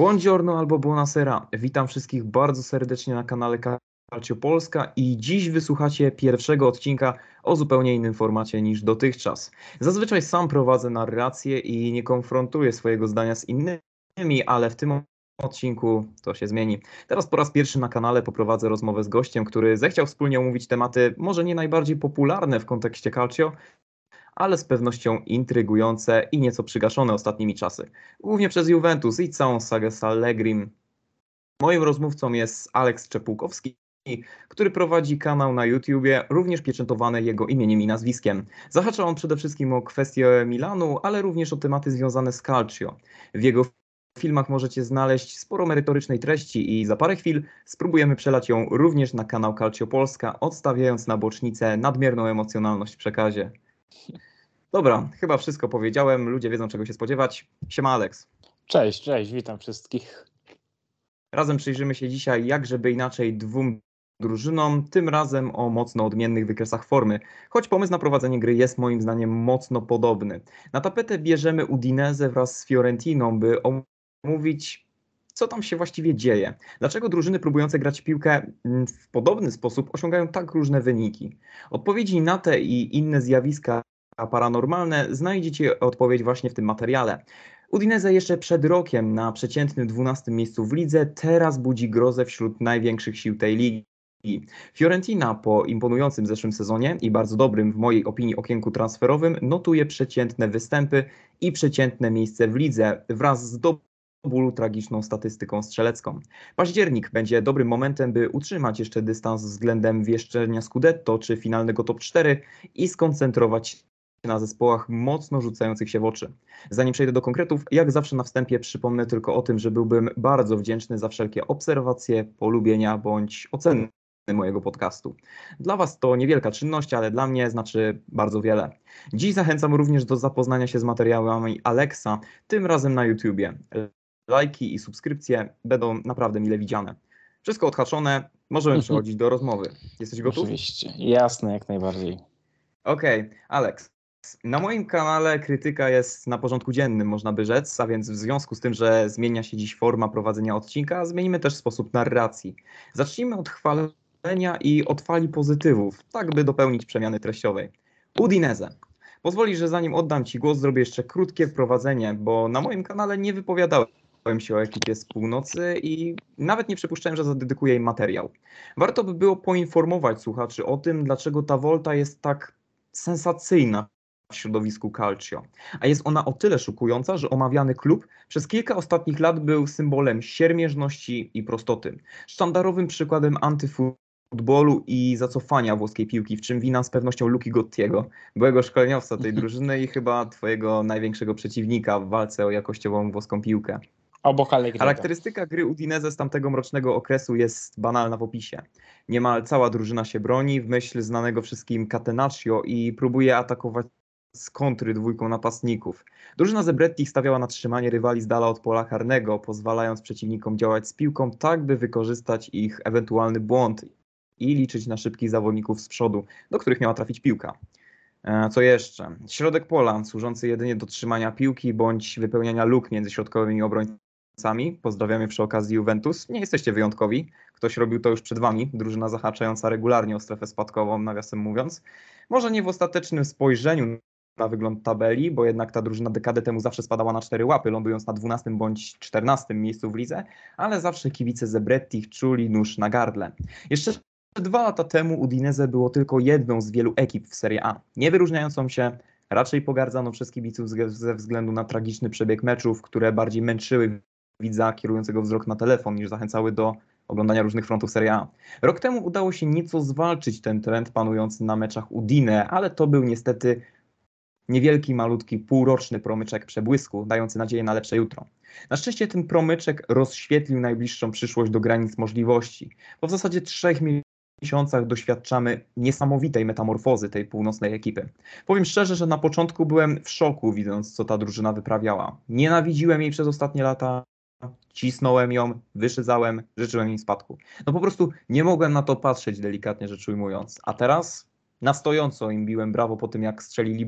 Buongiorno albo buonasera. Witam wszystkich bardzo serdecznie na kanale Calcio Polska i dziś wysłuchacie pierwszego odcinka o zupełnie innym formacie niż dotychczas. Zazwyczaj sam prowadzę narrację i nie konfrontuję swojego zdania z innymi, ale w tym odcinku to się zmieni. Teraz po raz pierwszy na kanale poprowadzę rozmowę z gościem, który zechciał wspólnie omówić tematy może nie najbardziej popularne w kontekście Calcio, ale z pewnością intrygujące i nieco przygaszone ostatnimi czasy. Głównie przez Juventus i całą sagę z Allegrim. Moim rozmówcą jest Aleks Czepukowski, który prowadzi kanał na YouTubie, również pieczętowany jego imieniem i nazwiskiem. Zahacza on przede wszystkim o kwestie Milanu, ale również o tematy związane z Calcio. W jego filmach możecie znaleźć sporo merytorycznej treści i za parę chwil spróbujemy przelać ją również na kanał Calcio Polska, odstawiając na bocznicę nadmierną emocjonalność w przekazie. Dobra, chyba wszystko powiedziałem. Ludzie wiedzą, czego się spodziewać. Siema, Alex. Cześć, cześć, witam wszystkich. Razem przyjrzymy się dzisiaj, jak żeby inaczej, dwóm drużynom, tym razem o mocno odmiennych wykresach formy, choć pomysł na prowadzenie gry jest moim zdaniem mocno podobny. Na tapetę bierzemy Udinese wraz z Fiorentiną, by omówić co tam się właściwie dzieje. Dlaczego drużyny próbujące grać piłkę w podobny sposób osiągają tak różne wyniki? Odpowiedzi na te i inne zjawiska paranormalne, znajdziecie odpowiedź właśnie w tym materiale. Udinese jeszcze przed rokiem na przeciętnym 12 miejscu w lidze, teraz budzi grozę wśród największych sił tej ligi. Fiorentina po imponującym zeszłym sezonie i bardzo dobrym w mojej opinii okienku transferowym notuje przeciętne występy i przeciętne miejsce w lidze wraz z do bólu tragiczną statystyką strzelecką. Październik będzie dobrym momentem, by utrzymać jeszcze dystans względem wieszczenia Scudetto czy finalnego top 4 i skoncentrować na zespołach mocno rzucających się w oczy. Zanim przejdę do konkretów, jak zawsze na wstępie przypomnę tylko o tym, że byłbym bardzo wdzięczny za wszelkie obserwacje, polubienia bądź oceny mojego podcastu. Dla Was to niewielka czynność, ale dla mnie znaczy bardzo wiele. Dziś zachęcam również do zapoznania się z materiałami Alexa, tym razem na YouTubie. Lajki i subskrypcje będą naprawdę mile widziane. Wszystko odhaczone, możemy przechodzić do rozmowy. Jesteś gotów? Oczywiście, jasne, jak najbardziej. Okej, okay. Alex, na moim kanale krytyka jest na porządku dziennym, można by rzec, a więc w związku z tym, że zmienia się dziś forma prowadzenia odcinka, zmienimy też sposób narracji. Zacznijmy od chwalenia i od fali pozytywów, tak by dopełnić przemiany treściowej. Udinese. Pozwoli, że zanim oddam Ci głos, zrobię jeszcze krótkie wprowadzenie, bo na moim kanale nie wypowiadałem się o ekipie z północy i nawet nie przypuszczałem, że zadedykuję im materiał. Warto by było poinformować słuchaczy o tym, dlaczego ta Volta jest tak sensacyjna w środowisku calcio. A jest ona o tyle szokująca, że omawiany klub przez kilka ostatnich lat był symbolem siermierzności i prostoty. Sztandarowym przykładem antyfutbolu i zacofania włoskiej piłki, w czym wina z pewnością Luki Gottiego, byłego szkoleniowca tej drużyny i chyba twojego największego przeciwnika w walce o jakościową włoską piłkę. Obok Allegriego. Charakterystyka gry Udinese z tamtego mrocznego okresu jest banalna w opisie. Niemal cała drużyna się broni w myśl znanego wszystkim Catenaccio i próbuje atakować z kontry dwójką napastników. Drużyna Zebretti stawiała na trzymanie rywali z dala od pola karnego, pozwalając przeciwnikom działać z piłką tak, by wykorzystać ich ewentualny błąd i liczyć na szybkich zawodników z przodu, do których miała trafić piłka. E, co jeszcze? Środek pola, służący jedynie do trzymania piłki bądź wypełniania luk między środkowymi obrońcami. Pozdrawiamy przy okazji Juventus. Nie jesteście wyjątkowi. Ktoś robił to już przed wami. Drużyna zahaczająca regularnie o strefę spadkową, nawiasem mówiąc. Może nie w ostatecznym spojrzeniu na wygląd tabeli, bo jednak ta drużyna dekadę temu zawsze spadała na cztery łapy, lądując na 12 bądź 14 miejscu w lidze, ale zawsze kibice Zebretti czuli nóż na gardle. Jeszcze dwa lata temu Udinese było tylko jedną z wielu ekip w Serie A, nie wyróżniającą się, raczej pogardzano przez kibiców ze względu na tragiczny przebieg meczów, które bardziej męczyły widza kierującego wzrok na telefon niż zachęcały do oglądania różnych frontów Serie A. Rok temu udało się nieco zwalczyć ten trend panujący na meczach Udine, ale to był niestety niewielki, malutki, półroczny promyczek przebłysku, dający nadzieję na lepsze jutro. Na szczęście ten promyczek rozświetlił najbliższą przyszłość do granic możliwości. Po w zasadzie trzech miesiącach doświadczamy niesamowitej metamorfozy tej północnej ekipy. Powiem szczerze, że na początku byłem w szoku, widząc, co ta drużyna wyprawiała. Nienawidziłem jej przez ostatnie lata, cisnąłem ją, wyszydzałem, życzyłem jej spadku. No po prostu nie mogłem na to patrzeć, delikatnie rzecz ujmując. A teraz na stojąco im biłem brawo po tym, jak strzelili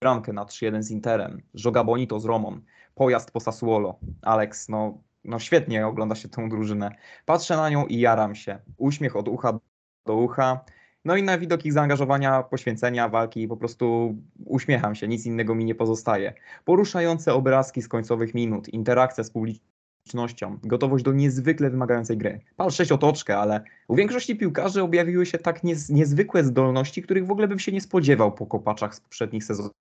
bramkę na 3-1 z Interem, Joga Bonito z Romą, pojazd po Sassuolo. Alex, no no świetnie ogląda się tą drużynę. Patrzę na nią i jaram się. Uśmiech od ucha do ucha. No i na widok ich zaangażowania, poświęcenia, walki po prostu uśmiecham się, nic innego mi nie pozostaje. Poruszające obrazki z końcowych minut, interakcja z publicznością, gotowość do niezwykle wymagającej gry. Pal 6 otoczkę, ale u większości piłkarzy objawiły się tak niez, niezwykłe zdolności, których w ogóle bym się nie spodziewał po kopaczach z poprzednich sezonów.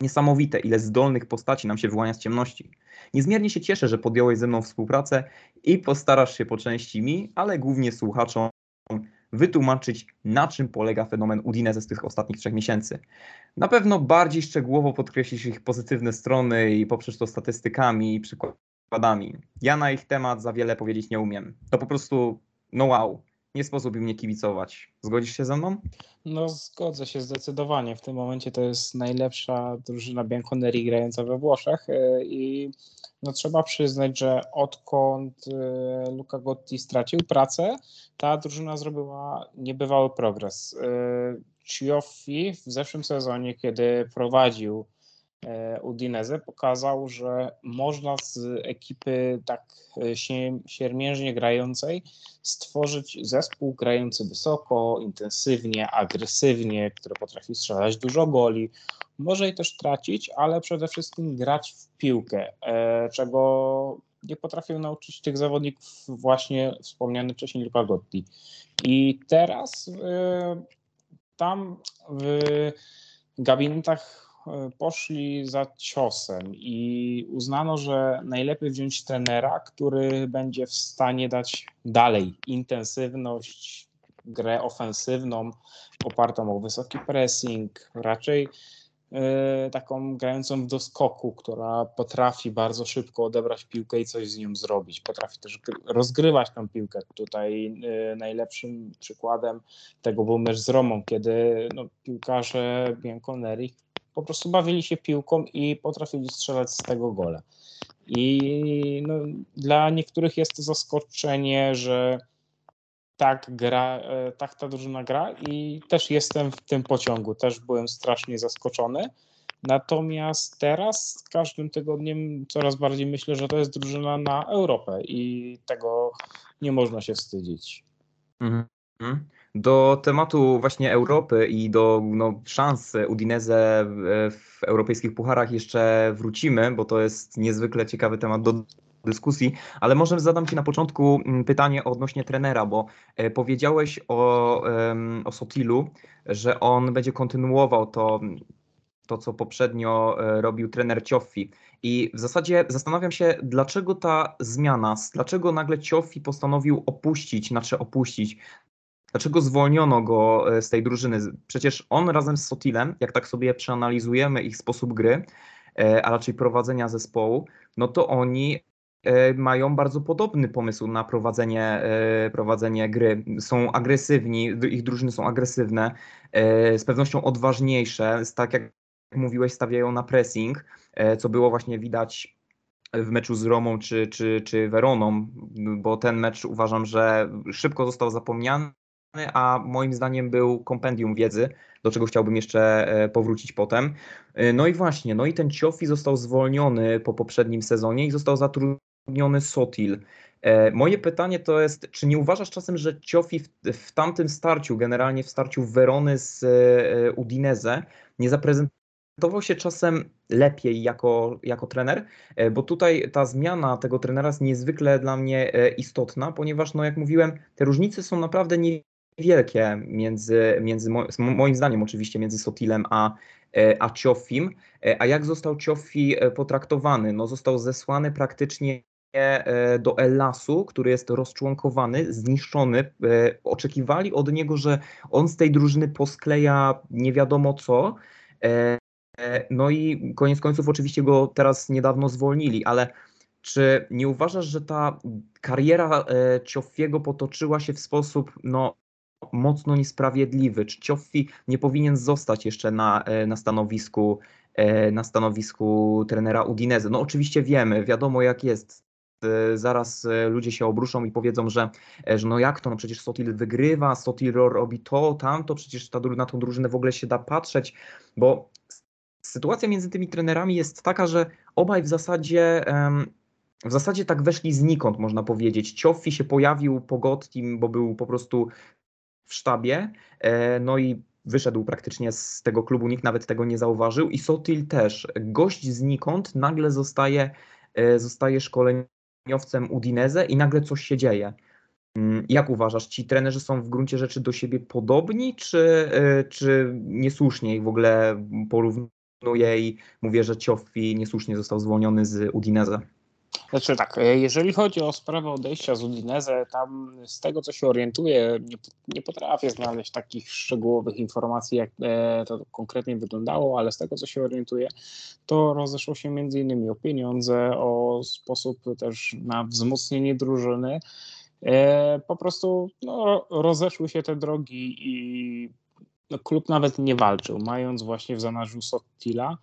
Niesamowite, ile zdolnych postaci nam się wyłania z ciemności. Niezmiernie się cieszę, że podjąłeś ze mną współpracę i postarasz się po części mi, ale głównie słuchaczom wytłumaczyć, na czym polega fenomen Udinese z tych ostatnich trzech miesięcy. Na pewno bardziej szczegółowo podkreślisz ich pozytywne strony i poprzez to statystykami i przykładami. Ja na ich temat za wiele powiedzieć nie umiem. To po prostu no wow nie sposób im nie kibicować. Zgodzisz się ze mną? No zgodzę się zdecydowanie. W tym momencie to jest najlepsza drużyna Bianconeri grająca we Włoszech e, i no trzeba przyznać, że odkąd e, Luca Gotti stracił pracę, ta drużyna zrobiła niebywały progres. E, Cioffi w zeszłym sezonie, kiedy prowadził Udinese pokazał, że można z ekipy tak e, siermiężnie grającej stworzyć zespół grający wysoko, intensywnie, agresywnie, który potrafi strzelać dużo goli. Może i też tracić, ale przede wszystkim grać w piłkę, e, czego nie potrafił nauczyć tych zawodników właśnie wspomniany wcześniej Luca Gotti. I teraz tam w gabinetach E, poszli za ciosem i uznano, że najlepiej wziąć trenera, który będzie w stanie dać dalej intensywność, grę ofensywną, opartą o wysoki pressing, raczej yy, taką grającą w doskoku, która potrafi bardzo szybko odebrać piłkę i coś z nią zrobić. Potrafi też rozgrywać tą piłkę. Tutaj yy, najlepszym przykładem tego był mecz z Romą, kiedy no, piłkarze Bianconeri po prostu bawili się piłką i potrafili strzelać z tego gole. I no, dla niektórych jest to zaskoczenie, że tak gra, e, tak ta drużyna gra i też jestem w tym pociągu, też byłem strasznie zaskoczony. Natomiast teraz z każdym tygodniem coraz bardziej myślę, że to jest drużyna na Europę i tego nie można się wstydzić. Mhm. Do tematu właśnie Europy i do no, szans Udinese w europejskich pucharach jeszcze wrócimy, bo to jest niezwykle ciekawy temat do dyskusji, ale może zadam Ci na początku mm, pytanie odnośnie trenera, bo e, powiedziałeś o, o Sotilu, że on będzie kontynuował to, to, co poprzednio e, robił trener Cioffi. I w zasadzie zastanawiam się, dlaczego ta zmiana, dlaczego nagle Cioffi postanowił opuścić, znaczy opuścić, Dlaczego zwolniono go e, z tej drużyny? Przecież on razem z Sotilem, jak tak sobie przeanalizujemy ich sposób gry, e, a raczej prowadzenia zespołu, no to oni e, mają bardzo podobny pomysł na prowadzenie, prowadzenie gry. Są agresywni, ich drużyny są agresywne, z pewnością odważniejsze, tak jak mówiłeś, stawiają na pressing, co było właśnie widać w meczu z Romą czy, czy, czy Weroną, bo ten mecz uważam, że szybko został zapomniany a moim zdaniem był kompendium wiedzy, do czego chciałbym jeszcze e, powrócić potem. E, no i właśnie, no i ten Ciofi został zwolniony po poprzednim sezonie i został zatrudniony Sotil. E, moje pytanie to jest, czy nie uważasz czasem, że Ciofi w, w tamtym starciu, generalnie w starciu Werony z Udinese, nie zaprezentował się czasem lepiej jako, jako trener, bo tutaj ta zmiana tego trenera jest niezwykle dla mnie istotna, ponieważ, no jak mówiłem, te różnice są naprawdę wielkie między, między moim zdaniem oczywiście między Sotilem a, e, a Ciofim. E, a jak został Ciofi e, potraktowany? No został zesłany praktycznie do Elasu, który jest rozczłonkowany, zniszczony. Oczekiwali od niego, że on z tej drużyny poskleja nie wiadomo co. No i koniec końców oczywiście go teraz niedawno zwolnili, ale czy nie uważasz, że ta kariera Ciofiego potoczyła się w sposób no, mocno niesprawiedliwy. Czy Cioffi nie powinien zostać jeszcze na, e, na stanowisku e, na stanowisku trenera Udinese? No oczywiście wiemy, wiadomo jak jest. E, zaraz ludzie się obruszą i powiedzą, że, że no jak to, no przecież Sotil wygrywa, Sotil robi to, tamto, przecież ta, na tą drużynę w ogóle się da patrzeć, bo sytuacja między tymi trenerami jest taka, że obaj w zasadzie w zasadzie tak weszli znikąd, można powiedzieć. Cioffi się pojawił po Gottim, bo był po prostu w sztabie, e, no i wyszedł praktycznie z tego klubu, nikt nawet tego nie zauważył i Sotil też. Gość znikąd nagle zostaje, e, zostaje szkoleniowcem Udineze i nagle coś się dzieje. Mm, jak uważasz, ci trenerzy są w gruncie rzeczy do siebie podobni, czy, e, czy niesłusznie ich w ogóle porównuję i mówię, że Cioffi niesłusznie został zwolniony z Udineze? Znaczy tak, e, jeżeli chodzi o sprawę odejścia z Udinese, tam z tego co się orientuję, nie, nie potrafię znaleźć takich szczegółowych informacji, jak e, to konkretnie wyglądało, ale z tego co się orientuję, to rozeszło się między innymi o pieniądze, o sposób też na wzmocnienie drużyny. E, po prostu no, rozeszły się te drogi i no, klub nawet nie walczył, mając właśnie w zanadrzu Sottila,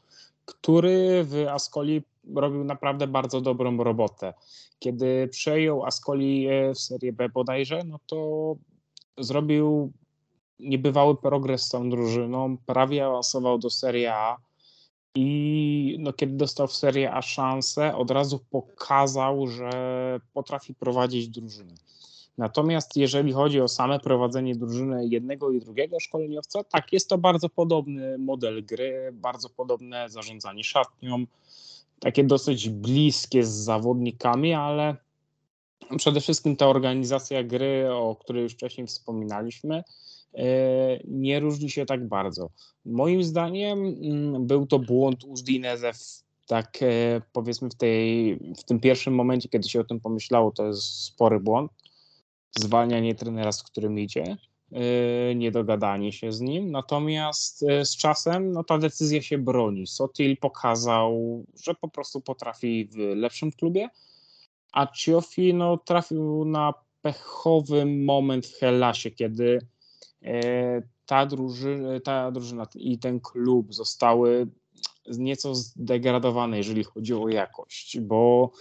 który w Ascoli robił naprawdę bardzo dobrą robotę. Kiedy przejął Ascoli e, w Serie B bodajże, no to zrobił niebywały progres z tą drużyną, prawie awansował do Serie A i no, kiedy dostał w Serie A szansę, od razu pokazał, że potrafi prowadzić drużynę. Natomiast jeżeli chodzi o same prowadzenie drużyny jednego i drugiego szkoleniowca, tak, jest to bardzo podobny model gry, bardzo podobne zarządzanie szatnią, takie dosyć bliskie z zawodnikami, ale przede wszystkim ta organizacja gry, o której już wcześniej wspominaliśmy, e, nie różni się tak bardzo. Moim zdaniem mm, był to błąd Uzdineze tak e, powiedzmy w, tej, w tym pierwszym momencie, kiedy się o tym pomyślało, to jest spory błąd. Zwalnianie trenera, z którym idzie, niedogadanie się z nim. Natomiast z czasem no, ta decyzja się broni. Sotil pokazał, że po prostu potrafi w lepszym klubie, a Ciofi no, trafił na pechowy moment w Hellasie, kiedy e, ta drużyna, ta drużyna i ten klub zostały nieco zdegradowane, jeżeli chodzi o jakość, bo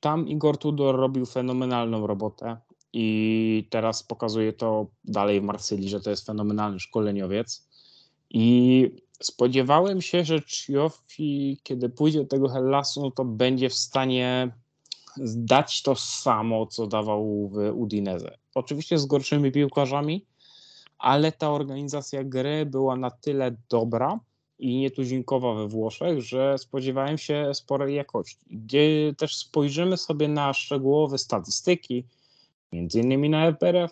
tam Igor Tudor robił fenomenalną robotę i teraz pokazuje to dalej w Marsylii, że to jest fenomenalny szkoleniowiec i spodziewałem się, że Ciofi, kiedy pójdzie do tego Hellasu, no to będzie w stanie dać to samo, co dawał w Udineze. Oczywiście z gorszymi piłkarzami, ale ta organizacja gry była na tyle dobra i nietuzinkowa we Włoszech, że spodziewałem się sporej jakości. Gdzie też spojrzymy sobie na szczegółowe statystyki, między innymi na FRF,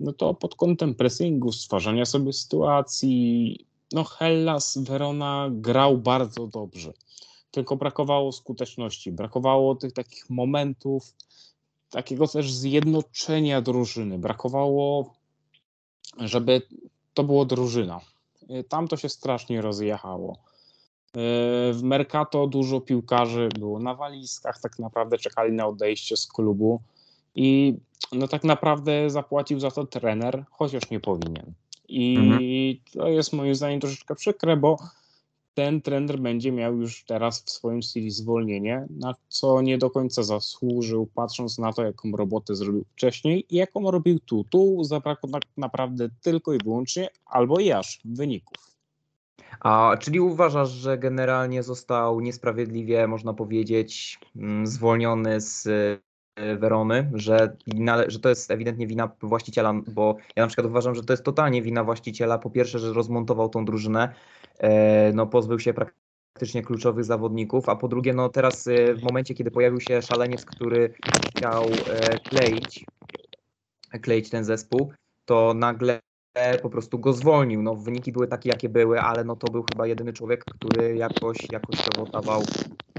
no to pod kątem pressingu, stwarzania sobie sytuacji, no Hellas Verona grał bardzo dobrze tylko brakowało skuteczności, brakowało tych takich momentów, takiego też zjednoczenia drużyny, brakowało, żeby to było drużyna. Tam to się strasznie rozjechało. W Mercato dużo piłkarzy było na walizkach, tak naprawdę czekali na odejście z klubu i no tak naprawdę zapłacił za to trener, chociaż nie powinien. I mhm. to jest moim zdaniem troszeczkę przykre, bo ten trener będzie miał już teraz w swoim stylu zwolnienie, na co nie do końca zasłużył, patrząc na to, jaką robotę zrobił wcześniej i jaką robił tu. Tu zabrakło tak naprawdę tylko i wyłącznie albo i aż wyników. A czyli uważasz, że generalnie został niesprawiedliwie, można powiedzieć, mm, zwolniony z Werony, że, że to jest ewidentnie wina właściciela, bo ja na przykład uważam, że to jest totalnie wina właściciela. Po pierwsze, że rozmontował tą drużynę, E, no, pozbył się praktycznie kluczowych zawodników, a po drugie, no teraz e, w momencie, kiedy pojawił się szaleniec, który chciał e, kleić, kleić ten zespół, to nagle po prostu go zwolnił. No, wyniki były takie, jakie były, ale no to był chyba jedyny człowiek, który jakoś, jakościowo dawał,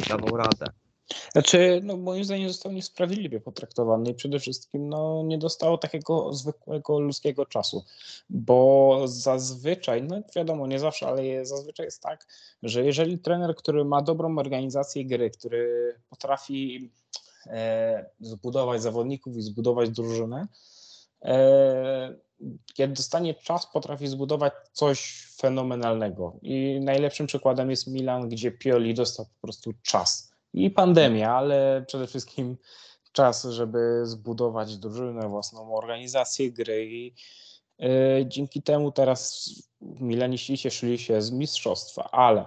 dawał radę. Znaczy, no moim zdaniem został niesprawiedliwie potraktowany i przede wszystkim no, nie dostało takiego zwykłego ludzkiego czasu, bo zazwyczaj, no wiadomo, nie zawsze, ale zazwyczaj jest tak, że jeżeli trener, który ma dobrą organizację gry, który potrafi e, zbudować zawodników i zbudować drużynę, e, kiedy dostanie czas, potrafi zbudować coś fenomenalnego. I najlepszym przykładem jest Milan, gdzie Pioli dostał po prostu czas i pandemia, ale przede wszystkim czas, żeby zbudować drużynę, własną organizację gry i yy, dzięki temu teraz Milaniści cieszyli się z mistrzostwa, ale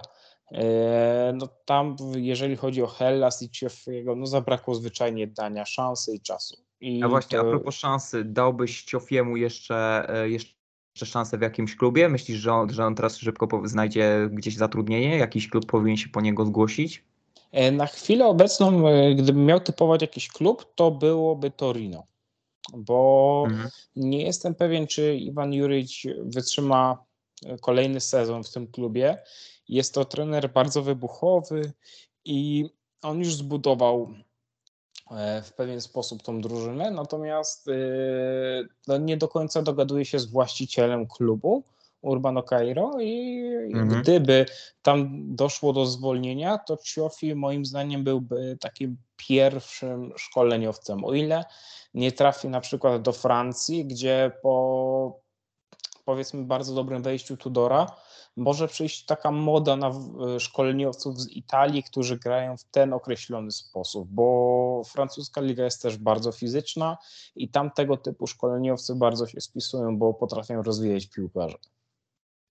E, no tam, jeżeli chodzi o Hellas i Ciofiego, no zabrakło zwyczajnie dania szansy i czasu. I A właśnie, to... a propos szansy, dałbyś Ciofiemu jeszcze, e, jeszcze szansę w jakimś klubie? Myślisz, że on, że on teraz szybko znajdzie gdzieś zatrudnienie? Jakiś klub powinien się po niego zgłosić? E, na chwilę obecną, gdybym miał typować jakiś klub, to byłoby Torino, bo mhm. nie jestem pewien, czy Iwan Juric wytrzyma kolejny sezon w tym klubie. Jest to trener bardzo wybuchowy i on już zbudował e, w pewien sposób tą drużynę, natomiast e, no, nie do końca dogaduje się z właścicielem klubu. Urbano Cairo i mhm. gdyby tam doszło do zwolnienia, to Ciofi moim zdaniem byłby takim pierwszym szkoleniowcem. O ile nie trafi na przykład do Francji, gdzie po powiedzmy bardzo dobrym wejściu Tudora, może przyjść taka moda na szkoleniowców z Italii, którzy grają w ten określony sposób, bo francuska liga jest też bardzo fizyczna i tam tego typu szkoleniowcy bardzo się spisują, bo potrafią rozwijać piłkarzy.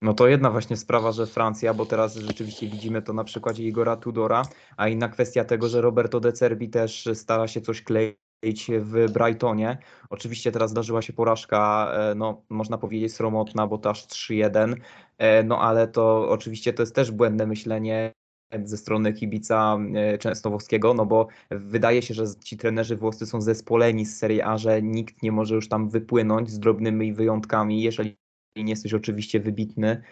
No to jedna właśnie sprawa, że Francja, bo teraz rzeczywiście widzimy to na przykładzie Igora Tudora, a inna kwestia tego, że Roberto De Cerbi też stara się coś kleić w Brightonie. Oczywiście teraz zdarzyła się porażka, e, no można powiedzieć sromotna, bo to aż 3-1, e, no ale to oczywiście to jest też błędne myślenie ze strony kibica e, Częstochowskiego, no bo wydaje się, że ci trenerzy włoscy są zespoleni z Serie A, że nikt nie może już tam wypłynąć z drobnymi wyjątkami, jeżeli nie jesteś oczywiście wybitny.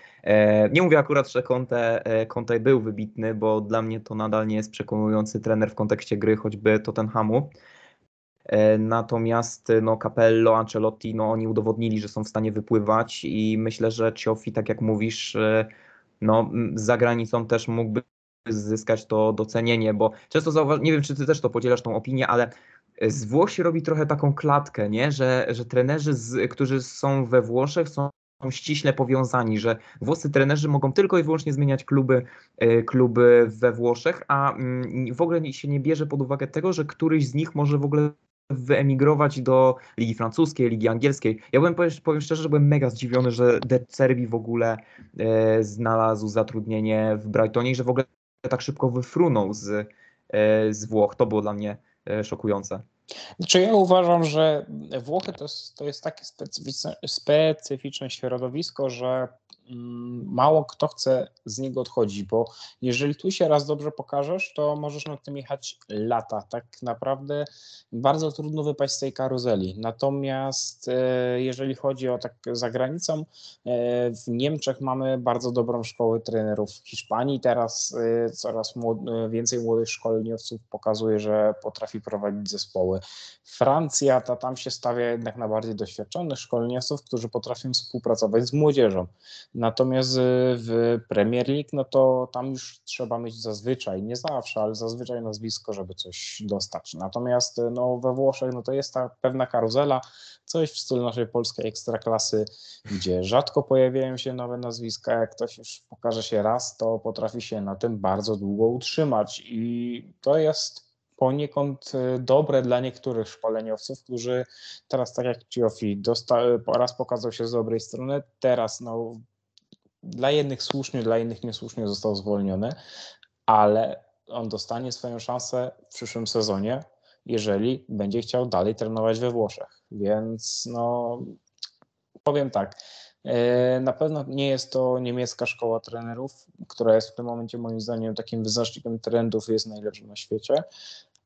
Nie mówię akurat, że Conte, Conte był wybitny, bo dla mnie to nadal nie jest przekonujący trener w kontekście gry choćby Tottenhamu. E, natomiast no, Capello, Ancelotti, no, oni udowodnili, że są w stanie wypływać i myślę, że Ciofi, tak jak mówisz, e, no, za granicą też mógłby zyskać to docenienie, bo często zauważ, nie wiem, czy ty też to podzielasz tą opinię, ale z Włoch się robi trochę taką klatkę, nie? Że, że trenerzy, z, którzy są we Włoszech, są ściśle powiązani, że włoscy trenerzy mogą tylko i wyłącznie zmieniać kluby, e, kluby we Włoszech, a mm, w ogóle się nie bierze pod uwagę tego, że któryś z nich może w ogóle wyemigrować do Ligi Francuskiej, Ligi Angielskiej. Ja byłem, powiem szczerze, że byłem mega zdziwiony, że De Cerbi w ogóle e, znalazł zatrudnienie w Brightonie i że w ogóle tak szybko wyfrunął z, e, z Włoch. To było dla mnie e, szokujące. Znaczy ja uważam, że Włochy to jest, to jest takie specyficzne, specyficzne środowisko, że mało kto chce z niego odchodzić, bo jeżeli tu się raz dobrze pokażesz, to możesz na tym jechać lata. Tak naprawdę bardzo trudno wypaść z tej karuzeli. Natomiast e, jeżeli chodzi o tak za granicą, e, w Niemczech mamy bardzo dobrą szkołę trenerów. W Hiszpanii teraz e, coraz więcej młodych szkoleniowców pokazuje, że potrafi prowadzić zespoły. Francja, ta tam się stawia jednak na bardziej doświadczonych szkoleniowców, którzy potrafią współpracować z młodzieżą. Natomiast y, w Premier League, no to tam już trzeba mieć zazwyczaj, nie zawsze, ale zazwyczaj nazwisko, żeby coś dostać. Natomiast y, no, we Włoszech no to jest ta pewna karuzela, coś w stylu naszej polskiej ekstraklasy, gdzie rzadko pojawiają się nowe nazwiska. Jak ktoś już pokaże się raz, to potrafi się na tym bardzo długo utrzymać. I to jest poniekąd y, dobre dla niektórych szkoleniowców, którzy teraz, tak jak Ciofi, raz pokazał się z dobrej strony, teraz no, dla jednych słusznie, dla innych niesłusznie został zwolniony, ale on dostanie swoją szansę w przyszłym sezonie, jeżeli będzie chciał dalej trenować we Włoszech. Więc no, powiem tak. E, na pewno nie jest to niemiecka szkoła trenerów, która jest w tym momencie moim zdaniem takim wyznacznikiem trendów, jest najlepszym na świecie,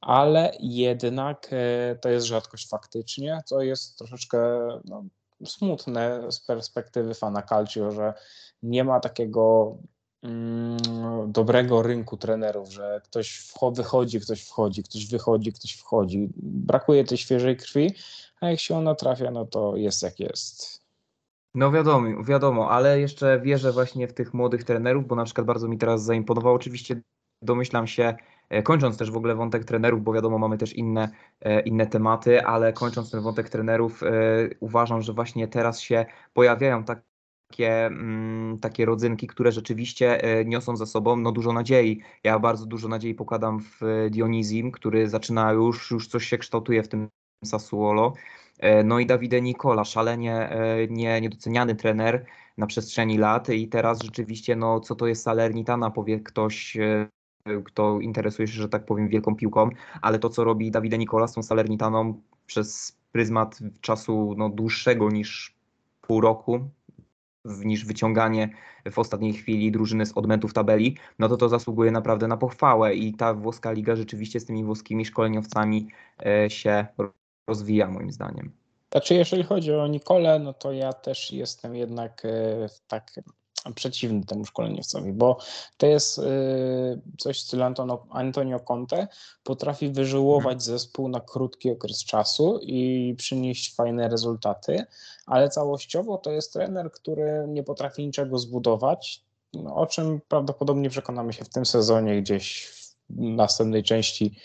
ale jednak e, to jest rzadkość faktycznie. To jest troszeczkę no, smutne z perspektywy fana Calcio, że nie ma takiego mm, dobrego rynku trenerów, że ktoś wychodzi, ktoś wchodzi, ktoś wychodzi, ktoś wchodzi. Brakuje tej świeżej krwi, a jak się ona trafia, no to jest jak jest. No wiadomo, wiadomo, ale jeszcze wierzę właśnie w tych młodych trenerów, bo na przykład bardzo mi teraz zaimponował. Oczywiście domyślam się, e, kończąc też w ogóle wątek trenerów, bo wiadomo, mamy też inne, e, inne tematy, ale kończąc ten wątek trenerów, e, uważam, że właśnie teraz się pojawiają tak takie, mm, takie rodzynki, które rzeczywiście e, niosą za sobą no, dużo nadziei. Ja bardzo dużo nadziei pokładam w Dionizim, który zaczyna już, już coś się kształtuje w tym Sassuolo. No i Davide Nicola, szalenie nie, niedoceniany trener na przestrzeni lat i teraz rzeczywiście, no co to jest Salernitana, powie ktoś, kto interesuje się, że tak powiem, wielką piłką, ale to, co robi Davide Nicola z tą Salernitaną przez pryzmat czasu no, dłuższego niż pół roku, niż wyciąganie w ostatniej chwili drużyny z odmętów tabeli, no to to zasługuje naprawdę na pochwałę i ta włoska liga rzeczywiście z tymi włoskimi szkoleniowcami e, się rozwija moim zdaniem. Znaczy, jeżeli chodzi o Nikolę, no to ja też jestem jednak e, tak przeciwny temu szkoleniowcowi, bo to jest y, coś w stylu Antonio, Conte, potrafi wyżyłować mhm. zespół na krótki okres czasu i przynieść fajne rezultaty, ale całościowo to jest trener, który nie potrafi niczego zbudować, no, o czym prawdopodobnie przekonamy się w tym sezonie gdzieś w następnej części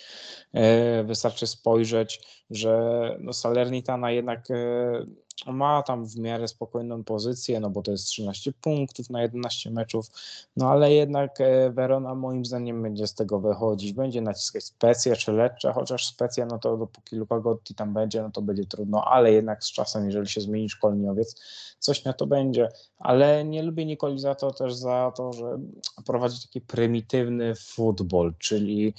y, wystarczy spojrzeć, że no Salernitana jednak y, ma tam w miarę spokojną pozycję, no bo to jest 13 punktów na 11 meczów, no ale jednak e, Verona moim zdaniem będzie z tego wychodzić, będzie naciskać Specję czy Lecce, chociaż Specja, no to dopóki Luka Gotti tam będzie, no to będzie trudno, ale jednak z czasem, jeżeli się zmieni szkoleniowiec, coś na to będzie, ale nie lubię Nikoli za to też za to, że prowadzi taki prymitywny futbol, czyli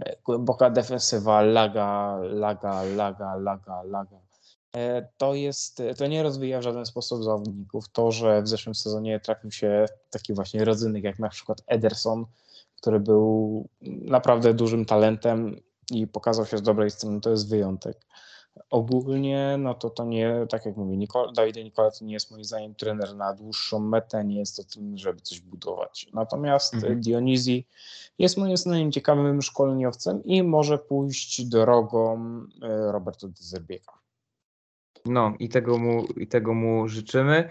e, głęboka defensywa, laga, laga, laga, laga, laga to jest, to nie rozwija w żaden sposób zawodników. To, że w zeszłym sezonie trafił się taki właśnie rodzynek jak na przykład Ederson, który był naprawdę dużym talentem i pokazał się z dobrej strony, to jest wyjątek. Ogólnie, no to to nie, tak jak mówię, Nicole, Dawide Nikola to nie jest moim zdaniem trener na dłuższą metę, nie jest to tym, żeby coś budować. Natomiast mhm. Dionizji jest moim zdaniem ciekawym szkoleniowcem i może pójść drogą e, Roberto de Zerbieka. No i tego mu, i tego mu życzymy.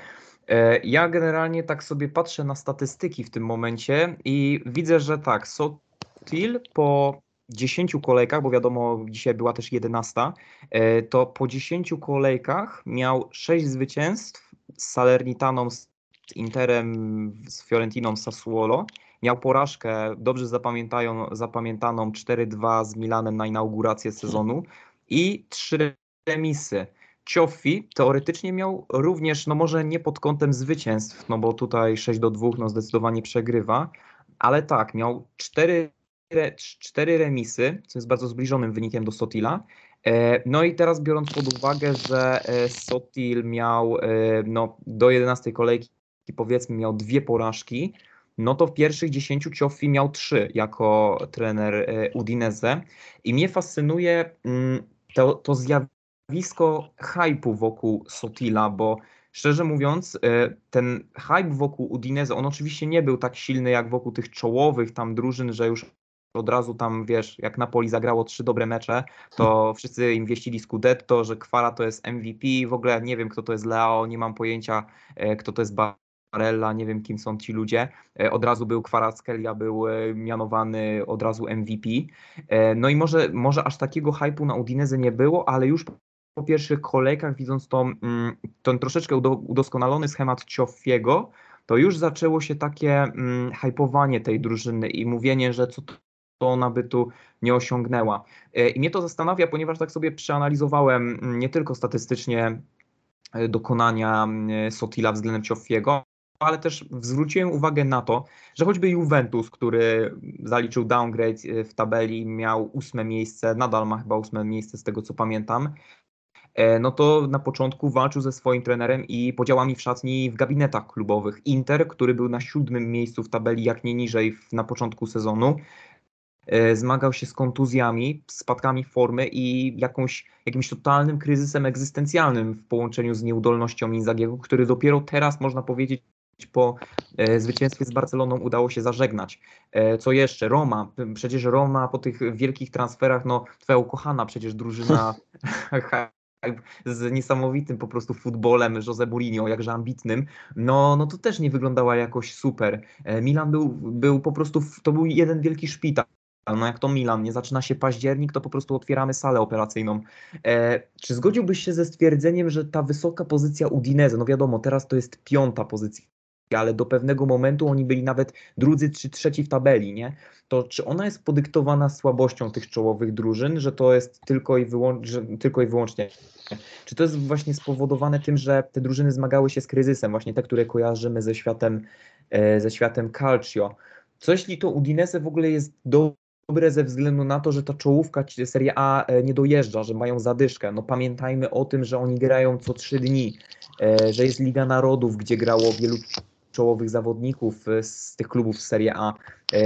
E, ja generalnie tak sobie patrzę na statystyki w tym momencie i widzę, że tak, Sotil po 10 kolejkach, bo wiadomo, dzisiaj była też 11, e, to po 10 kolejkach miał 6 zwycięstw z Salernitaną, z Interem, z Fiorentiną, z Sassuolo. Miał porażkę, dobrze zapamiętaną 4-2 z Milanem na inaugurację sezonu i 3 remisy. Cioffi teoretycznie miał również, no może nie pod kątem zwycięstw, no bo tutaj 6 do 2 no zdecydowanie przegrywa, ale tak, miał 4, 4 remisy, co jest bardzo zbliżonym wynikiem do Sotila. E, no i teraz biorąc pod uwagę, że e, Sotil miał e, no, do 11 kolejki powiedzmy miał dwie porażki, no to w pierwszych 10 Cioffi miał trzy jako trener Udinese i mnie fascynuje mm, to, to zjawisko zjawisko hypu wokół Sotila, bo szczerze mówiąc, e, ten hype wokół Udinese, on oczywiście nie był tak silny jak wokół tych czołowych tam drużyn, że już od razu tam, wiesz, jak Napoli zagrało trzy dobre mecze, to wszyscy im wieścili Scudetto, że Kwara to jest MVP, w ogóle nie wiem, kto to jest Leo, nie mam pojęcia, e, kto to jest Barella, nie wiem, kim są ci ludzie. E, od razu był Kwarackelia, był mianowany od razu MVP. No i może, może aż takiego hypu na Udinese nie było, ale już po pierwszych kolejkach, widząc tą, mm, ten troszeczkę udoskonalony schemat Cioffiego, to już zaczęło się takie mm, hypowanie tej drużyny i mówienie, że co to ona by tu nie osiągnęła. E, I mnie to zastanawia, ponieważ tak sobie przeanalizowałem mm, nie tylko statystycznie e, dokonania Sotila względem Cioffiego, ale też zwróciłem uwagę na to, że choćby Juventus, który zaliczył downgrade e, w tabeli, miał ósme miejsce, nadal ma chyba ósme miejsce z tego co pamiętam, no to na początku walczył ze swoim trenerem i podziałami w szatni w gabinetach klubowych. Inter, który był na siódmym miejscu w tabeli, jak nie niżej na początku sezonu, e, zmagał się z kontuzjami, spadkami formy i jakąś, jakimś totalnym kryzysem egzystencjalnym w połączeniu z nieudolnością Inzagiego, który dopiero teraz można powiedzieć po e, zwycięstwie z Barceloną udało się zażegnać. Co jeszcze? Roma. Przecież Roma po tych wielkich transferach, no twoja ukochana przecież drużyna z niesamowitym po prostu futbolem Jose Mourinho, jakże ambitnym, no, no to też nie wyglądała jakoś super. E, Milan był, był po prostu, to był jeden wielki szpital. No jak to Milan, nie zaczyna się październik, to po prostu otwieramy salę operacyjną. E, czy zgodziłbyś się ze stwierdzeniem, że ta wysoka pozycja Udinese, no wiadomo, teraz to jest piąta pozycja ale do pewnego momentu oni byli nawet drudzy czy trzeci w tabeli, nie? To czy ona jest podyktowana słabością tych czołowych drużyn, że to jest tylko i, wyłą- tylko i wyłącznie czy to jest właśnie spowodowane tym, że te drużyny zmagały się z kryzysem, właśnie te, które kojarzymy ze światem, e, ze światem Calcio? Co jeśli to Udinese w ogóle jest dobre ze względu na to, że ta czołówka Serie A e, nie dojeżdża, że mają zadyszkę? No pamiętajmy o tym, że oni grają co trzy dni, e, że jest Liga Narodów, gdzie grało wielu czołowych zawodników z tych klubów z Serie A,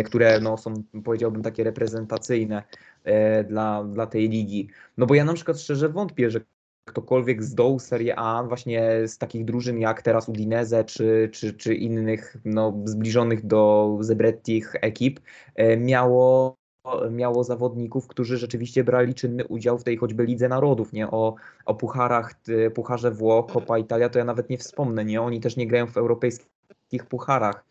które no, są, powiedziałbym, takie reprezentacyjne dla, dla tej ligi. No bo ja na przykład szczerze wątpię, że ktokolwiek z dołu Serie A, właśnie z takich drużyn jak teraz Udinese czy, czy, czy innych no, zbliżonych do Zebrettich ekip, e, miało, miało zawodników, którzy rzeczywiście brali czynny udział w tej choćby Lidze Narodów, nie? O, o pucharach, pucharze Włoch, Copa Italia, to ja nawet nie wspomnę, nie? Oni też nie grają w europejskich pucharach.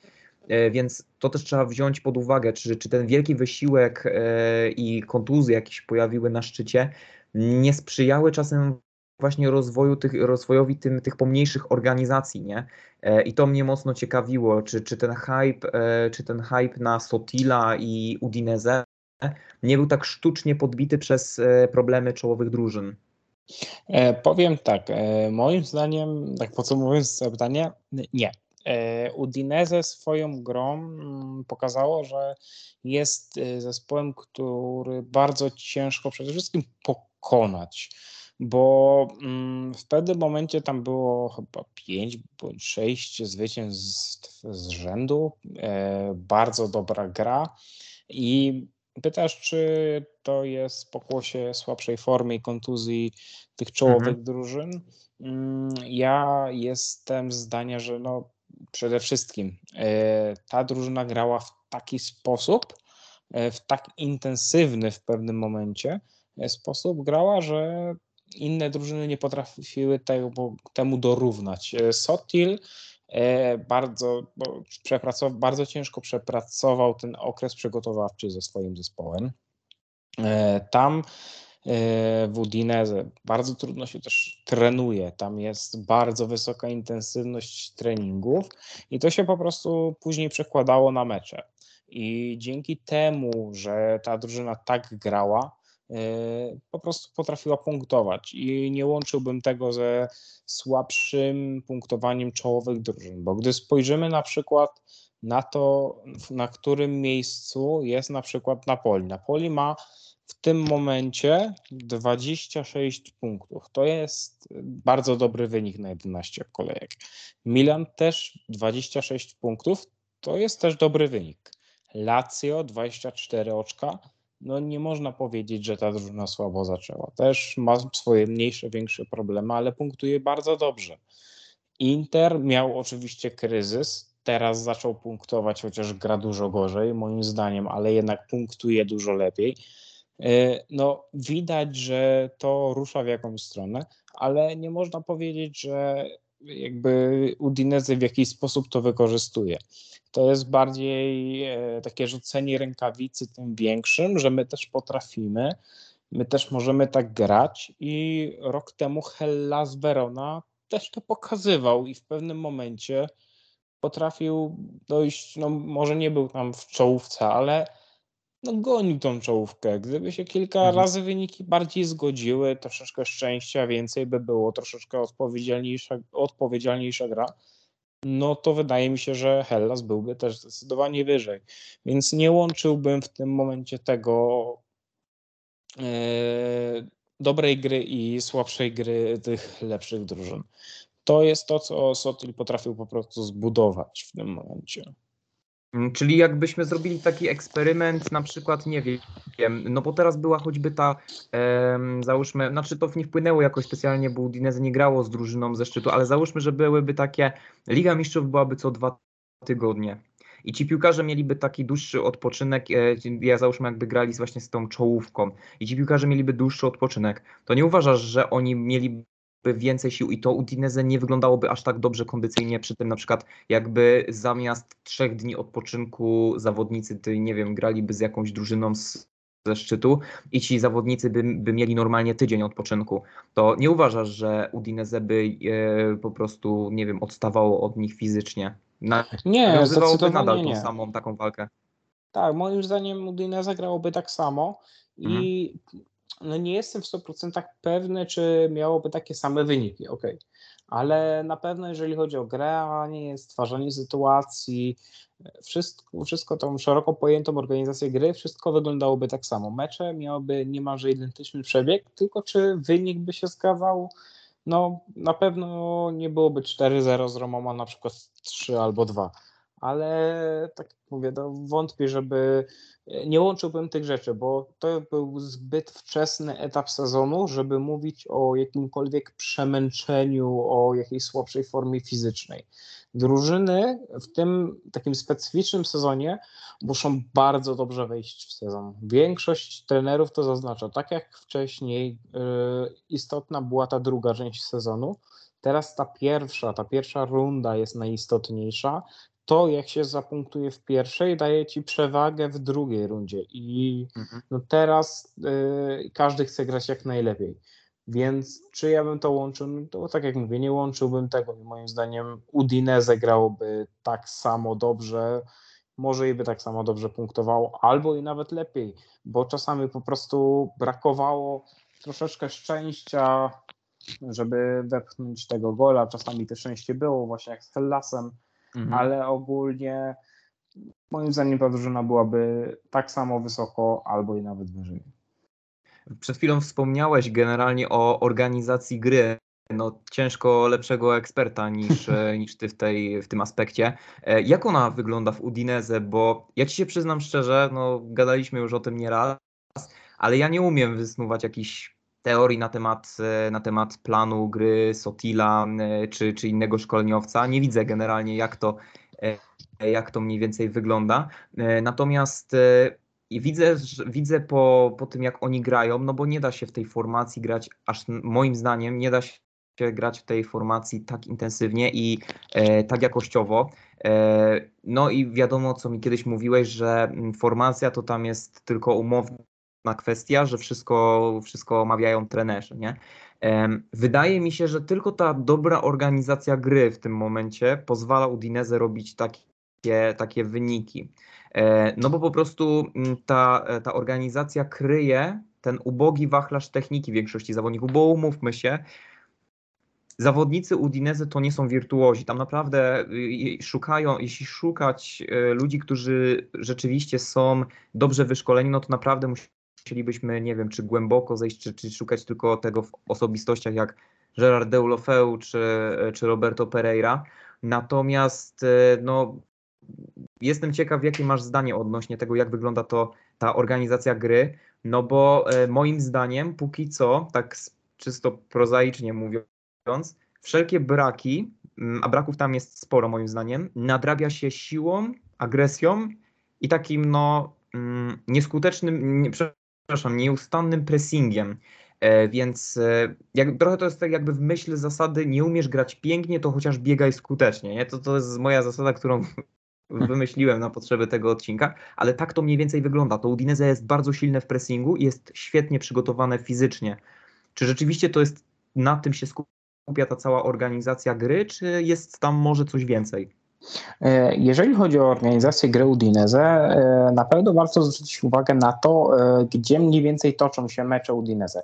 E, więc to też trzeba wziąć pod uwagę, czy, czy ten wielki wysiłek e, i kontuzje, jakie się pojawiły na szczycie, nie sprzyjały czasem właśnie rozwoju tych, rozwojowi tym, tych pomniejszych organizacji, nie? E, I to mnie mocno ciekawiło, czy, czy ten hype, e, czy ten hype na Sotila i Udinese nie był tak sztucznie podbity przez e, problemy czołowych drużyn. Powiem tak, moim zdaniem, tak podsumowując pytanie, nie. Udinese swoją grą mm, pokazało, że jest zespołem, który bardzo ciężko przede wszystkim pokonać bo mm, w pewnym momencie tam było chyba 5 bądź 6 zwycięstw z rzędu. E, bardzo dobra gra. I pytasz, czy to jest pokłosie słabszej formy i kontuzji tych czołowych mhm. drużyn? Mm, ja jestem zdania, że no przede wszystkim e, ta drużyna grała w taki sposób, e, w tak intensywny w pewnym momencie sposób grała, że inne drużyny nie potrafiły tego, temu dorównać. E, Sotil e, bardzo, przepracował, bardzo ciężko przepracował ten okres przygotowawczy ze swoim zespołem. E, tam w Udinese bardzo trudno się też trenuje. Tam jest bardzo wysoka intensywność treningów i to się po prostu później przekładało na mecze. I dzięki temu, że ta drużyna tak grała, E, po prostu potrafiła punktować i nie łączyłbym tego ze słabszym punktowaniem czołowych drużyn, bo gdy spojrzymy na przykład na to, na którym miejscu jest na przykład Napoli. Napoli ma w tym momencie 26 punktów. To jest bardzo dobry wynik na 11 kolejek. Milan też 26 punktów. To jest też dobry wynik. Lazio 24 oczka no nie można powiedzieć, że ta drużyna słabo zaczęła. Też ma swoje mniejsze, większe problemy, ale punktuje bardzo dobrze. Inter miał oczywiście kryzys, teraz zaczął punktować, chociaż gra dużo gorzej, moim zdaniem, ale jednak punktuje dużo lepiej. E, no, widać, że to rusza w jakąś stronę, ale nie można powiedzieć, że jakby Udinese w jakiś sposób to wykorzystuje. To jest bardziej e, takie rzucenie rękawicy tym większym, że my też potrafimy, my też możemy tak grać i rok temu Hellas Verona też to pokazywał i w pewnym momencie potrafił dojść, no może nie był tam w czołówce, ale no gonił tą czołówkę. Gdyby się kilka mhm. razy wyniki bardziej zgodziły, troszeczkę szczęścia więcej by było, troszeczkę odpowiedzialniejsza, odpowiedzialniejsza gra, no to wydaje mi się, że Hellas byłby też zdecydowanie wyżej. Więc nie łączyłbym w tym momencie tego e, dobrej gry i słabszej gry tych lepszych drużyn. To jest to, co Sotil potrafił po prostu zbudować w tym momencie. Mm, czyli jakbyśmy zrobili taki eksperyment, na przykład, nie wiem, no bo teraz była choćby ta, um, załóżmy, znaczy to nie wpłynęło jakoś specjalnie, bo Udinese nie grało z drużyną ze szczytu, ale załóżmy, że byłyby takie, Liga Mistrzów byłaby co dwa tygodnie. I ci piłkarze mieliby taki dłuższy odpoczynek, e, ja załóżmy jakby grali właśnie z tą czołówką i ci piłkarze mieliby dłuższy odpoczynek, to nie uważasz, że oni mieli więcej sił i to Udinese nie wyglądałoby aż tak dobrze kondycyjnie przy tym na przykład jakby zamiast trzech dni odpoczynku zawodnicy, ty nie wiem, graliby z jakąś drużyną z ze szczytu i ci zawodnicy by, by mieli normalnie tydzień odpoczynku, to nie uważasz, że Udinese by e, po prostu, nie wiem, odstawało od nich fizycznie? Na, nie, zdecydowanie nadal nie. tą samą taką walkę. Tak, moim zdaniem Udinese grałoby tak samo i mhm. No nie jestem w 100% pewny, czy miałoby takie same wyniki, ok. Ale na pewno jeżeli chodzi o granie, stwarzanie sytuacji, wszystko, wszystko tą szeroko pojętą organizację gry, wszystko wyglądałoby tak samo. Mecze miałyby niemalże identyczny przebieg, tylko czy wynik by się zgadzał? No na pewno nie byłoby 4-0 z Romą, a na przykład 3 albo 2 ale tak jak mówię, to wątpię, żeby nie łączyłbym tych rzeczy, bo to był zbyt wczesny etap sezonu, żeby mówić o jakimkolwiek przemęczeniu, o jakiejś słabszej formie fizycznej. Drużyny w tym takim specyficznym sezonie muszą bardzo dobrze wejść w sezon. Większość trenerów to zaznacza, tak jak wcześniej yy, istotna była ta druga część sezonu, Teraz ta pierwsza, ta pierwsza runda jest najistotniejsza to, jak się zapunktuje w pierwszej, daje ci przewagę w drugiej rundzie. I mhm. no teraz y, każdy chce grać jak najlepiej. Więc czy ja bym to łączył? No to tak jak mówię, nie łączyłbym tego. Moim zdaniem Udinese grałoby tak samo dobrze, może i by tak samo dobrze punktowało, albo i nawet lepiej, bo czasami po prostu brakowało troszeczkę szczęścia, żeby wepchnąć tego gola. Czasami to szczęście było, właśnie jak z Hellasem mhm. ale ogólnie moim zdaniem ta drużyna byłaby tak samo wysoko albo i nawet wyżej. Przed chwilą wspomniałeś generalnie o organizacji gry. No, ciężko lepszego eksperta niż, niż ty w, tej, w tym aspekcie. E, jak ona wygląda w Udineze? Bo ja ci się przyznam szczerze, no, gadaliśmy już o tym nieraz, ale ja nie umiem wysnuwać jakichś teorii na temat, e, na temat planu gry Sotila e, czy, czy innego szkoleniowca. Nie widzę generalnie, jak to, e, jak to mniej więcej wygląda. Natomiast widzę, widzę po, po tym, jak oni grają, no bo nie da się w tej formacji grać, aż moim zdaniem, nie da się grać w tej formacji tak intensywnie i e, tak jakościowo. E, no i wiadomo, co mi kiedyś mówiłeś, że formacja to tam jest tylko umowna kwestia, że wszystko, wszystko omawiają trenerzy. Nie? Wydaje mi się, że tylko ta dobra organizacja gry w tym momencie pozwala Udinese robić takie, takie wyniki. E, no bo po prostu mm, ta, ta organizacja kryje ten ubogi wachlarz techniki większości zawodników, bo umówmy się, zawodnicy Udinese to nie są wirtuozi. Tam naprawdę y, szukają, jeśli szukać y, ludzi, którzy rzeczywiście są dobrze wyszkoleni, no to naprawdę musi chcielibyśmy, nie wiem, czy głęboko zejść, czy, czy szukać tylko tego w osobistościach jak Gerard Deulofeu czy, czy Roberto Pereira. Natomiast e, no, jestem ciekaw, jakie masz zdanie odnośnie tego, jak wygląda to ta organizacja gry, no bo e, moim zdaniem póki co, tak czysto prozaicznie mówiąc, wszelkie braki, mm, a braków tam jest sporo moim zdaniem, nadrabia się siłą, agresją i takim no mm, nieskutecznym, nie, przepraszam, nieustannym pressingiem. E, więc e, jak, trochę to jest tak jakby w myśl zasady nie umiesz grać pięknie, to chociaż biegaj skutecznie. Nie? To, to jest moja zasada, którą wymyśliłem na potrzeby tego odcinka, ale tak to mniej więcej wygląda. To Udinese jest bardzo silne w pressingu i jest świetnie przygotowane fizycznie. Czy rzeczywiście to jest, na tym się skupia ta cała organizacja gry, czy jest tam może coś więcej? E, jeżeli chodzi o organizację gry Udinese, e, na pewno warto zwrócić uwagę na to, e, gdzie mniej więcej toczą się mecze Udinese.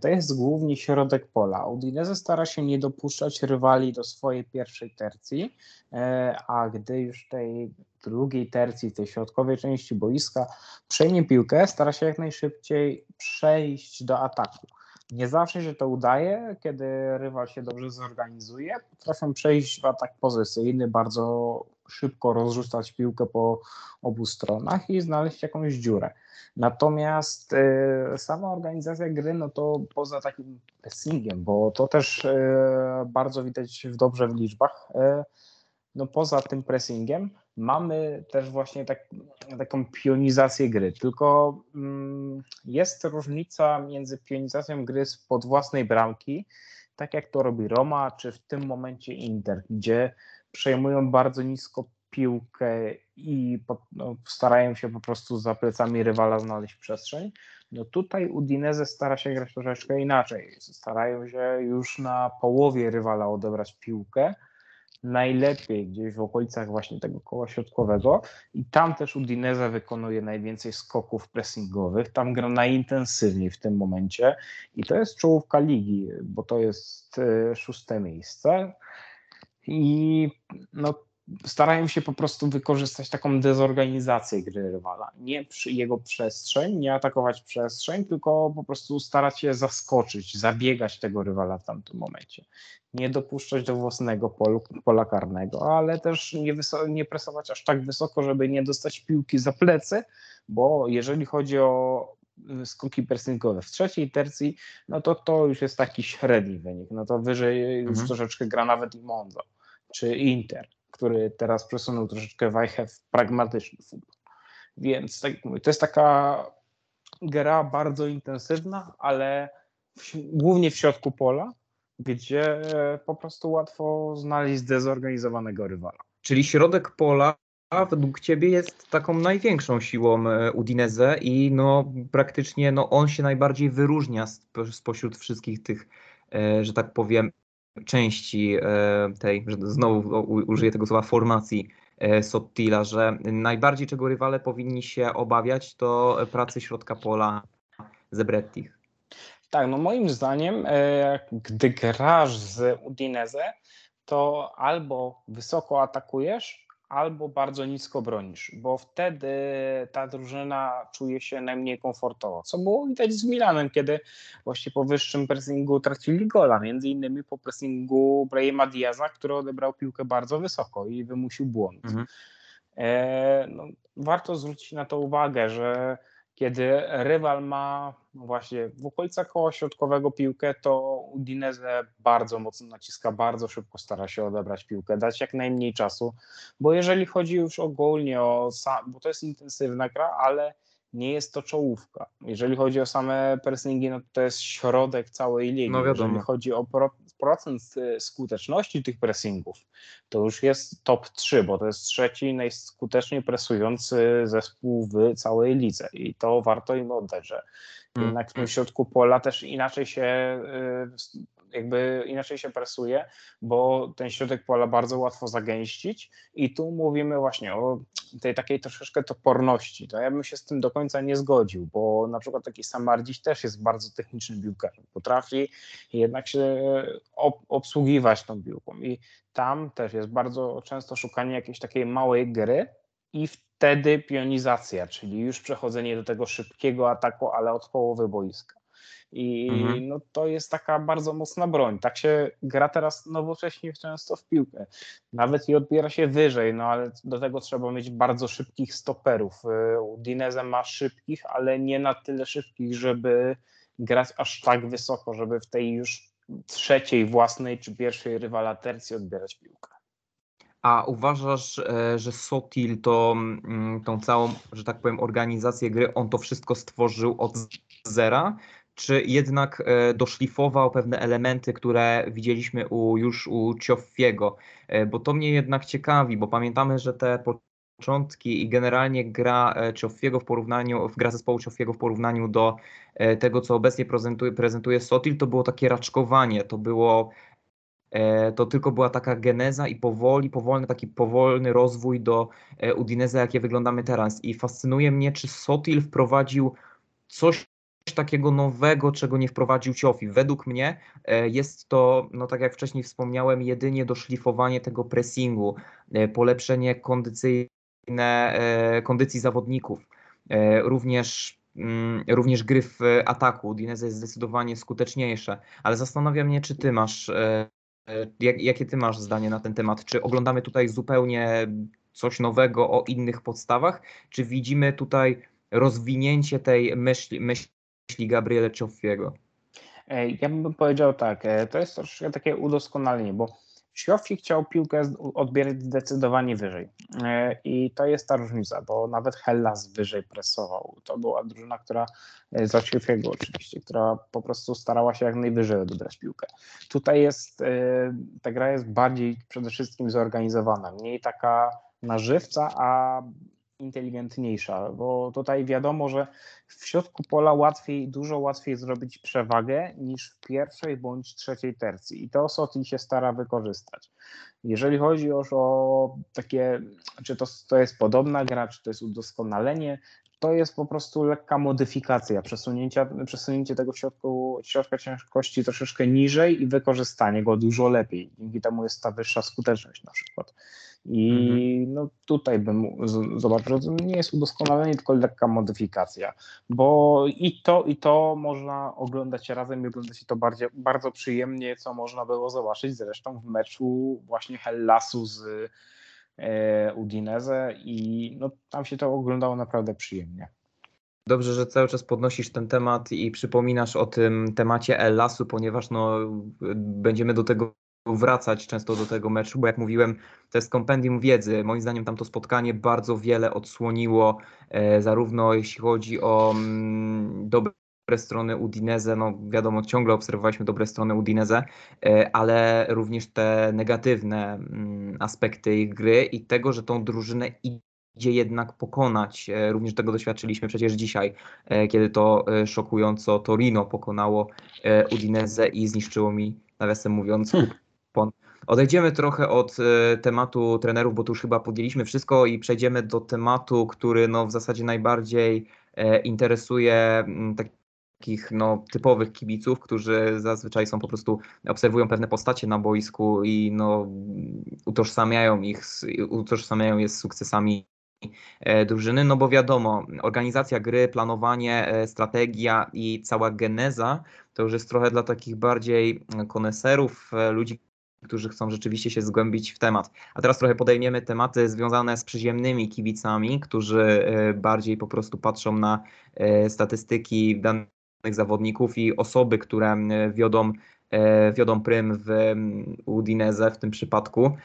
To jest głównie środek pola. Udinese stara się nie dopuszczać rywali do swojej pierwszej tercji, a gdy już tej drugiej tercji, tej środkowej części boiska przejmie piłkę, stara się jak najszybciej przejść do ataku. Nie zawsze się to udaje, kiedy rywal się dobrze zorganizuje. Potrafią przejść w atak pozycyjny, bardzo szybko rozrzucać piłkę po obu stronach i znaleźć jakąś dziurę. Natomiast y, sama organizacja gry, no to poza takim pressingiem, bo to też y, bardzo widać w dobrze w liczbach, y, no poza tym pressingiem mamy też właśnie tak, taką pionizację gry. Tylko mm, jest różnica między pionizacją gry spod własnej bramki, tak jak to robi Roma, czy w tym momencie Inter, gdzie przejmują bardzo nisko piłkę i po, no, starają się po prostu za plecami rywala znaleźć przestrzeń. No tutaj Udinese stara się grać troszeczkę inaczej. Starają się już na połowie rywala odebrać piłkę, najlepiej gdzieś w okolicach właśnie tego koła środkowego. I tam też Udinese wykonuje najwięcej skoków pressingowych, tam gra najintensywniej w tym momencie. I to jest czołówka ligi, bo to jest e, szóste miejsce. I no starają się po prostu wykorzystać taką dezorganizację gry rywala. Nie przy jego przestrzeń, nie atakować przestrzeń, tylko po prostu starać się zaskoczyć, zabiegać tego rywala w tamtym momencie. Nie dopuszczać do własnego polu, pola karnego, ale też nie, nie presować aż tak wysoko, żeby nie dostać piłki za plecy, bo jeżeli chodzi o y, skoki pressingowe w trzeciej tercji, no to to już jest taki średni wynik. No to wyżej już mhm. troszeczkę gra nawet i Monza czy Inter który teraz przesunął troszeczkę wajchę w pragmatyczny futbol. Więc tak jak mówię, to jest taka gra bardzo intensywna, ale w, głównie w środku pola, gdzie po prostu łatwo znaleźć zdezorganizowanego rywala. Czyli środek pola według Ciebie jest taką największą siłą e, Udinese i no praktycznie no on się najbardziej wyróżnia spośród wszystkich tych, e, że tak powiem, części e, tej, że znowu użyję tego słowa, formacji e, Sottila, że najbardziej czego rywale powinni się obawiać to pracy środka pola Zebrettich. Tak, no moim zdaniem, e, gdy grasz z Udinese, to albo wysoko atakujesz, albo bardzo nisko bronisz, bo wtedy ta drużyna czuje się najmniej komfortowo. Co było widać z Milanem, kiedy właśnie po wyższym pressingu tracili gola, między innymi po pressingu Brahima Diaza, który odebrał piłkę bardzo wysoko i wymusił błąd. Mhm. E, no, warto zwrócić na to uwagę, że kiedy rywal ma właśnie w okolicach koła środkowego piłkę, to Udinese bardzo mocno naciska, bardzo szybko stara się odebrać piłkę, dać jak najmniej czasu, bo jeżeli chodzi już ogólnie o, bo to jest intensywna gra, ale nie jest to czołówka. Jeżeli chodzi o same pressingi, no to jest środek całej ligi. No Jeżeli chodzi o pro, skuteczności tych pressingów, to już jest top 3, bo to jest trzeci najskuteczniej presujący zespół w całej lidze i to warto im oddać, że mm. jednak w tym środku pola też inaczej się y, jakby inaczej się presuje, bo ten środek pola bardzo łatwo zagęścić i tu mówimy właśnie o tej takiej troszeczkę toporności. To ja bym się z tym do końca nie zgodził, bo na przykład taki Samardziś też jest bardzo technicznym piłkarzem. Potrafi jednak się obsługiwać tą piłką i tam też jest bardzo często szukanie jakiejś takiej małej gry i wtedy pionizacja, czyli już przechodzenie do tego szybkiego ataku, ale od połowy boiska. I mhm. no, to jest taka bardzo mocna broń. Tak się gra teraz nowocześnie często w piłkę. Nawet i odbiera się wyżej, no ale do tego trzeba mieć bardzo szybkich stoperów. Y, Dineze ma szybkich, ale nie na tyle szybkich, żeby grać aż tak wysoko, żeby w tej już trzeciej własnej czy pierwszej rywala tercji odbierać piłkę. A uważasz, e, że Sotil to mm, tą całą, że tak powiem, organizację gry, on to wszystko stworzył od zera? Czy jednak e, doszlifował pewne elementy, które widzieliśmy u, już u Cioffiego, e, bo to mnie jednak ciekawi, bo pamiętamy, że te początki i generalnie gra e, Cioffiego w porównaniu, gra zespołu Cioffiego w porównaniu do tego, co obecnie prezentuje, prezentuje Sotil, to było takie raczkowanie, to było to tylko była taka geneza i powoli, powolny, taki powolny rozwój do Udinese, jakie wyglądamy teraz. I fascynuje mnie, czy Sotil wprowadził coś takiego nowego, czego nie wprowadził Ciofi. Według mnie e, jest to, no tak jak wcześniej wspomniałem, jedynie doszlifowanie tego pressingu, e, polepszenie kondycyjne e, kondycji zawodników, również mm, również gry w ataku. Dineze jest zdecydowanie skuteczniejsze, ale zastanawia mnie, czy ty masz, jak, jakie ty masz zdanie na ten temat? Czy oglądamy tutaj zupełnie coś nowego o innych podstawach, czy widzimy tutaj rozwinięcie tej myśli, myśli myśli Gabriele Cioffiego? Ja bym powiedział tak, e, to jest troszkę takie udoskonalenie, bo Cioffi chciał piłkę odbierać zdecydowanie wyżej e, i to jest ta różnica, bo nawet Hellas wyżej presował. To była drużyna, która e, za Cioffiego oczywiście, która po prostu starała się jak najwyżej odebrać piłkę. Tutaj jest, ta gra jest bardziej przede wszystkim zorganizowana, mniej taka na żywca, a inteligentniejsza, bo tutaj wiadomo, że w środku pola łatwiej, dużo łatwiej zrobić przewagę niż w pierwszej bądź trzeciej tercji i to Soti się stara wykorzystać. Jeżeli chodzi już o takie, czy to, to jest podobna gra, czy to jest udoskonalenie, to jest po prostu lekka modyfikacja, przesunięcia, przesunięcie tego środku, środka ciężkości troszeczkę niżej i wykorzystanie go dużo lepiej. Dzięki temu jest ta wyższa skuteczność na przykład. I mhm. no tutaj bym zobaczył, że to nie jest udoskonalenie, tylko lekka modyfikacja, bo i to, i to można oglądać razem i oglądać to bardzo, bardzo przyjemnie, co można było zobaczyć zresztą w meczu właśnie Hellasu z e, Udinese i no, tam się to oglądało naprawdę przyjemnie. Dobrze, że cały czas podnosisz ten temat i przypominasz o tym temacie El-Lasu, ponieważ no, będziemy do tego wracać często do tego meczu, bo jak mówiłem, to jest kompendium wiedzy. Moim zdaniem tam to spotkanie bardzo wiele odsłoniło, e, zarówno jeśli chodzi o mm, dobre strony Udinese, no wiadomo, ciągle obserwowaliśmy dobre strony Udinese, e, ale również te negatywne mm, aspekty ich gry i tego, że tą drużynę idzie jednak pokonać. E, również tego doświadczyliśmy przecież dzisiaj, e, kiedy to szokująco Torino pokonało e, Udinese i zniszczyło mi, nawiasem mówiąc, hmm. Odejdziemy trochę od tematu trenerów, bo tu już chyba podjęliśmy wszystko i przejdziemy do tematu, który no, w zasadzie najbardziej interesuje m, takich no, typowych kibiców, którzy zazwyczaj są po prostu, obserwują pewne postacie na boisku i no, utożsamiają ich, utożsamiają je z sukcesami e, drużyny, no bo wiadomo, organizacja gry, planowanie, e, strategia i cała geneza to już jest trochę dla takich bardziej koneserów, e, ludzi, którzy chcą rzeczywiście się zgłębić w temat. A teraz trochę podejmiemy tematy związane z przyziemnymi kibicami, którzy bardziej po prostu patrzą na statystyki danych zawodników i osoby, które wiodą, e, wiodą prym w Udinese w tym przypadku.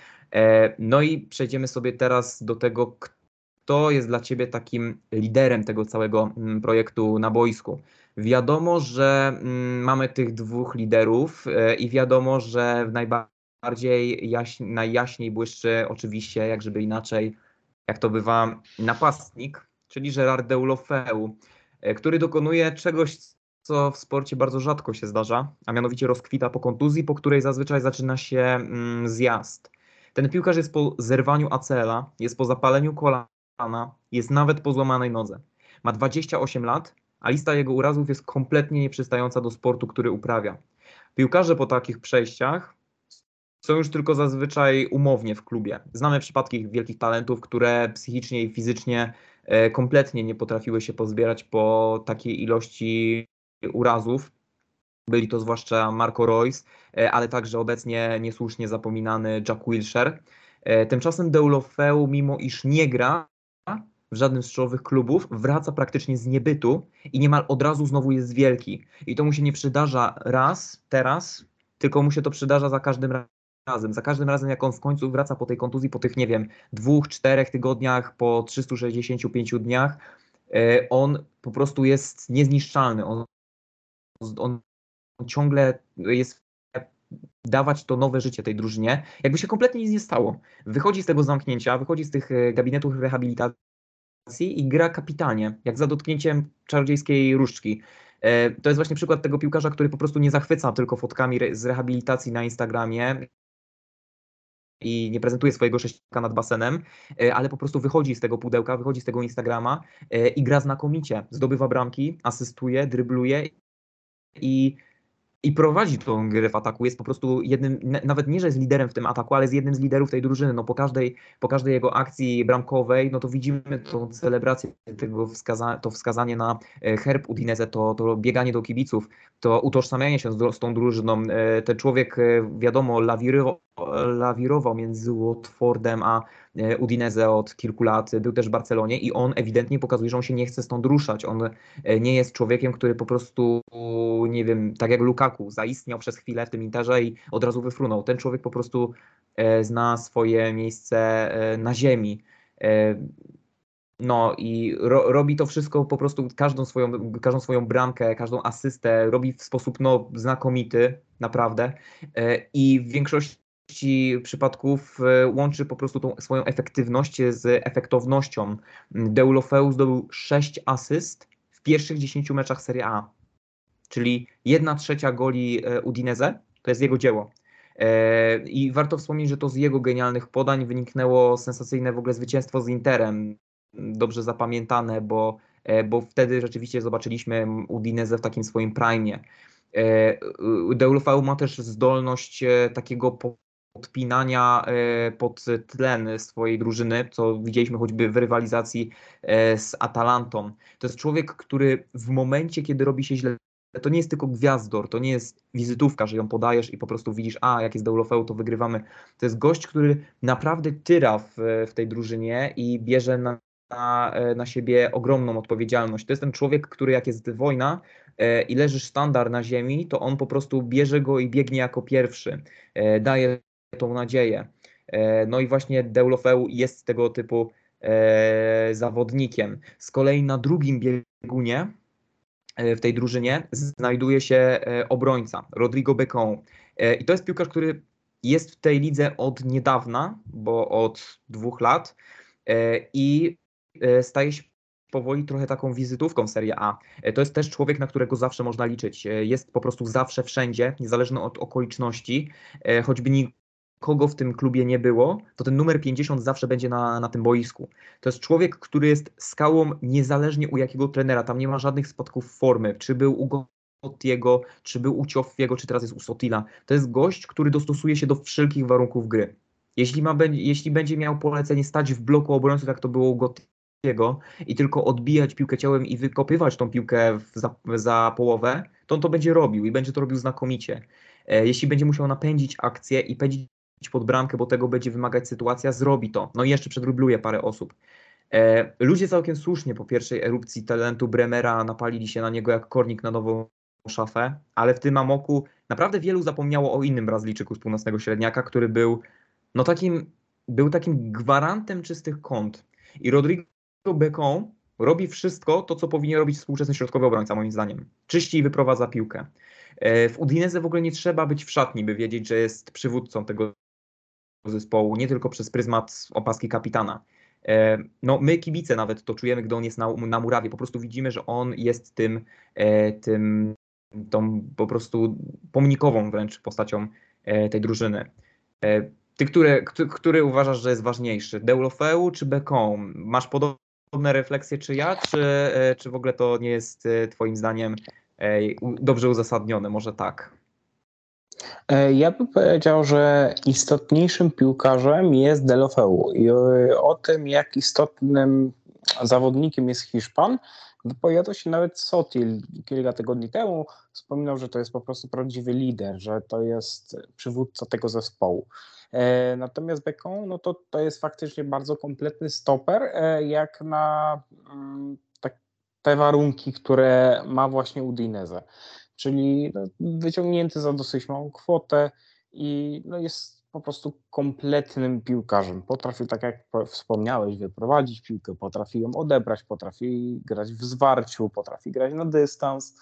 No i przejdziemy sobie teraz do tego, kto jest dla Ciebie takim liderem tego całego projektu na boisku. Wiadomo, że mamy tych dwóch liderów i wiadomo, że w najbardziej bardziej jaś, najjaśniej błyszczy oczywiście, jak żeby inaczej, jak to bywa, napastnik, czyli Gerard Deulofeu, e, który dokonuje czegoś, co w sporcie bardzo rzadko się zdarza, a mianowicie rozkwita po kontuzji, po której zazwyczaj zaczyna się mm, zjazd. Ten piłkarz jest po zerwaniu acela, jest po zapaleniu kolana, jest nawet po złamanej nodze. Ma 28 lat, a lista jego urazów jest kompletnie nieprzystająca do sportu, który uprawia. Piłkarze po takich przejściach są już tylko zazwyczaj umownie w klubie. Znamy przypadki wielkich talentów, które psychicznie i fizycznie e, kompletnie nie potrafiły się pozbierać po takiej ilości urazów. Byli to zwłaszcza Marco Royce, ale także obecnie niesłusznie zapominany Jack Wilshere. E, tymczasem Deulofeu, mimo iż nie gra w żadnym z czołowych klubów, wraca praktycznie z niebytu i niemal od razu znowu jest wielki. I to mu się nie przydarza raz, teraz, tylko mu się to przydarza za każdym razem razem, za każdym razem jak on w końcu wraca po tej kontuzji, po tych, nie wiem, dwóch, czterech tygodniach, po 365 dniach, e, on po prostu jest niezniszczalny. On, on ciągle jest dawać to nowe życie tej drużynie, jakby się kompletnie nic nie stało. Wychodzi z tego zamknięcia, wychodzi z tych e, gabinetów rehabilitacji i gra kapitalnie, jak za dotknięciem czarodziejskiej różdżki. E, to jest właśnie przykład tego piłkarza, który po prostu nie zachwyca tylko fotkami z rehabilitacji na Instagramie, i nie prezentuje swojego sześciaka nad basenem, e, ale po prostu wychodzi z tego pudełka, wychodzi z tego Instagrama i gra znakomicie. Zdobywa bramki, asystuje, drybluje i, i prowadzi tą grę w ataku. Jest po prostu jednym, nawet nie, że jest liderem w tym ataku, ale jest jednym z liderów tej drużyny. No po każdej, po każdej jego akcji bramkowej, no to widzimy tą celebrację, tego wskaza to wskazanie na e, herb Udinese, to, to bieganie do kibiców, to utożsamianie się z, z tą drużyną. Ten człowiek, wiadomo, lawirował lawirował między Watfordem a e, Udinese od kilku lat, był też w Barcelonie i on ewidentnie pokazuje, że on się nie chce stąd ruszać. On e, nie jest człowiekiem, który po prostu, nie wiem, tak jak Lukaku, zaistniał przez chwilę w tym Interze i od razu wyfrunął. Ten człowiek po prostu e, zna swoje miejsce na ziemi. No i ro, robi to wszystko po prostu, każdą swoją, każdą swoją bramkę, każdą asystę robi w sposób no, znakomity, naprawdę. I w większości przypadków e, łączy po prostu tą swoją efektywność z efektownością. Deulofeu zdobył 6 asyst w pierwszych 10 meczach Serie A, czyli 1 trzecia goli e, Udinese to jest jego dzieło. E, I warto wspomnieć, że to z jego genialnych podań wyniknęło sensacyjne w ogóle zwycięstwo z Interem. Dobrze zapamiętane, bo, bo wtedy rzeczywiście zobaczyliśmy Udinese w takim swoim prime. Deulofeu ma też zdolność takiego podpinania e, pod tlen swojej drużyny, co widzieliśmy choćby w rywalizacji e, z Atalantą. To jest człowiek, który w momencie, kiedy robi się źle, to nie jest tylko gwiazdor, to nie jest wizytówka, że ją podajesz i po prostu widzisz, a jak jest Deulofeu, to wygrywamy. To jest gość, który naprawdę tyra w, w tej drużynie i bierze na, na, na siebie ogromną odpowiedzialność. To jest ten człowiek, który jak jest wojna, e, i leży sztandar na ziemi, to on po prostu bierze go i biegnie jako pierwszy. Daje tą nadzieję. E, no i właśnie Deulofeu jest tego typu e, zawodnikiem. Z kolei na drugim biegunie e, w tej drużynie znajduje się obrońca Rodrigo Becon. I to jest piłkarz, który jest w tej lidze od niedawna, bo od dwóch lat i staje się powoli trochę taką wizytówką Serie A. To jest też człowiek, na którego zawsze można liczyć. Jest po prostu zawsze wszędzie, niezależnie od okoliczności, choćby kogo w tym klubie nie było, to ten numer 50 zawsze będzie na, na tym boisku. To jest człowiek, który jest skałą niezależnie u jakiego trenera. Tam nie ma żadnych spadków formy. Czy był u Gottiego, czy był u Cioffiego, czy teraz jest u Sotila. To jest gość, który dostosuje się do wszelkich warunków gry. Jeśli, ma, jeśli będzie miał polecenie stać w bloku obrońców, jak to było u Gottiego, i tylko odbijać piłkę ciałem i wykopywać tą piłkę za, za połowę, to on to będzie robił i będzie to robił znakomicie. E, jeśli będzie musiał napędzić akcję i pędzić pod bramkę, bo tego będzie wymagać sytuacja, zrobi to. No i jeszcze przedrubluje parę osób. E, ludzie całkiem słusznie po pierwszej erupcji talentu Bremera napalili się na niego jak kornik na nową szafę, ale w tym amoku naprawdę wielu zapomniało o innym Brazylijczyku z północnego średniaka, który był no takim, był takim gwarantem czystych kąt. I Rodrigo Becon robi wszystko to, co powinien robić współczesny środkowy obrońca, moim zdaniem. Czyści i wyprowadza piłkę. E, w Udinese w ogóle nie trzeba być w szatni, by wiedzieć, że jest przywódcą tego zespołu, nie tylko przez pryzmat opaski kapitana. E, no, my kibice nawet to czujemy, gdy on jest na, na murawie. Po prostu widzimy, że on jest tym, e, tym tą po prostu pomnikową wręcz postacią e, tej drużyny. Ty, który, który uważasz, że jest ważniejszy? Deulofeu czy Becon? Masz podobne refleksje czy ja, czy, czy w ogóle to nie jest twoim zdaniem dobrze uzasadnione? Może tak. E, ja bym powiedział, że istotniejszym piłkarzem jest Delofeu i o tym, jak istotnym zawodnikiem jest Hiszpan, wypowiadał się nawet Sotil kilka tygodni temu. Wspominał, że to jest po prostu prawdziwy lider, że to jest przywódca tego zespołu. E, natomiast Becon, no to, to jest faktycznie bardzo kompletny stoper, e, jak na mm, te warunki, które ma właśnie Udinese czyli no, wyciągnięty za dosyć małą kwotę i no, jest po prostu kompletnym piłkarzem. Potrafi, tak jak wspomniałeś, wyprowadzić piłkę, potrafi ją odebrać, potrafi grać w zwarciu, potrafi grać na dystans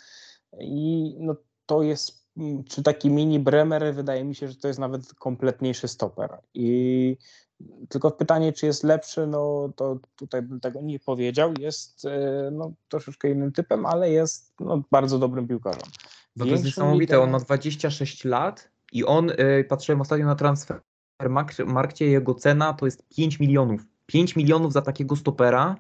i no, to jest, czy taki mini Bremer, wydaje mi się, że to jest nawet kompletniejszy stoper i tylko pytanie, czy jest lepszy, no to tutaj bym tego nie powiedział. Jest e, no, troszeczkę innym typem, ale jest no, bardzo dobrym piłkarzem. No to jest niesamowite, on ma 26 lat i on, yy, patrzyłem ostatnio na transfer markcie, jego cena to jest 5 milionów. 5 milionów za takiego stopera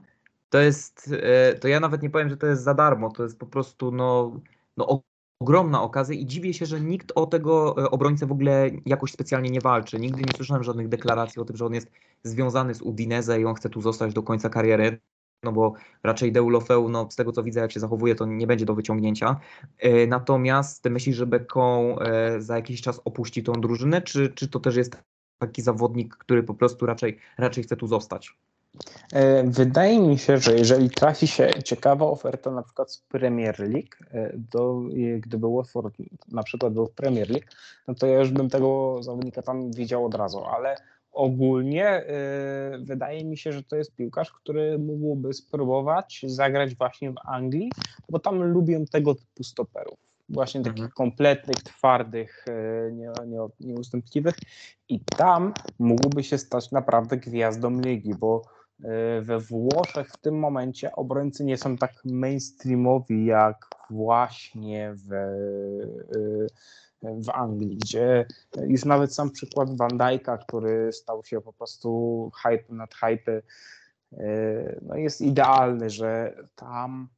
to jest, yy, to ja nawet nie powiem, że to jest za darmo, to jest po prostu no, no ogromna okazja i dziwię się, że nikt o tego e, obrońcę w ogóle jakoś specjalnie nie walczy. Nigdy nie słyszałem żadnych deklaracji o tym, że on jest związany z Udinese i on chce tu zostać do końca kariery. No bo raczej Deulofeu, no z tego co widzę, jak się zachowuje, to nie będzie do wyciągnięcia. E, natomiast myślisz, że Beką e, za jakiś czas opuści tą drużynę, czy, czy to też jest taki zawodnik, który po prostu raczej, raczej chce tu zostać? E, wydaje mi się, że jeżeli trafi się ciekawa oferta na przykład z Premier League, e, do, gdyby Watford na przykład był w Premier League, no to ja już bym tego zawodnika tam widział od razu, ale ogólnie yy, wydaje mi się, że to jest piłkarz, który mógłby spróbować zagrać właśnie w Anglii, bo tam lubią tego typu stoperów. właśnie takich mhm. kompletnych, twardych, e, nie, nie, nieustępliwych i tam mógłby się stać naprawdę gwiazdą ligi, bo e, we Włoszech w tym momencie obrońcy nie są tak mainstreamowi jak właśnie w, w Anglii, gdzie już nawet sam przykład Van Dijk'a, który stał się po prostu hype nad hype, no jest idealny, że tam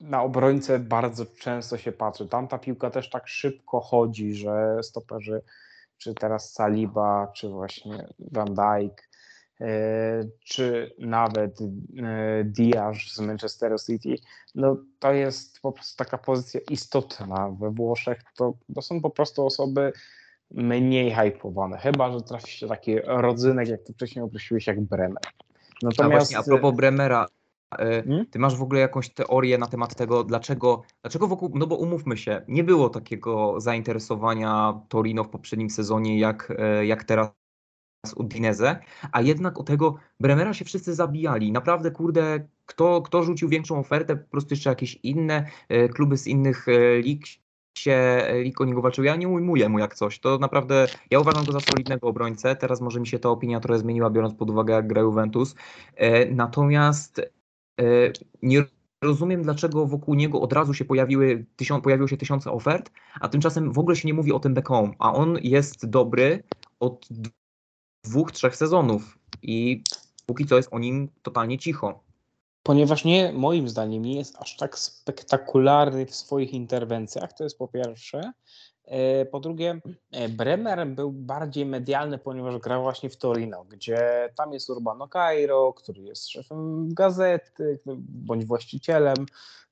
na obrońcę bardzo często się patrzy. Tam ta piłka też tak szybko chodzi, że stoperzy, czy teraz Saliba, czy właśnie Van Dijk, czy nawet e, Diaz z Manchester City, no to jest po prostu taka pozycja istotna we Włoszech. To, to są po prostu osoby mniej hypowane, chyba że trafi się taki rodzynek, jak ty wcześniej określiłeś, jak Bremer. Natomiast... A właśnie a propos Bremera, E, hmm? Ty masz w ogóle jakąś teorię na temat tego, dlaczego, dlaczego wokół, no bo umówmy się, nie było takiego zainteresowania Torino w poprzednim sezonie jak, e, jak teraz Udinese, a jednak o tego Bremera się wszyscy zabijali. Naprawdę, kurde, kto, kto rzucił większą ofertę, po prostu jeszcze jakieś inne e, kluby z innych lig się lig o niego walczył. Ja nie ujmuję mu jak coś. To naprawdę, ja uważam go za solidnego obrońcę. Teraz może mi się ta opinia trochę zmieniła, biorąc pod uwagę jak gra Juventus. Natomiast E, nie rozumiem, dlaczego wokół niego od razu się pojawiły, tysiąc, pojawiło się tysiące ofert, a tymczasem w ogóle się nie mówi o tym Beckham, a on jest dobry od dwóch, trzech sezonów i póki co jest o nim totalnie cicho. Ponieważ nie, moim zdaniem, nie jest aż tak spektakularny w swoich interwencjach, to jest po pierwsze. E, po drugie, e, Bremer był bardziej medialny, ponieważ grał właśnie w Torino, gdzie tam jest Urbano Cairo, który jest szefem gazety bądź właścicielem.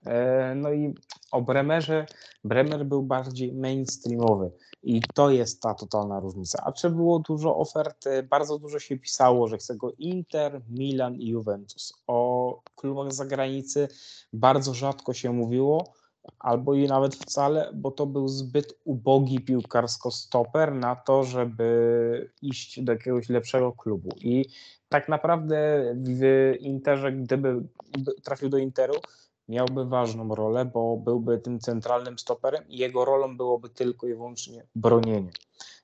E, no i o Bremerze, Bremer był bardziej mainstreamowy i to jest ta totalna różnica. A czy było dużo ofert? Bardzo dużo się pisało, że chce go Inter, Milan i Juventus. O klubach z zagranicy bardzo rzadko się mówiło albo i nawet wcale, bo to był zbyt ubogi piłkarsko stoper na to, żeby iść do jakiegoś lepszego klubu. I tak naprawdę w Interze, gdyby trafił do Interu, miałby ważną rolę, bo byłby tym centralnym stoperem i jego rolą byłoby tylko i wyłącznie bronienie.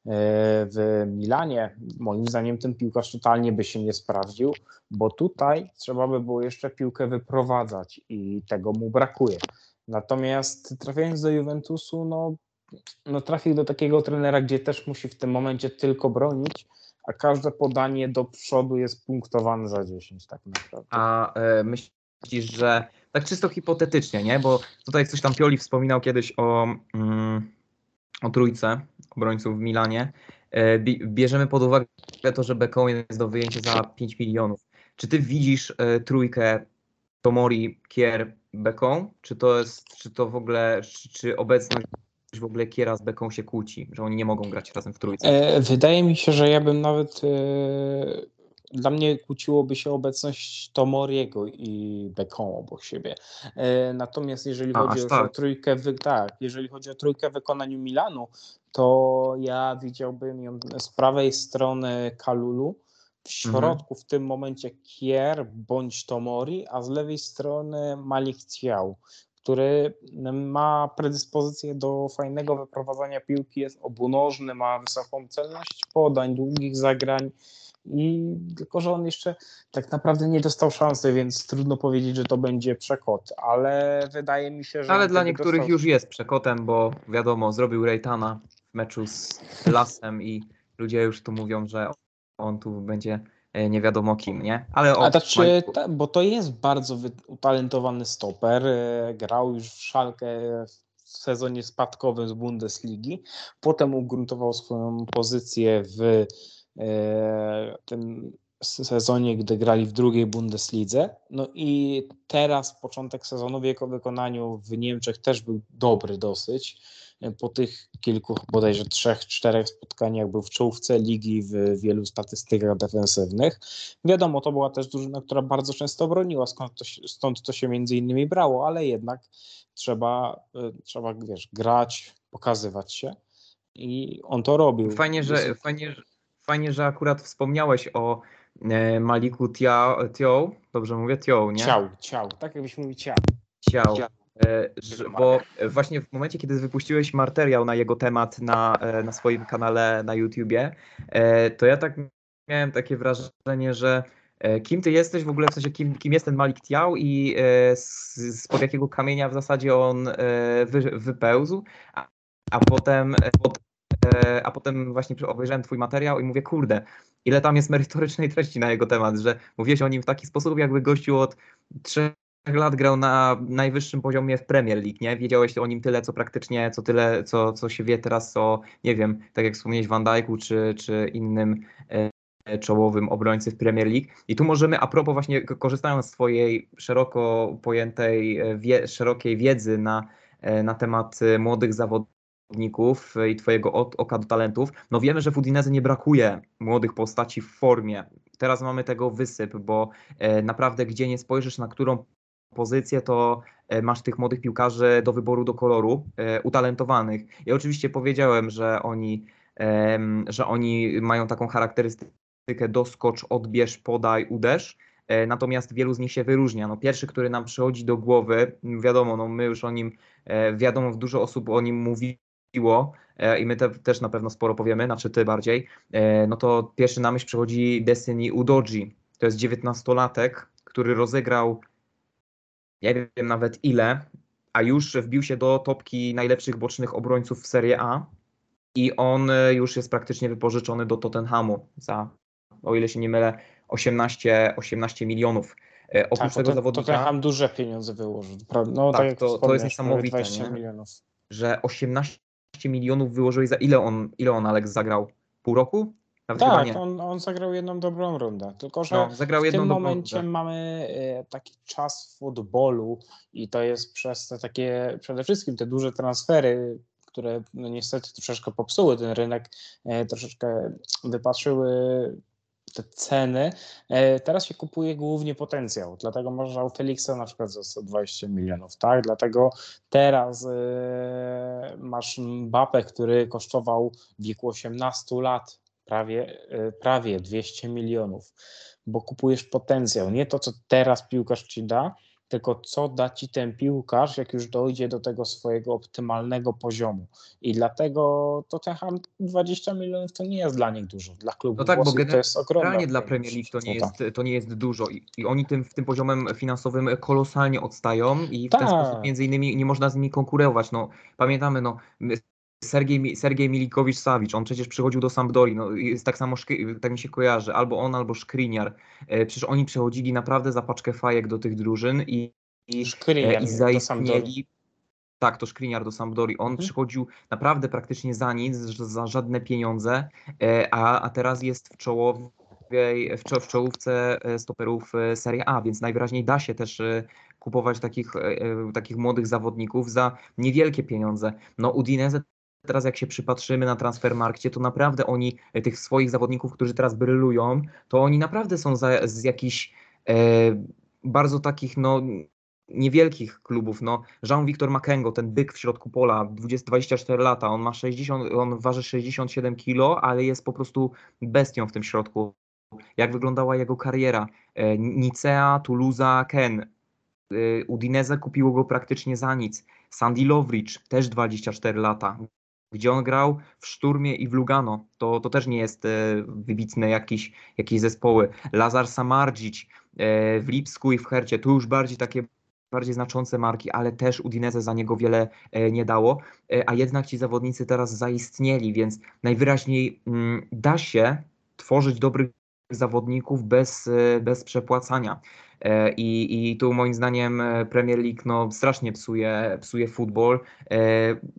E, w Milanie, moim zdaniem, ten piłkarz totalnie by się nie sprawdził, bo tutaj trzeba by było jeszcze piłkę wyprowadzać i tego mu brakuje. Natomiast trafiając do Juventusu, no, no trafił do takiego trenera, gdzie też musi w tym momencie tylko bronić, a każde podanie do przodu jest punktowane za 10 tak naprawdę. A e, myślisz, że tak czysto hipotetycznie, nie? Bo tutaj coś tam Pioli wspominał kiedyś o, mm, o trójce obrońców w Milanie. E, bierzemy pod uwagę to, że Beckham jest do wyjęcia za 5 milionów. Czy ty widzisz e, trójkę Tomori, Kier, Beką? Czy to jest, czy to w ogóle, czy, czy obecność w ogóle Kiera z Beką się kłóci, że oni nie mogą grać razem w trójce? E, wydaje mi się, że ja bym nawet e, dla mnie kłóciłoby się obecność Tomoriego i Beką obok siebie. E, natomiast jeżeli A, chodzi tak. o trójkę, tak, jeżeli chodzi o trójkę w wykonaniu Milanu, to ja widziałbym ją z prawej strony Kalulu, w mhm. środku w tym momencie Kier bądź Tomori, a z lewej strony Malik Ciał, który ma predyspozycję do fajnego wyprowadzania piłki, jest obunożny, ma wysoką celność podań, długich zagrań. I tylko, że on jeszcze tak naprawdę nie dostał szansy, więc trudno powiedzieć, że to będzie przekot, ale wydaje mi się, że. Ale dla niektórych dostał... już jest przekotem, bo wiadomo, zrobił Rejtana w meczu z Lasem i ludzie już tu mówią, że on tu będzie e, nie wiadomo kim, nie? Ale o, A tak czy, ta, bo to jest bardzo utalentowany stoper, e, grał już w Szalkę w sezonie spadkowym z Bundesligi, potem ugruntował swoją pozycję w e, tym sezonie, gdy grali w drugiej Bundeslidze. No i teraz początek sezonu w jego wykonaniu w Niemczech też był dobry dosyć po tych kilku, bodajże trzech, czterech spotkaniach był w czołówce ligi w wielu statystykach defensywnych. Wiadomo, to była też drużyna, która bardzo często broniła, skąd to, stąd to się między innymi brało, ale jednak trzeba, y, trzeba wiesz, grać, pokazywać się i on to robił. Fajnie, że, fajnie, fajnie, że akurat wspomniałeś o e, Maliku Tiao, dobrze mówię? Tiao, nie? Ciał, ciał, tak jakbyś mówił ciał. Ciał. Że, bo właśnie w momencie, kiedy wypuściłeś materiał na jego temat na, e, na swoim kanale na YouTubie, e, to ja tak miałem takie wrażenie, że kim ty jesteś w ogóle, w sensie kim, kim jest ten Malik Tiał i spod jakiego kamienia w zasadzie on wy, wypełzł, a, a potem a potem właśnie obejrzałem twój materiał i mówię, kurde, ile tam jest merytorycznej treści na jego temat, że mówiłeś o nim w taki sposób, jakby gościu od trzech lat grał na najwyższym poziomie w Premier League, nie? Wiedziałeś o nim tyle, co praktycznie, co tyle, co, co się wie teraz o, nie wiem, tak jak wspomniałeś Van Dijku, czy, czy innym e, czołowym obrońcy w Premier League. I tu możemy, a propos właśnie korzystając z twojej szeroko pojętej, e, wie, szerokiej wiedzy na, e, na temat młodych zawodników i twojego oka do talentów, no wiemy, że w Udinese nie brakuje młodych postaci w formie. Teraz mamy tego wysyp, bo naprawdę gdzie nie spojrzysz, na którą pozycję, to e, masz tych młodych piłkarzy do wyboru, do koloru, e, utalentowanych. Ja oczywiście powiedziałem, że oni, że oni mają taką charakterystykę doskocz, odbierz, podaj, uderz, e, natomiast wielu z nich się wyróżnia. No, pierwszy, który nam przychodzi do głowy, wiadomo, no, my już o nim, wiadomo, dużo osób o nim mówiło i my te, też na pewno sporo powiemy, znaczy ty bardziej, no to pierwszy na myśl przychodzi Destiny Udoji. To jest dziewiętnastolatek, który rozegrał nie wiem nawet ile, a już wbił się do topki najlepszych bocznych obrońców w Serie A i on e, już jest praktycznie wypożyczony do Tottenhamu za, o ile się nie mylę, 18, 18 milionów. E, oprócz tak, tego to, zawodnika... Tottenham duże pieniądze wyłożył. No, tak, tak to, to jest niesamowite, nie? że 18 milionów wyłożył za ile on, ile on Alex zagrał? Pół roku? Tak, on, on zagrał jedną dobrą rundę. Tylko, że no, w tym momencie rundę. mamy e, taki czas w futbolu i to jest przez te takie, przede wszystkim te duże transfery, które no niestety troszeczkę popsuły ten rynek, e, troszeczkę wypatrzyły te ceny. E, teraz się kupuje głównie potencjał, dlatego można u Felixa na przykład za 120 milionów, tak? Dlatego teraz masz Mbappé, który kosztował w wieku 18 lat prawie, e, prawie 200 milionów, bo kupujesz potencjał, nie to, co teraz piłkarz ci da, tylko co da ci ten piłkarz, jak już dojdzie do tego swojego optymalnego poziomu. I dlatego to Tottenham 20 milionów to nie jest dla nich dużo. Dla klubu no tak, bo to jest ogromne. dla Premier League to nie, jest, to nie jest dużo I, i oni tym, tym poziomem finansowym kolosalnie odstają i w tak. ten sposób między innymi nie można z nimi konkurować. No, pamiętamy, no, Sergiej, Sergiej Milikowicz-Sawicz, on przecież przychodził do Sampdori, no jest tak samo, tak mi się kojarzy, albo on, albo Szkriniar. E, przecież oni przechodzili naprawdę za paczkę fajek do tych drużyn i, i, e, i zaistnieli. Tak, to Szkriniar do Sampdori. On mhm. przychodził naprawdę praktycznie za nic, za żadne pieniądze, e, a, a teraz jest w czołowej, w, w czołówce stoperów Serie A, więc najwyraźniej da się też kupować takich, takich młodych zawodników za niewielkie pieniądze. No Udinese teraz jak się przypatrzymy na transfermarkcie, to naprawdę oni, e, tych swoich zawodników, którzy teraz brylują, to oni naprawdę są za, z jakichś e, bardzo takich, no niewielkich klubów. No, Jean-Victor Makengo, ten byk w środku pola, 20, 24 lata, on ma 60, on waży 67 kilo, ale jest po prostu bestią w tym środku. Jak wyglądała jego kariera? E, Nicea, Toulouse, Ken. E, Udinese kupiło go praktycznie za nic. Sandy Lovric, też 24 lata gdzie on grał w Szturmie i w Lugano. To, to też nie jest e, wybitne jakieś, jakieś zespoły. Lazar Samardzic e, w Lipsku i w Hercie, tu już bardziej takie bardziej znaczące marki, ale też Udinese za niego wiele e, nie dało, a jednak ci zawodnicy teraz zaistnieli, więc najwyraźniej mm, da się tworzyć dobrych zawodników bez, bez przepłacania. I, I tu moim zdaniem Premier League no, strasznie psuje, psuje futbol,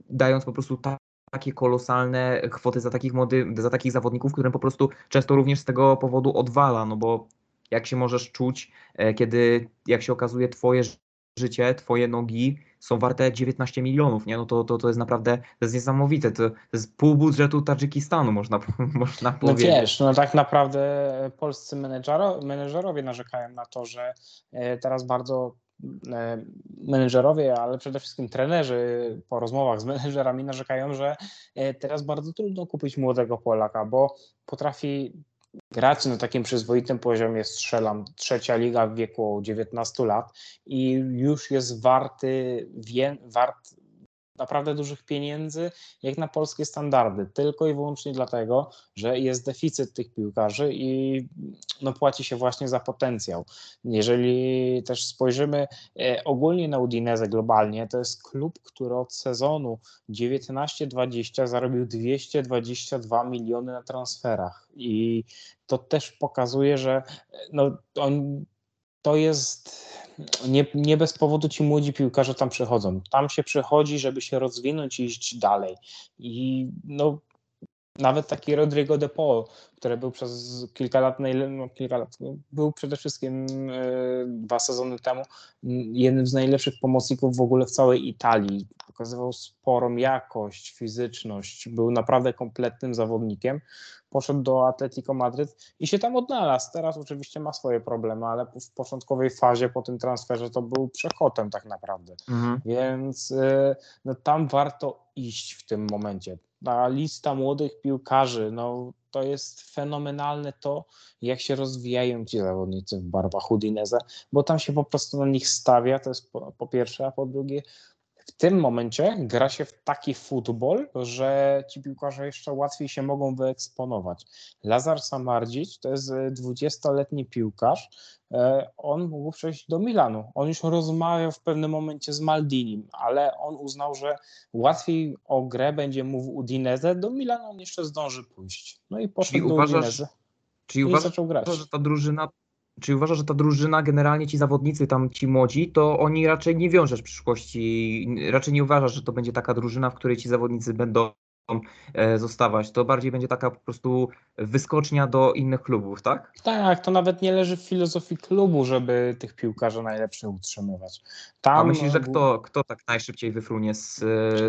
dając po prostu tak takie kolosalne kwoty za takich młody, za takich zawodników, którym po prostu często również z tego powodu odwala, no bo jak się możesz czuć, e, kiedy jak się okazuje twoje życie, twoje nogi są warte 19 milionów, nie? No to, to, to jest naprawdę, to jest niesamowite, to, to jest pół budżetu Tadżykistanu, można, można no powiedzieć. No wiesz, no tak naprawdę polscy menedżerowie narzekają na to, że e, teraz bardzo E, menedżerowie, ale przede wszystkim trenerzy po rozmowach z menedżerami narzekają, że e, teraz bardzo trudno kupić młodego Polaka, bo potrafi graczy na takim przyzwoitym poziomie strzelam. Trzecia liga w wieku 19 lat i już jest warty, wie, wart naprawdę dużych pieniędzy, jak na polskie standardy, tylko i wyłącznie dlatego, że jest deficyt tych piłkarzy i no, płaci się właśnie za potencjał. Jeżeli też spojrzymy e, ogólnie na Udinezę globalnie, to jest klub, który od sezonu 19-20 zarobił 222 miliony na transferach i to też pokazuje, że no, on, to jest nie, nie bez powodu ci młodzi piłkarze tam przychodzą. Tam się przychodzi, żeby się rozwinąć i iść dalej. I no, nawet taki Rodrigo de Paul, który był przez kilka lat, no, kilka lat no, był przede wszystkim yy, dwa sezony temu jednym z najlepszych pomocników w ogóle w całej Italii. Pokazywał sporą jakość, fizyczność, był naprawdę kompletnym zawodnikiem poszedł do Atletico Madryt i się tam odnalazł. Teraz oczywiście ma swoje problemy, ale w początkowej fazie po tym transferze to był przechotem tak naprawdę. Mhm. Więc y, no, tam warto iść w tym momencie. Ta lista młodych piłkarzy, no to jest fenomenalne to, jak się rozwijają ci zawodnicy w barwach Udinese, bo tam się po prostu na nich stawia, to jest po, po pierwsze, a po drugie w tym momencie gra się w taki futbol, że ci piłkarze jeszcze łatwiej się mogą wyeksponować. Lazar Samardzic to jest 20-letni piłkarz. E, on mógł przejść do Milanu. On już rozmawiał w pewnym momencie z Maldinim, ale on uznał, że łatwiej o grę będzie mu w Udinese. Do Milanu on jeszcze zdąży pójść. No i poszedł czyli do uważasz. Czyli uważasz, że ta drużyna Czyli uważasz, że ta drużyna, generalnie ci zawodnicy, tam ci młodzi, to oni raczej nie wiążesz w przyszłości, raczej nie uważasz, że to będzie taka drużyna, w której ci zawodnicy będą E, zostawać. To bardziej będzie taka po prostu wyskocznia do innych klubów, tak? Tak, to nawet nie leży w filozofii klubu, żeby tych piłkarzy najlepszych utrzymywać. Tam... A myślisz, że kto, kto tak najszybciej wyfrunie z,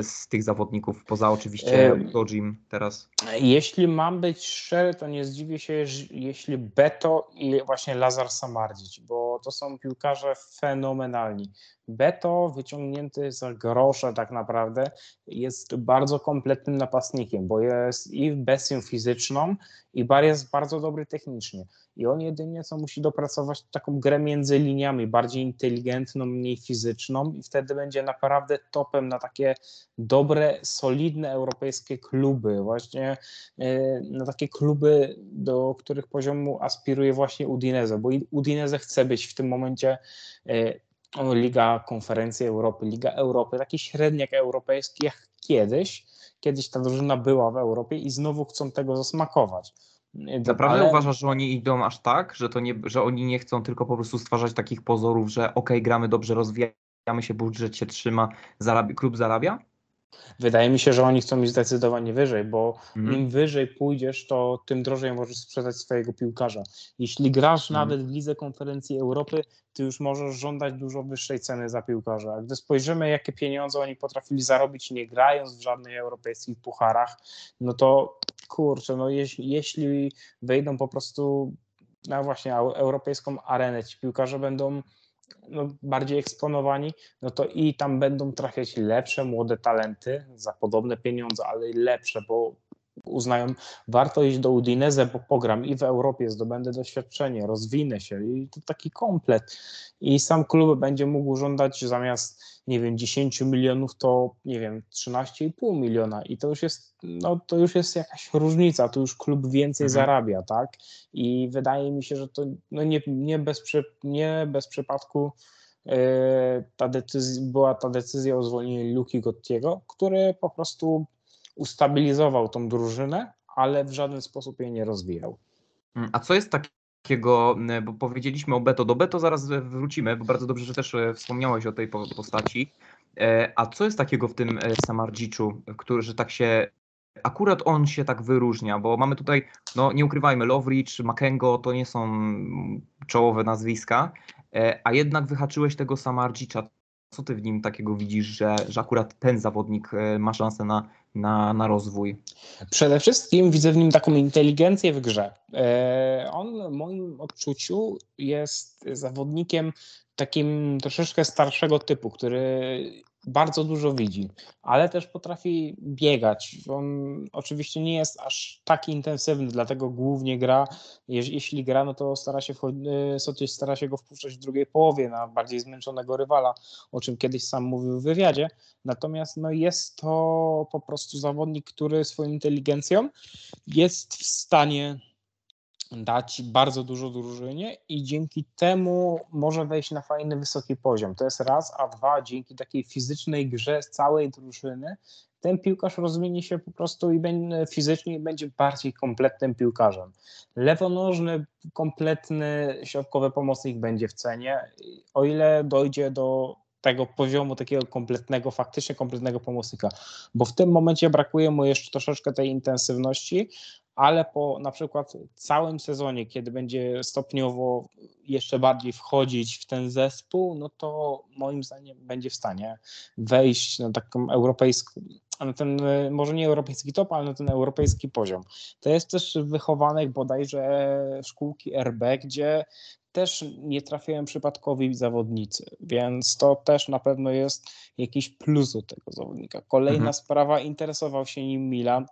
z tych zawodników, poza oczywiście Gojim teraz? Jeśli mam być szczery, to nie zdziwię się, jeśli Beto i właśnie Lazar Samardzic, bo to są piłkarze fenomenalni. Beto, wyciągnięty za grosze tak naprawdę, jest bardzo kompletnym napastnikiem, bo jest i bestią fizyczną, i Bar jest bardzo dobry technicznie. I on jedynie co musi dopracować taką grę między liniami, bardziej inteligentną, mniej fizyczną, i wtedy będzie naprawdę topem na takie dobre, solidne europejskie kluby, właśnie e, na takie kluby, do których poziomu aspiruje właśnie Udinese, bo Udinese chce być w tym momencie e, Liga Konferencji Europy, Liga Europy, taki średniak europejski jak kiedyś. Kiedyś ta drużyna była w Europie i znowu chcą tego zasmakować. Naprawdę Ale... uważasz, że oni idą aż tak, że, to nie, że oni nie chcą tylko po prostu stwarzać takich pozorów, że ok, gramy dobrze, rozwijamy się, budżet się trzyma, zarabia, klub zarabia? Wydaje mi się, że oni chcą iść zdecydowanie wyżej, bo mm. im wyżej pójdziesz, to tym drożej możesz sprzedać swojego piłkarza. Jeśli grasz mm. nawet w Lidze Konferencji Europy, ty już możesz żądać dużo wyższej ceny za piłkarza. A gdy spojrzymy, jakie pieniądze oni potrafili zarobić, nie grając w żadnych europejskich pucharach, no to kurczę, no jeśli, jeśli wejdą po prostu na właśnie europejską arenę, ci piłkarze będą no, bardziej eksponowani, no to i tam będą trafiać lepsze młode talenty za podobne pieniądze, ale lepsze, bo uznają, warto iść do Udinese, bo pogram i w Europie, zdobędę doświadczenie, rozwinę się i to taki komplet. I sam klub będzie mógł żądać zamiast, nie wiem, 10 milionów, to nie wiem, 13,5 miliona i to już jest, no to już jest jakaś różnica, to już klub więcej mhm. zarabia, tak? I wydaje mi się, że to no nie, nie, bez, nie bez przypadku yy, ta decyzja, była ta decyzja o zwolnieniu Luki Gottiego, który po prostu ustabilizował tą drużynę, ale w żaden sposób jej nie rozwijał. Mm, a co jest takiego, mm, bo powiedzieliśmy o Beto, do Beto zaraz wrócimy, bo bardzo dobrze, że też e, wspomniałeś o tej postaci. E, a co jest takiego w tym e, Samardziczu, który, że tak się akurat on się tak wyróżnia, bo mamy tutaj, no nie ukrywajmy, Lovrich, Makengo to nie są czołowe nazwiska, a jednak wyhaczyłeś tego Samardzicza. Co ty w nim takiego widzisz, że, że akurat ten zawodnik ma szansę na na, na rozwój? Przede wszystkim widzę w nim taką inteligencję w grze. E, on w moim odczuciu jest zawodnikiem takim troszeczkę starszego typu, który bardzo dużo widzi, ale też potrafi biegać. On oczywiście nie jest aż tak intensywny, dlatego głównie gra. Jeśli gra, no to stara się, y, Sotis stara się go wpuszczać w drugiej połowie na bardziej zmęczonego rywala, o czym kiedyś sam mówił w wywiadzie. Natomiast no jest to po prostu zawodnik, który swoją inteligencją jest w stanie dać bardzo dużo drużynie i dzięki temu może wejść na fajny, wysoki poziom. To jest raz, a dwa, dzięki takiej fizycznej grze całej drużyny, ten piłkarz rozwinie się po prostu i będzie fizycznie i będzie bardziej kompletnym piłkarzem. Lewonożny, kompletny środkowy pomocnik będzie w cenie, o ile dojdzie do tego poziomu takiego kompletnego, faktycznie kompletnego pomocnika, bo w tym momencie brakuje mu jeszcze troszeczkę tej intensywności, ale po na przykład całym sezonie, kiedy będzie stopniowo jeszcze bardziej wchodzić w ten zespół, no to moim zdaniem będzie w stanie wejść na taką europejską, na ten może nie europejski top, ale na ten europejski poziom. To jest też wychowanek bodajże szkółki RB, gdzie też nie trafiają przypadkowi zawodnicy, więc to też na pewno jest jakiś plus do tego zawodnika. Kolejna mhm. sprawa, interesował się nim Milan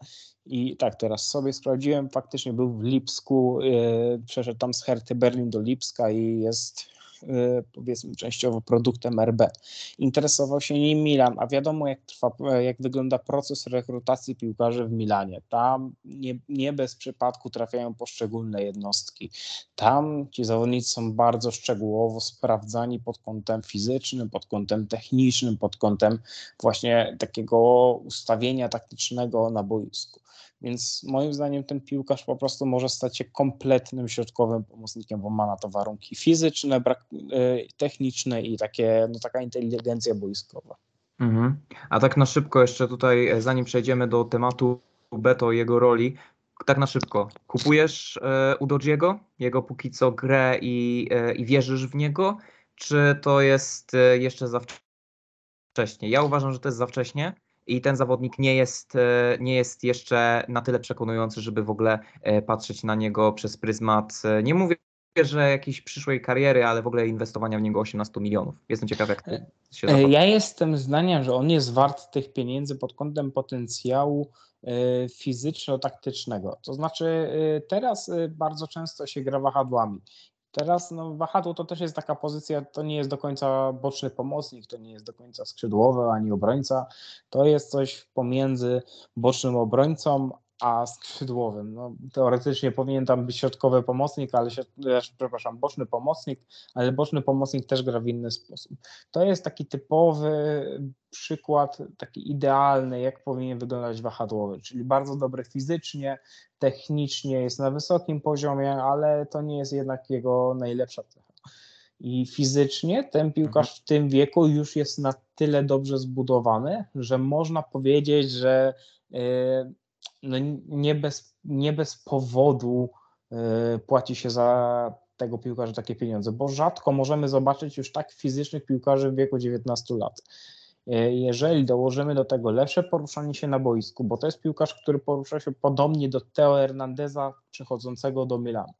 i tak, teraz sobie sprawdziłem, faktycznie był w Lipsku, yy, przeszedł tam z Herty Berlin do Lipska i jest powiedzmy częściowo produktem RB. Interesował się nim Milan, a wiadomo jak trwa, jak wygląda proces rekrutacji piłkarzy w Milanie. Tam nie, nie bez przypadku trafiają poszczególne jednostki. Tam ci zawodnicy są bardzo szczegółowo sprawdzani pod kątem fizycznym, pod kątem technicznym, pod kątem właśnie takiego ustawienia taktycznego na boisku. Więc moim zdaniem ten piłkarz po prostu może stać się kompletnym środkowym pomocnikiem, bo ma na to warunki fizyczne, brak, y, techniczne i takie, no, taka inteligencja boiskowa. Mhm. A tak na szybko jeszcze tutaj, e, zanim przejdziemy do tematu Beto i jego roli, tak na szybko. Kupujesz e, Udodziego, jego póki co grę i, e, i wierzysz w niego, czy to jest e, jeszcze za wcześnie? Ja uważam, że to jest za wcześnie i ten zawodnik nie jest, e, nie jest jeszcze na tyle przekonujący, żeby w ogóle e, patrzeć na niego przez pryzmat, e, nie mówię, że jakiejś przyszłej kariery, ale w ogóle inwestowania w niego 18 milionów. Jestem ciekaw, jak ty się zapatrzy. Ja jestem zdania, że on jest wart tych pieniędzy pod kątem potencjału fizyczno-taktycznego. To znaczy, teraz bardzo często się gra wahadłami. Teraz no, wahadło to też jest taka pozycja, to nie jest do końca boczny pomocnik, to nie jest do końca skrzydłowy ani obrońca. To jest coś pomiędzy bocznym obrońcą a skrzydłowym. No, teoretycznie powinien tam być środkowy pomocnik, ale przepraszam, boczny pomocnik, ale boczny pomocnik też gra w inny sposób. To jest taki typowy przykład, taki idealny, jak powinien wyglądać wahadłowy, czyli bardzo dobry fizycznie, technicznie, jest na wysokim poziomie, ale to nie jest jednak jego najlepsza cecha. I fizycznie ten piłkarz mhm. w tym wieku już jest na tyle dobrze zbudowany, że można powiedzieć, że yy, no nie, bez, nie bez powodu y, płaci się za tego piłkarza takie pieniądze, bo rzadko możemy zobaczyć już tak fizycznych piłkarzy w wieku 19 lat. Y, jeżeli dołożymy do tego lepsze poruszanie się na boisku, bo to jest piłkarz, który porusza się podobnie do Teo Hernandeza przechodzącego do Milanu.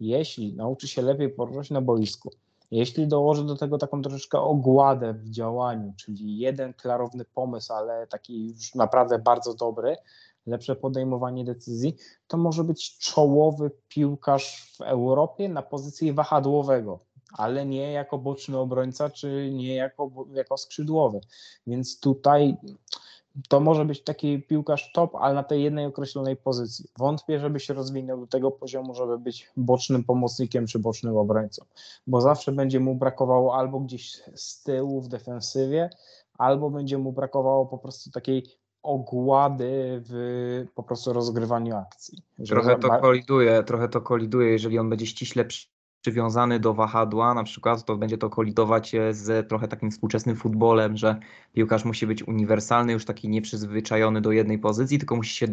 Jeśli nauczy się lepiej poruszać na boisku, jeśli dołoży do tego taką troszeczkę ogładę w działaniu, czyli jeden klarowny pomysł, ale taki już naprawdę bardzo dobry, lepsze podejmowanie decyzji, to może być czołowy piłkarz w Europie na pozycji wahadłowego, ale nie jako boczny obrońca, czy nie jako, jako skrzydłowy. Więc tutaj to może być taki piłkarz top, ale na tej jednej określonej pozycji. Wątpię, żeby się rozwinął do tego poziomu, żeby być bocznym pomocnikiem czy bocznym obrońcą, bo zawsze będzie mu brakowało albo gdzieś z tyłu w defensywie, albo będzie mu brakowało po prostu takiej ogłady w po prostu rozgrywaniu akcji. Trochę to koliduje, trochę to koliduje, jeżeli on będzie ściśle przywiązany do wahadła na przykład, to będzie to kolidować z trochę takim współczesnym futbolem, że piłkarz musi być uniwersalny, już taki nieprzyzwyczajony do jednej pozycji, tylko musi się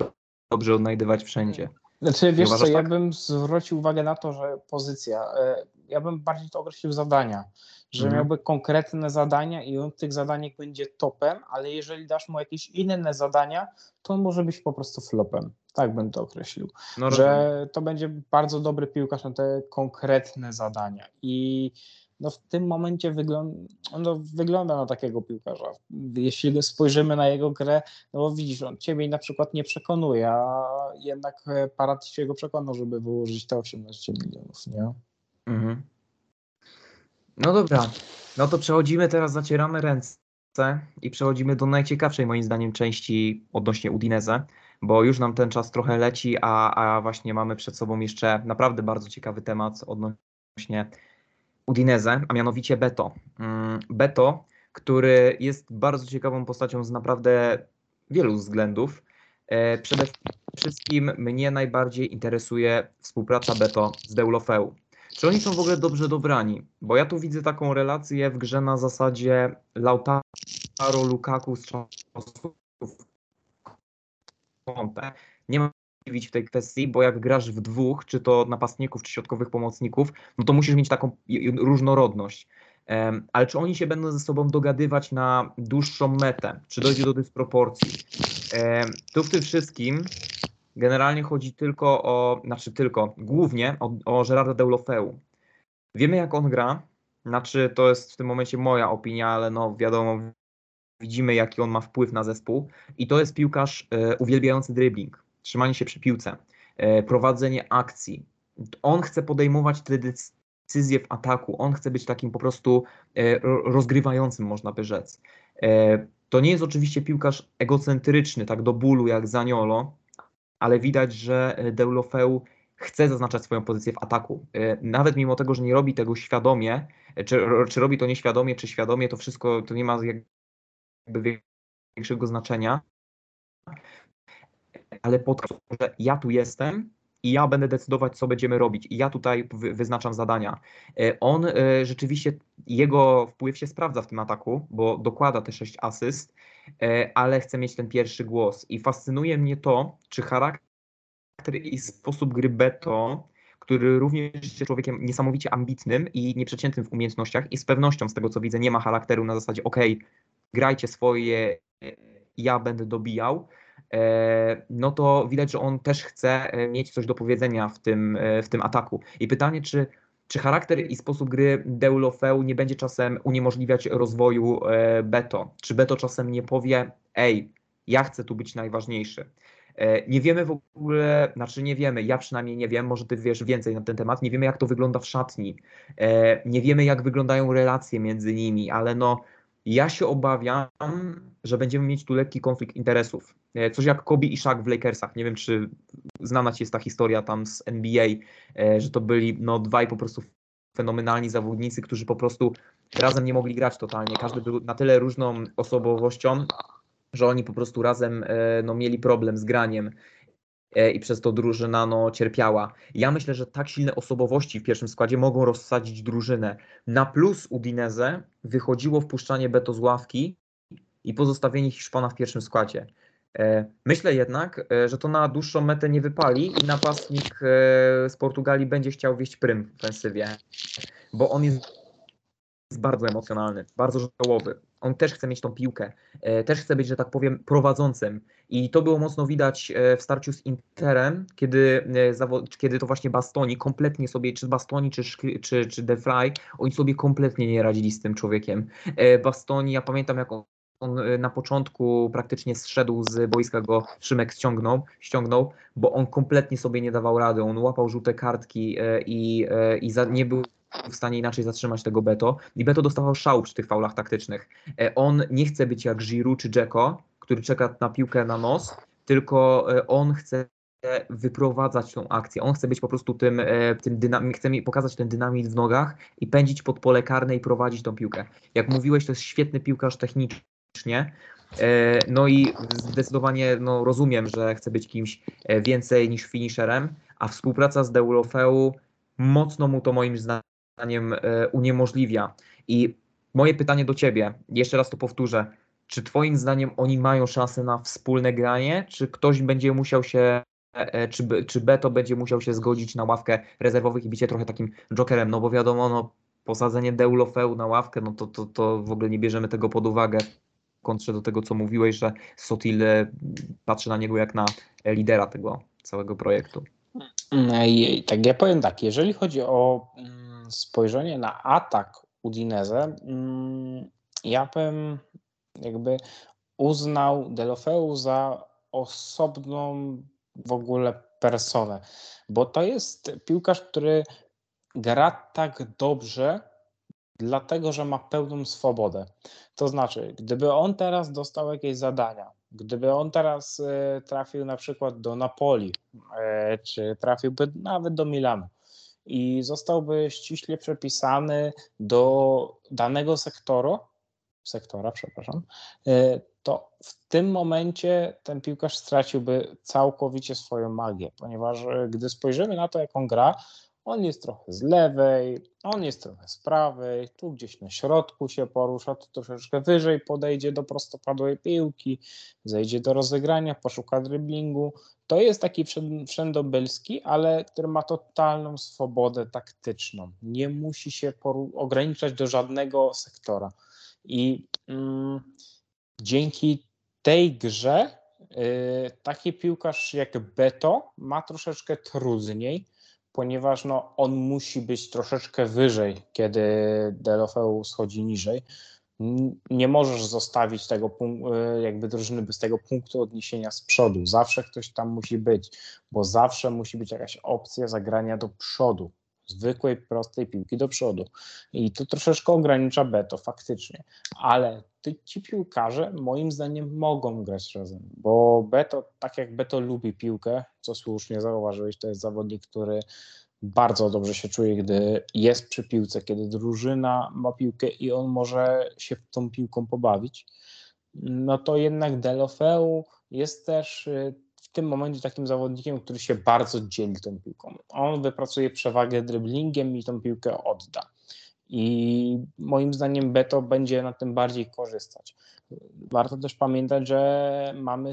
dobrze odnajdywać wszędzie. Znaczy, wiesz co, tak? ja bym zwrócił uwagę na to, że pozycja, e, ja bym bardziej to określił zadania, że mhm. miałby konkretne zadania i on w tych zadaniach będzie topem, ale jeżeli dasz mu jakieś inne zadania, to on może być po prostu flopem. Tak bym to określił. No, że to będzie bardzo dobry piłkarz na te konkretne zadania. I no w tym momencie wygląda, no wygląda na takiego piłkarza. Jeśli spojrzymy na jego grę, no bo widzisz, on ciebie na przykład nie przekonuje, a jednak Parat się go przekonał, żeby wyłożyć te 18 milionów, nie? Mhm. No dobra, no to przechodzimy teraz, zacieramy ręce i przechodzimy do najciekawszej moim zdaniem części odnośnie Udinese, bo już nam ten czas trochę leci, a, a właśnie mamy przed sobą jeszcze naprawdę bardzo ciekawy temat odnośnie Udinese, a mianowicie Beto. Mm, Beto, który jest bardzo ciekawą postacią z naprawdę wielu względów. E, przede wszystkim mnie najbardziej interesuje współpraca Beto z Deulofeu. Czy oni są w ogóle dobrze dobrani? Bo ja tu widzę taką relację w grze na zasadzie Lautaro Lukaku z czasów Conte. Nie ma dziwić w tej kwestii, bo jak grasz w dwóch, czy to napastników, czy środkowych pomocników, no to musisz mieć taką różnorodność. Ale czy oni się będą ze sobą dogadywać na dłuższą metę? Czy dojdzie do dysproporcji? Tu w tym wszystkim generalnie chodzi tylko o, znaczy tylko, głównie o, o Gerarda Deulofeu. Wiemy jak on gra, znaczy to jest w tym momencie moja opinia, ale no wiadomo, widzimy jaki on ma wpływ na zespół i to jest piłkarz e, uwielbiający dribbling, trzymanie się przy piłce, e, prowadzenie akcji. On chce podejmować te decyzje w ataku, on chce być takim po prostu e, rozgrywającym, można by rzec. To nie jest oczywiście piłkarz egocentryczny, tak do bólu jak Zaniolo, ale widać, że e, Deulofeu chce zaznaczać swoją pozycję w ataku. E, nawet mimo tego, że nie robi tego świadomie, e, czy, czy robi to nieświadomie, czy świadomie, to wszystko to nie ma jakby większego znaczenia. Ale podkreślam, że ja tu jestem i ja będę decydować, co będziemy robić. I ja tutaj wyznaczam zadania. On rzeczywiście, jego wpływ się sprawdza w tym ataku, bo dokłada te sześć asyst, ale chce mieć ten pierwszy głos. I fascynuje mnie to, czy charakter i sposób gry Beto, który również jest człowiekiem niesamowicie ambitnym i nieprzeciętnym w umiejętnościach i z pewnością, z tego co widzę, nie ma charakteru na zasadzie ok, grajcie swoje, ja będę dobijał, e, no to widać, że on też chce e, mieć coś do powiedzenia w tym, e, w tym ataku. I pytanie, czy, czy charakter i sposób gry Deulofeu nie będzie czasem uniemożliwiać rozwoju Beto? Czy Beto czasem nie powie, ej, ja chcę tu być najważniejszy. E, nie wiemy w ogóle, znaczy nie wiemy, ja przynajmniej nie wiem, może ty wiesz więcej na ten temat, nie wiemy jak to wygląda w szatni, e, nie wiemy jak wyglądają relacje między nimi, ale no ja się obawiam, że będziemy mieć tu lekki konflikt interesów. E, coś jak Kobe i Shaq w Lakersach. Nie wiem, czy znana ci jest ta historia tam z NBA, że to byli no dwaj po prostu fenomenalni zawodnicy, którzy po prostu razem nie mogli grać totalnie. Każdy był na tyle różną osobowością, że oni po prostu razem e, no, mieli problem z graniem e, i przez to drużyna no, cierpiała. Ja myślę, że tak silne osobowości w pierwszym składzie mogą rozsadzić drużynę. Na plus Udinese wychodziło wpuszczanie Beto z ławki i pozostawienie Hiszpana w pierwszym składzie. E, myślę jednak, że to na dłuższą metę nie wypali i napastnik z Portugalii będzie chciał wieść prym w ofensywie, bo on jest bardzo emocjonalny, bardzo żałowy. On też chce mieć tą piłkę, e, też chce być, że tak powiem, prowadzącym. I to było mocno widać e, w starciu z Interem, kiedy, e, kiedy to właśnie Bastoni kompletnie sobie, czy Bastoni, czy, czy, czy De oni sobie kompletnie nie radzili z tym człowiekiem. Bastoni, ja pamiętam jak on on na początku praktycznie zszedł z boiska, go Szymek ściągnął, ściągnął, bo on kompletnie sobie nie dawał rady. On łapał żółte kartki i, i za, nie był w stanie inaczej zatrzymać tego Beto i Beto dostawał szału przy tych faulach taktycznych. E, on nie chce być jak Giroud czy Dzeko, który czeka na piłkę na nos, tylko e, on chce wyprowadzać tą akcję. On chce być po prostu tym, e, tym dynam- chce mi pokazać ten dynamit w nogach i pędzić pod pole karne i prowadzić tą piłkę. Jak mówiłeś, to jest świetny piłkarz technicznie. No i zdecydowanie no, rozumiem, że chce być kimś więcej niż finisherem, a współpraca z Deulofeu mocno mu to moim zdaniem e, uniemożliwia. I moje pytanie do Ciebie, jeszcze raz to powtórzę, czy Twoim zdaniem oni mają szansę na wspólne granie, czy ktoś będzie musiał się, e, e, czy, czy Beto będzie musiał się zgodzić na ławkę rezerwowych i bicie trochę takim jokerem, no bo wiadomo, no, posadzenie Deulofeu na ławkę, no to, to, to w ogóle nie bierzemy tego pod uwagę kontrze do tego, co mówiłeś, że Sotil patrzy na niego jak na lidera tego całego projektu. Tak, ja powiem tak, jeżeli chodzi o mm, spojrzenie na atak Udinese, mm, ja bym jakby uznał Delofeu za osobną w ogóle personę, bo to jest piłkarz, który gra tak dobrze, dlatego że ma pełną swobodę. To znaczy, gdyby on teraz dostał jakieś zadania, gdyby on teraz e, trafił na przykład do Napoli, e, czy trafiłby nawet do Milanu i zostałby ściśle przepisany do danego sektora, sektora, przepraszam, e, to w tym momencie ten piłkarz straciłby całkowicie swoją magię, ponieważ gdy spojrzymy na to, jak on gra, on jest trochę z lewej, on jest trochę z prawej, tu gdzieś na środku się porusza, tu troszeczkę wyżej podejdzie do prostopadłej piłki, zejdzie do rozegrania, poszuka dryblingu. To jest taki wszędobylski, ale który ma totalną swobodę taktyczną. Nie musi się ograniczać do żadnego sektora. I mm, dzięki tej grze yy, taki piłkarz jak Beto ma troszeczkę trudniej, ponieważ no, on musi być troszeczkę wyżej, kiedy Delofeu schodzi niżej. Nie możesz zostawić tego e, jakby drużyny bez tego punktu odniesienia z przodu. Zawsze ktoś tam musi być, bo zawsze musi być jakaś opcja zagrania do przodu zwykłej, prostej piłki do przodu. I to troszeczkę ogranicza Beto faktycznie, ale ty, ci piłkarze moim zdaniem mogą grać razem, bo Beto, tak jak Beto lubi piłkę, co słusznie zauważyłeś, to jest zawodnik, który bardzo dobrze się czuje, gdy jest przy piłce, kiedy drużyna ma piłkę i on może się tą piłką pobawić, no to jednak Delofeu jest też y, tym momencie takim zawodnikiem, który się bardzo dzieli tą piłką. On wypracuje przewagę driblingiem i tą piłkę odda. I moim zdaniem Beto będzie na tym bardziej korzystać. Warto też pamiętać, że mamy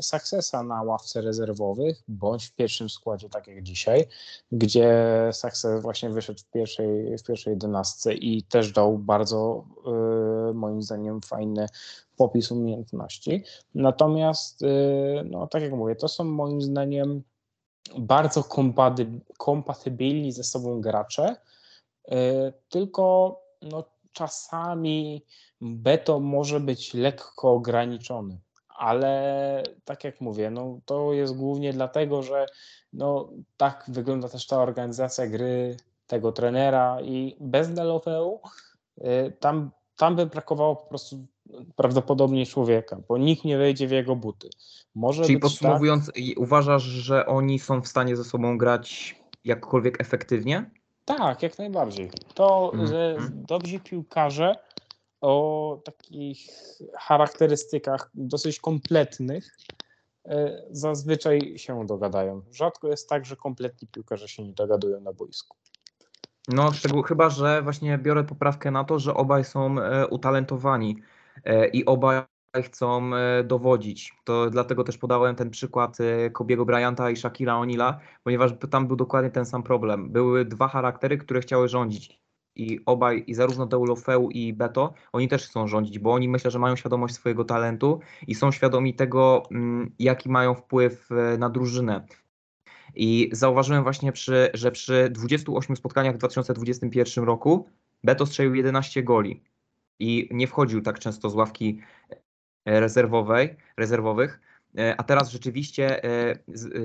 Successa na ławce rezerwowych, bądź w pierwszym składzie, tak jak dzisiaj, gdzie Success właśnie wyszedł w pierwszej, w pierwszej jedenastce i też dał bardzo, yy, moim zdaniem, fajny popis umiejętności. Natomiast, yy, no, tak jak mówię, to są moim zdaniem bardzo kompatybilni ze sobą gracze, yy, tylko no, czasami beto może być lekko ograniczony, ale tak jak mówię, no, to jest głównie dlatego, że no, tak wygląda też ta organizacja gry tego trenera i bez Delofeu y, tam, tam by brakowało po prostu prawdopodobnie człowieka, bo nikt nie wejdzie w jego buty. Może Czyli podsumowując, tak, uważasz, że oni są w stanie ze sobą grać jakkolwiek efektywnie? Tak, jak najbardziej. To, mm. że dobrzy piłkarze o takich charakterystykach dosyć kompletnych e, zazwyczaj się dogadają. Rzadko jest tak, że kompletni piłkarze się nie dogadują na boisku. No, szczegół, chyba, że właśnie biorę poprawkę na to, że obaj są e, utalentowani e, i obaj chcą dowodzić. To dlatego też podałem ten przykład Kobiego Bryanta i Shakira O'Neala, ponieważ tam był dokładnie ten sam problem. Były dwa charaktery, które chciały rządzić i obaj, i zarówno Deulofeu i Beto, oni też chcą rządzić, bo oni myślę, że mają świadomość swojego talentu i są świadomi tego, mm, jaki mają wpływ e, na drużynę. I zauważyłem właśnie, przy, że przy 28 spotkaniach w 2021 roku Beto strzelił 11 goli i nie wchodził tak często z ławki e, rezerwowej, rezerwowych. E, a teraz rzeczywiście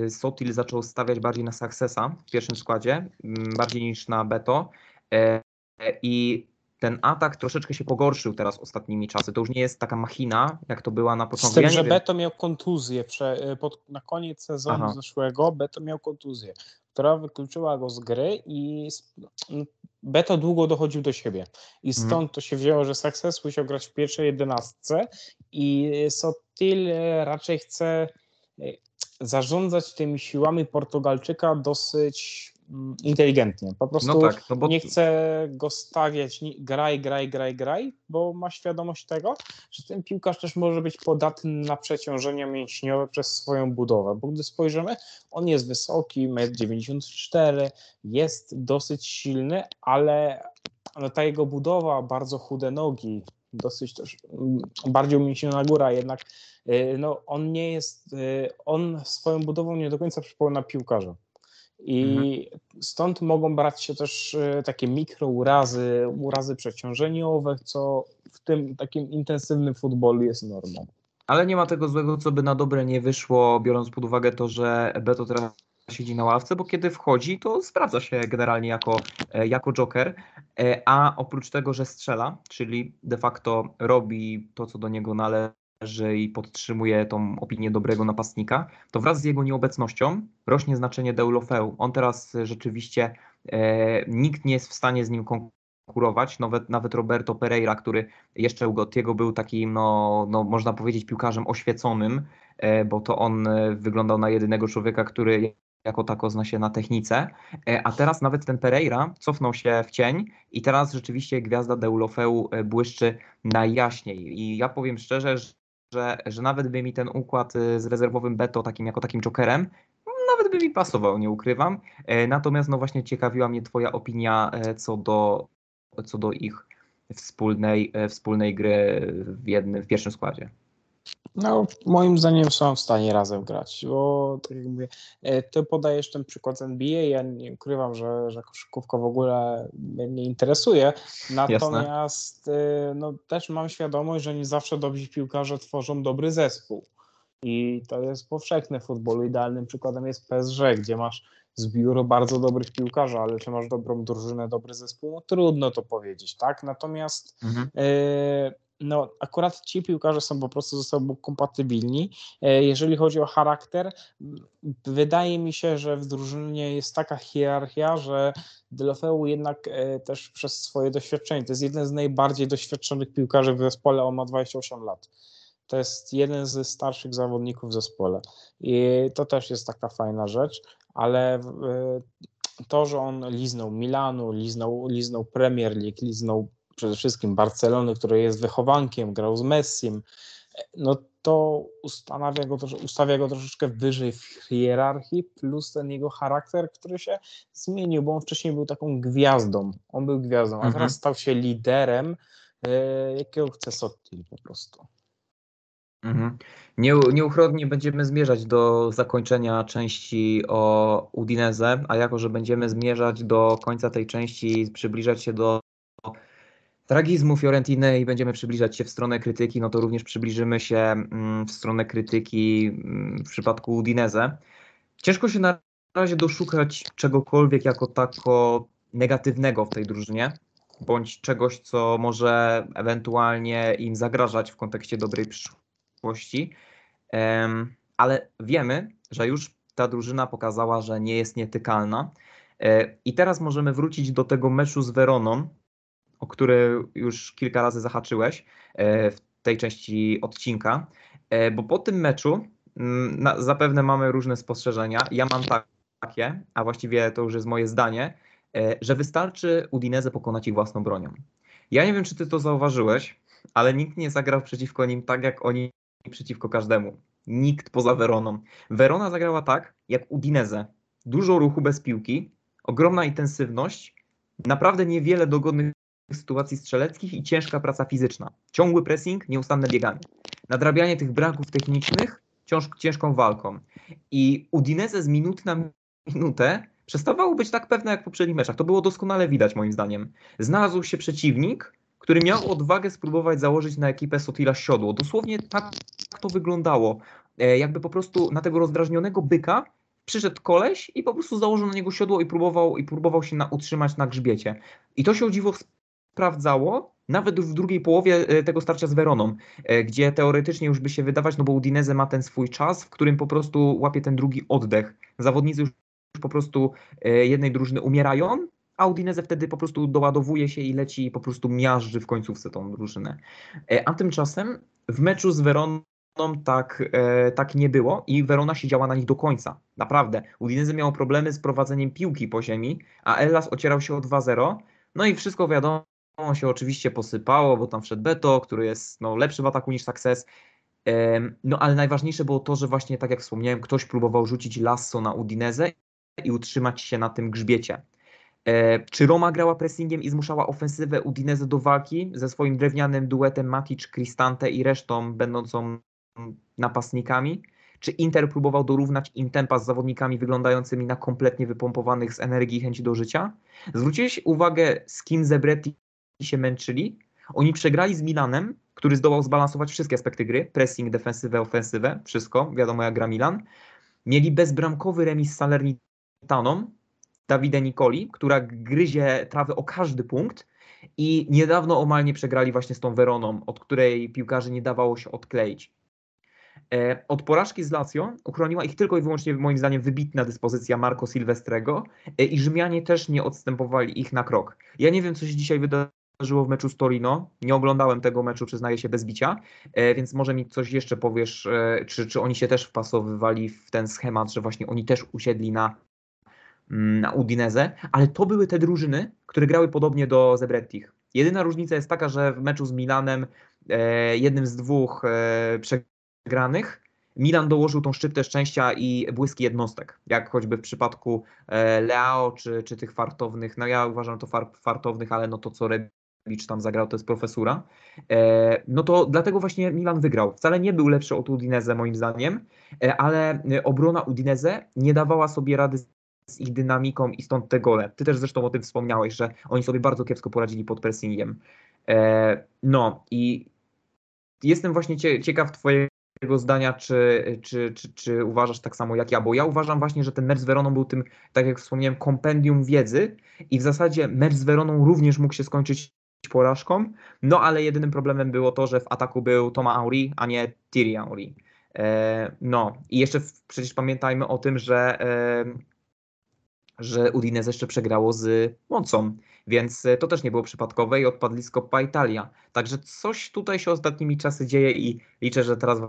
Sotil zaczął stawiać bardziej na Successa w pierwszym składzie, bardziej niż na Beto. I ten atak troszeczkę się pogorszył teraz ostatnimi czasy. To już nie jest taka machina, jak to była na początku. Z tym, ja że Beto miał kontuzję. Prze, pod, na koniec sezonu Aha. zeszłego Beto miał kontuzję, która wykluczyła go z gry i no, Beto długo dochodził do siebie. I mhm. stąd to się wzięło, że Success musiał grać w pierwszej jedenastce i Sotil raczej chce e, zarządzać tymi siłami Portugalczyka dosyć inteligentnie. Po prostu no tak, no bo... nie chce go stawiać graj, graj, graj, graj, bo ma świadomość tego, że ten piłkarz też może być podatny na przeciążenia mięśniowe przez swoją budowę, bo gdy spojrzymy, on jest wysoki, 1,94 m, jest dosyć silny, ale no, ta jego budowa, bardzo chude nogi, dosyć też mm, bardziej umięśniona góra, jednak y, no, on nie jest, y, on swoją budową nie do końca przypomina piłkarza. I mhm. stąd mogą brać się też e, takie mikrourazy, urazy przeciążeniowe, co w tym takim intensywnym futbolu jest normą. Ale nie ma tego złego, co by na dobre nie wyszło, biorąc pod uwagę to, że Beto teraz siedzi na ławce, bo kiedy wchodzi, to sprawdza się generalnie jako, e, jako joker, e, a oprócz tego, że strzela, czyli de facto robi to, co do niego należy i podtrzymuje tą opinię dobrego napastnika, to wraz z jego nieobecnością rośnie znaczenie Deulofeu. On teraz rzeczywiście, e, nikt nie jest w stanie z nim konkurować, nawet, nawet Roberto Pereira, który jeszcze u Gottiego był takim, no, no, można powiedzieć, piłkarzem oświeconym, e, bo to on e, wyglądał na jedynego człowieka, który jako tako zna się na technice, e, a teraz nawet ten Pereira cofnął się w cień i teraz rzeczywiście gwiazda Deulofeu e, błyszczy najjaśniej. I ja powiem szczerze, że, że nawet by mi ten układ e, z rezerwowym Beto takim jako takim jokerem nawet by mi pasował, nie ukrywam. Natomiast no właśnie ciekawiła mnie twoja opinia co do, co do ich wspólnej, wspólnej gry w jednym, w pierwszym składzie. No, moim zdaniem są w stanie razem grać, bo tak jak mówię, e, ty podajesz ten przykład z NBA, ja nie ukrywam, że, że koszykówka w ogóle mnie nie interesuje, natomiast Jasne. no, też mam świadomość, że nie zawsze dobrzy piłkarze tworzą dobry zespół i to jest powszechne w futbolu. Idealnym przykładem jest PSG, gdzie masz zbiór bardzo dobrych piłkarzy, ale czy masz dobrą drużynę, dobry zespół? No, trudno to powiedzieć, tak? Natomiast mhm. y no, akurat ci piłkarze są po prostu ze sobą kompatybilni. E, jeżeli chodzi o charakter, wydaje mi się, że w drużynie jest taka hierarchia, że Delofeu jednak e, też przez swoje doświadczenie, to jest jeden z najbardziej doświadczonych piłkarzy w zespole, on ma 28 lat. To jest jeden ze starszych zawodników w zespole. I to też jest taka fajna rzecz, ale e, to, że on liznął Milanu, liznął, liznął Premier League, liznął przede wszystkim Barcelony, który jest wychowankiem, grał z Messim, no to ustanawia go, ustawia go troszeczkę wyżej w hierarchii, plus ten jego charakter, który się zmienił, bo on wcześniej był taką gwiazdą. On był gwiazdą, a mhm. teraz stał się liderem, e, jakiego chce Sotil po prostu. Mhm. nieuchronnie będziemy zmierzać do zakończenia części o Udineze, a jako, że będziemy zmierzać do końca tej części, przybliżać się do tragizmu Fiorentiny i będziemy przybliżać się w stronę krytyki, no to również przybliżymy się mm, w stronę krytyki mm, w przypadku Udinese. Ciężko się na razie doszukać czegokolwiek jako tako negatywnego w tej drużynie, bądź czegoś, co może ewentualnie im zagrażać w kontekście dobrej przyszłości. Ale wiemy, że już ta drużyna pokazała, że nie jest nietykalna. E, I teraz możemy wrócić do tego meczu z Weroną, o który już kilka razy zahaczyłeś e, w tej części odcinka, e, bo po tym meczu mm, zapewne mamy różne spostrzeżenia. Ja mam takie, a właściwie to już jest moje zdanie, e, że wystarczy Udineze pokonać ich własną bronią. Ja nie wiem, czy ty to zauważyłeś, ale nikt nie zagrał przeciwko nim tak, jak oni przeciwko każdemu. Nikt poza Weroną. Verona zagrała tak, jak Udineze. Dużo ruchu bez piłki, ogromna intensywność, naprawdę niewiele dogodnych sytuacji strzeleckich i ciężka praca fizyczna. Ciągły pressing, nieustanne bieganie. Nadrabianie tych braków technicznych ciąż, ciężką walką. I Udinese z minuty na minutę przestawało być tak pewne jak w poprzednich meczach. To było doskonale widać moim zdaniem. Znalazł się przeciwnik, który miał odwagę spróbować założyć na ekipę Sotila siodło. Dosłownie tak to wyglądało. E, jakby po prostu na tego rozdrażnionego byka przyszedł koleś i po prostu założył na niego siodło i próbował, i próbował się na, utrzymać na grzbiecie. I to się o dziwo sprawdzało, nawet w drugiej połowie e, tego starcia z Weroną, e, gdzie teoretycznie już by się wydawać, no bo Udinese ma ten swój czas, w którym po prostu łapie ten drugi oddech. Zawodnicy już po prostu e, jednej drużyny umierają, a Udinese wtedy po prostu doładowuje się i leci i po prostu miażdży w końcówce tą drużynę. A tymczasem w meczu z Weroną tak, tak nie było i Verona siedziała na nich do końca. Naprawdę. Udinese miało problemy z prowadzeniem piłki po ziemi, a Ellas ocierał się o 2-0. No i wszystko wiadomo, się oczywiście posypało, bo tam wszedł Beto, który jest no, lepszy w ataku niż Success. No ale najważniejsze było to, że właśnie tak jak wspomniałem, ktoś próbował rzucić lasso na Udineze i utrzymać się na tym grzbiecie. E, czy Roma grała pressingiem i zmuszała ofensywę Udineze do walki ze swoim drewnianym duetem Matic, Cristante i resztą będącą napastnikami? czy Inter próbował dorównać im z zawodnikami wyglądającymi na kompletnie wypompowanych z energii i chęci do życia? Zwróciłeś uwagę, z kim Zebretti się męczyli? Oni przegrali z Milanem, który zdołał zbalansować wszystkie aspekty gry, pressing, defensywę, ofensywę, wszystko, wiadomo jak gra Milan. Mieli bezbramkowy remis z Salernitaną, Davide Nicoli, która gryzie trawę o każdy punkt i niedawno omalnie przegrali właśnie z tą Weroną, od której piłkarzy nie dawało się odkleić. E, od porażki z Lazio uchroniła ich tylko i wyłącznie moim zdaniem wybitna dyspozycja Marco Silvestrego e, i Rzymianie też nie odstępowali ich na krok. Ja nie wiem, co się dzisiaj wydarzyło w meczu z Torino. Nie oglądałem tego meczu, przyznaję się, bez bicia, e, więc może mi coś jeszcze powiesz, czy, czy oni się też wpasowywali w ten schemat, że właśnie oni też usiedli na Mm, na Udinese, ale to były te drużyny, które grały podobnie do Zebrettich. Jedyna różnica jest taka, że w meczu z Milanem, e, jednym z dwóch e, przegranych, Milan dołożył tą szczyptę szczęścia i błyski jednostek, jak choćby w przypadku e, Leao czy, czy tych fartownych, no ja uważam to far, fartownych, ale no to co Rebic tam zagrał, to jest profesura. E, no to dlatego właśnie Milan wygrał. Wcale nie był lepszy od Udinese moim zdaniem, e, ale obrona Udinese nie dawała sobie rady z ich dynamiką i stąd te gole. Ty też zresztą o tym wspomniałeś, że oni sobie bardzo kiepsko poradzili pod pressingiem. E, no i jestem właśnie ciekaw twojego zdania, czy, czy, czy, czy uważasz tak samo jak ja, bo ja uważam właśnie, że ten mecz z Weroną był tym, tak jak wspomniałem, kompendium wiedzy i w zasadzie mecz z Weroną również mógł się skończyć porażką, no ale jedynym problemem było to, że w ataku był Toma Auri, a nie Thierry Auri. E, no i jeszcze przecież pamiętajmy o tym, że e, że Udinese jeszcze przegrało z Moncą, więc e, to też nie było przypadkowe i odpadli z Coppa Italia. Także coś tutaj się ostatnimi czasy dzieje i liczę, że teraz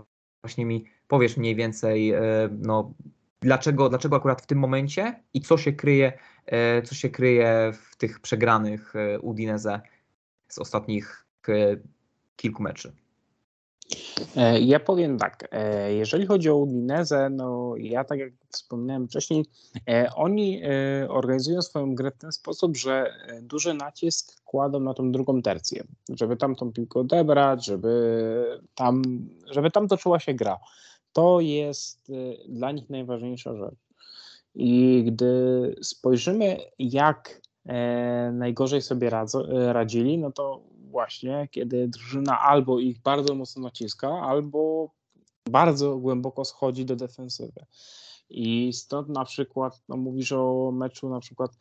właśnie mi powiesz mniej więcej, e, no, dlaczego, dlaczego akurat w tym momencie i co się kryje, e, co się kryje w tych przegranych Udinese z ostatnich kilku meczy. E, ja powiem tak, e, jeżeli chodzi o Udinese, no ja tak jak wspomniałem wcześniej, e, oni organizują swoją grę w ten sposób, że duży nacisk kładą na tą drugą tercję, żeby tam tą piłkę odebrać, żeby tam, żeby tam toczyła się gra. To jest dla nich najważniejsza rzecz. I gdy spojrzymy, jak najgorzej sobie radzili, no to właśnie, kiedy drużyna albo ich bardzo mocno naciska, albo bardzo głęboko schodzi do defensywy. I stąd na przykład, no mówisz o meczu na przykład e,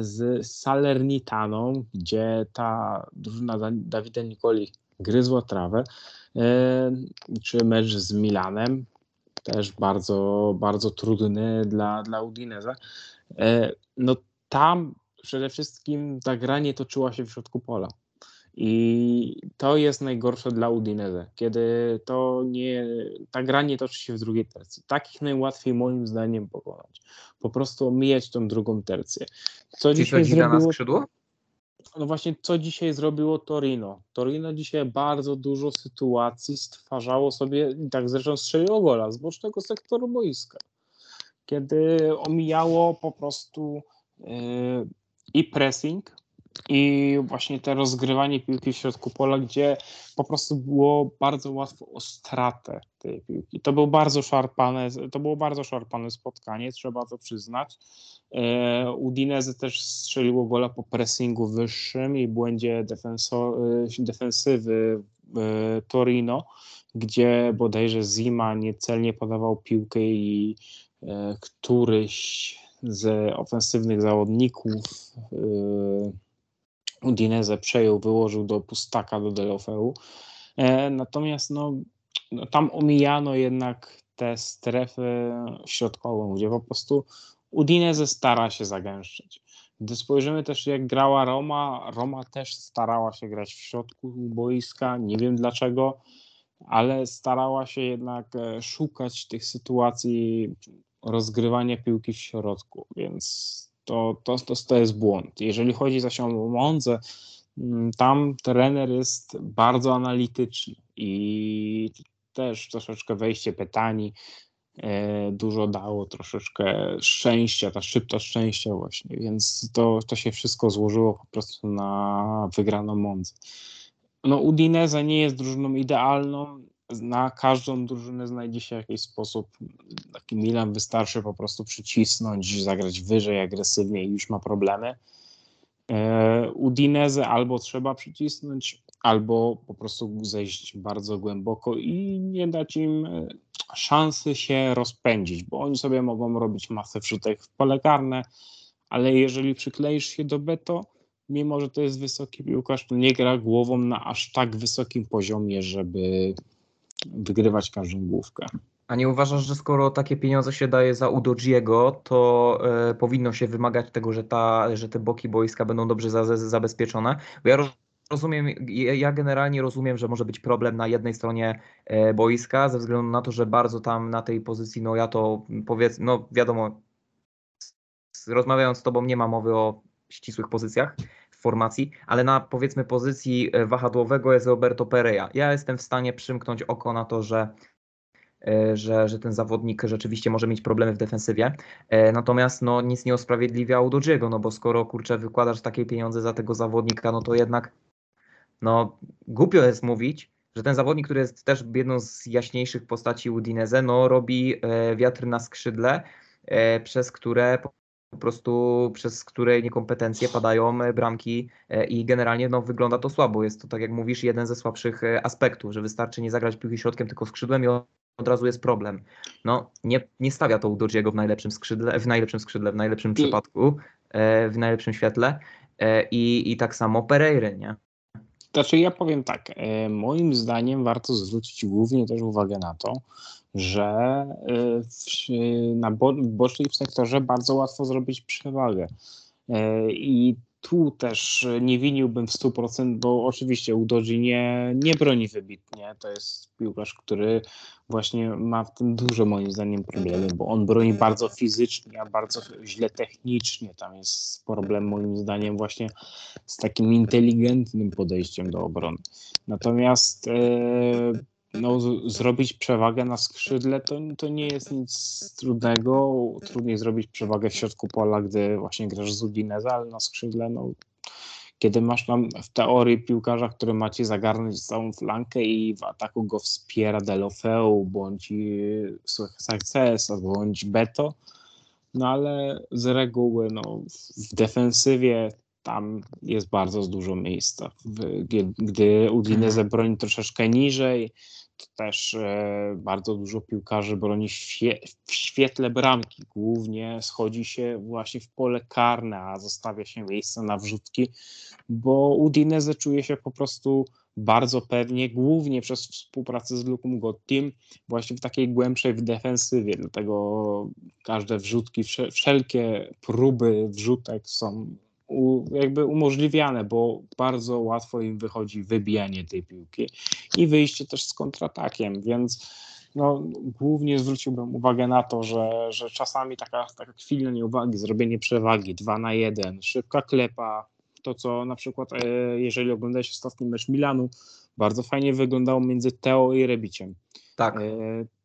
z Salernitaną, gdzie ta drużyna Dawida Nikoli gryzła trawę, e, czy mecz z Milanem, też bardzo, bardzo trudny dla, dla Udinese. E, no tam przede wszystkim ta gra nie toczyła się w środku pola. I to jest najgorsze dla Udinese, kiedy to nie, ta gra nie toczy się w drugiej tercji. Takich najłatwiej moim zdaniem pokonać. Po prostu omijać tą drugą tercję. Co dzisiaj zrobiło, na skrzydło? No właśnie, co dzisiaj zrobiło Torino? Torino dzisiaj bardzo dużo sytuacji stwarzało sobie, tak zresztą strzeliło gola z bocznego sektoru boiska. Kiedy omijało po prostu yy, i pressing, i właśnie to rozgrywanie piłki w środku pola, gdzie po prostu było bardzo łatwo o stratę tej piłki. To było bardzo szarpane, to było bardzo szarpane spotkanie, trzeba to przyznać. E, Udinese też strzeliło gola po pressingu wyższym i błędzie e, defensywy e, Torino, gdzie bodajże Zima niecelnie podawał piłkę i któryś z ofensywnych zawodników Udinese przejął, wyłożył do pustaka do Delofeu. E, natomiast no, no, tam omijano jednak tę strefę środkową, gdzie po prostu Udinese stara się zagęszczać. Gdy spojrzymy też jak grała Roma, Roma też starała się grać w środku boiska, nie wiem dlaczego, ale starała się jednak e, szukać tych sytuacji rozgrywania piłki w środku, więc to, to, to, to jest błąd. Jeżeli chodzi zaś o Monzę, mm, tam trener jest bardzo analityczny i też troszeczkę wejście pytani e, dużo dało, troszeczkę szczęścia, ta szybka szczęścia właśnie, więc to, to się wszystko złożyło po prostu na wygraną Monzę. No Udinese nie jest drużyną idealną, na każdą drużynę znajdzie się jakiś sposób. Taki Milan wystarczy po prostu przycisnąć, zagrać wyżej, agresywniej i już ma problemy. E, Udineze albo trzeba przycisnąć, albo po prostu zejść bardzo głęboko i nie dać im e, szansy się rozpędzić, bo oni sobie mogą robić masę wrzutek w pole karne, ale jeżeli przykleisz się do Beto, mimo że to jest wysoki piłkarz, to nie gra głową na aż tak wysokim poziomie, żeby wygrywać każdą główkę. A nie uważasz, że skoro takie pieniądze się daje za Udojiego, to e, powinno się wymagać tego, że, ta, że te boki boiska będą dobrze za, zabezpieczone? Bo ja rozumiem, ja generalnie rozumiem, że może być problem na jednej stronie e, boiska, ze względu na to, że bardzo tam na tej pozycji, no ja to powiedz, no wiadomo, rozmawiając z tobą nie ma mowy o ścisłych pozycjach formacji, ale na powiedzmy pozycji e, wahadłowego jest Roberto Pereira. Ja jestem w stanie przymknąć oko na to, że e, że, że ten zawodnik rzeczywiście może mieć problemy w defensywie. E, natomiast no, nic nie usprawiedliwia Udojiego, no bo skoro kurczę wykładasz takie pieniądze za tego zawodnika, no to jednak no głupio jest mówić, że ten zawodnik, który jest też jedną z jaśniejszych postaci Udinese, no robi wiatr na skrzydle, przez które po prostu przez które niekompetencje padają e, bramki e, i generalnie no, wygląda to słabo. Jest to, tak jak mówisz, jeden ze słabszych e, aspektów, że wystarczy nie zagrać piłki środkiem, tylko skrzydłem i od razu jest problem. No, nie, nie stawia to Udodziego w najlepszym skrzydle, w najlepszym skrzydle, w najlepszym przypadku, w najlepszym świetle i, i tak samo Pereiry, nie? Znaczy ja powiem tak, moim zdaniem warto zwrócić głównie też uwagę na to, że y, w, na bo, bocznym sektorze bardzo łatwo zrobić przewagę. Y, I tu też nie winiłbym w 100%, bo oczywiście Udoji nie, nie broni wybitnie. To jest piłkarz, który właśnie ma w tym duże moim zdaniem problemy, bo on broni bardzo fizycznie, a bardzo źle technicznie. Tam jest problem moim zdaniem właśnie z takim inteligentnym podejściem do obrony. Natomiast yy, no, zrobić przewagę na skrzydle to, to nie jest nic trudnego. Trudniej zrobić przewagę w środku pola, gdy właśnie grasz z Udineza, ale na skrzydle, no, kiedy masz tam w teorii piłkarza, który macie zagarnąć całą flankę i w ataku go wspiera Delofeu, bądź Success, bądź Beto, no ale z reguły no, w defensywie tam jest bardzo dużo miejsca. Gdy Udinese mhm. broni troszeczkę niżej, też e, bardzo dużo piłkarzy broni w świetle bramki. Głównie schodzi się właśnie w pole karne, a zostawia się miejsce na wrzutki, bo Udinese czuje się po prostu bardzo pewnie, głównie przez współpracę z Luką Gottim, właśnie w takiej głębszej w defensywie. Dlatego każde wrzutki, wszelkie próby wrzutek są u, jakby umożliwiane, bo bardzo łatwo im wychodzi wybijanie tej piłki i wyjście też z kontratakiem, więc no, głównie zwróciłbym uwagę na to, że, że czasami taka, taka chwila nieuwagi, zrobienie przewagi 2 na 1, szybka klepa, to co na przykład e, jeżeli oglądałeś ostatni mecz Milanu, bardzo fajnie wyglądało między Teo i Rebiciem. Tak.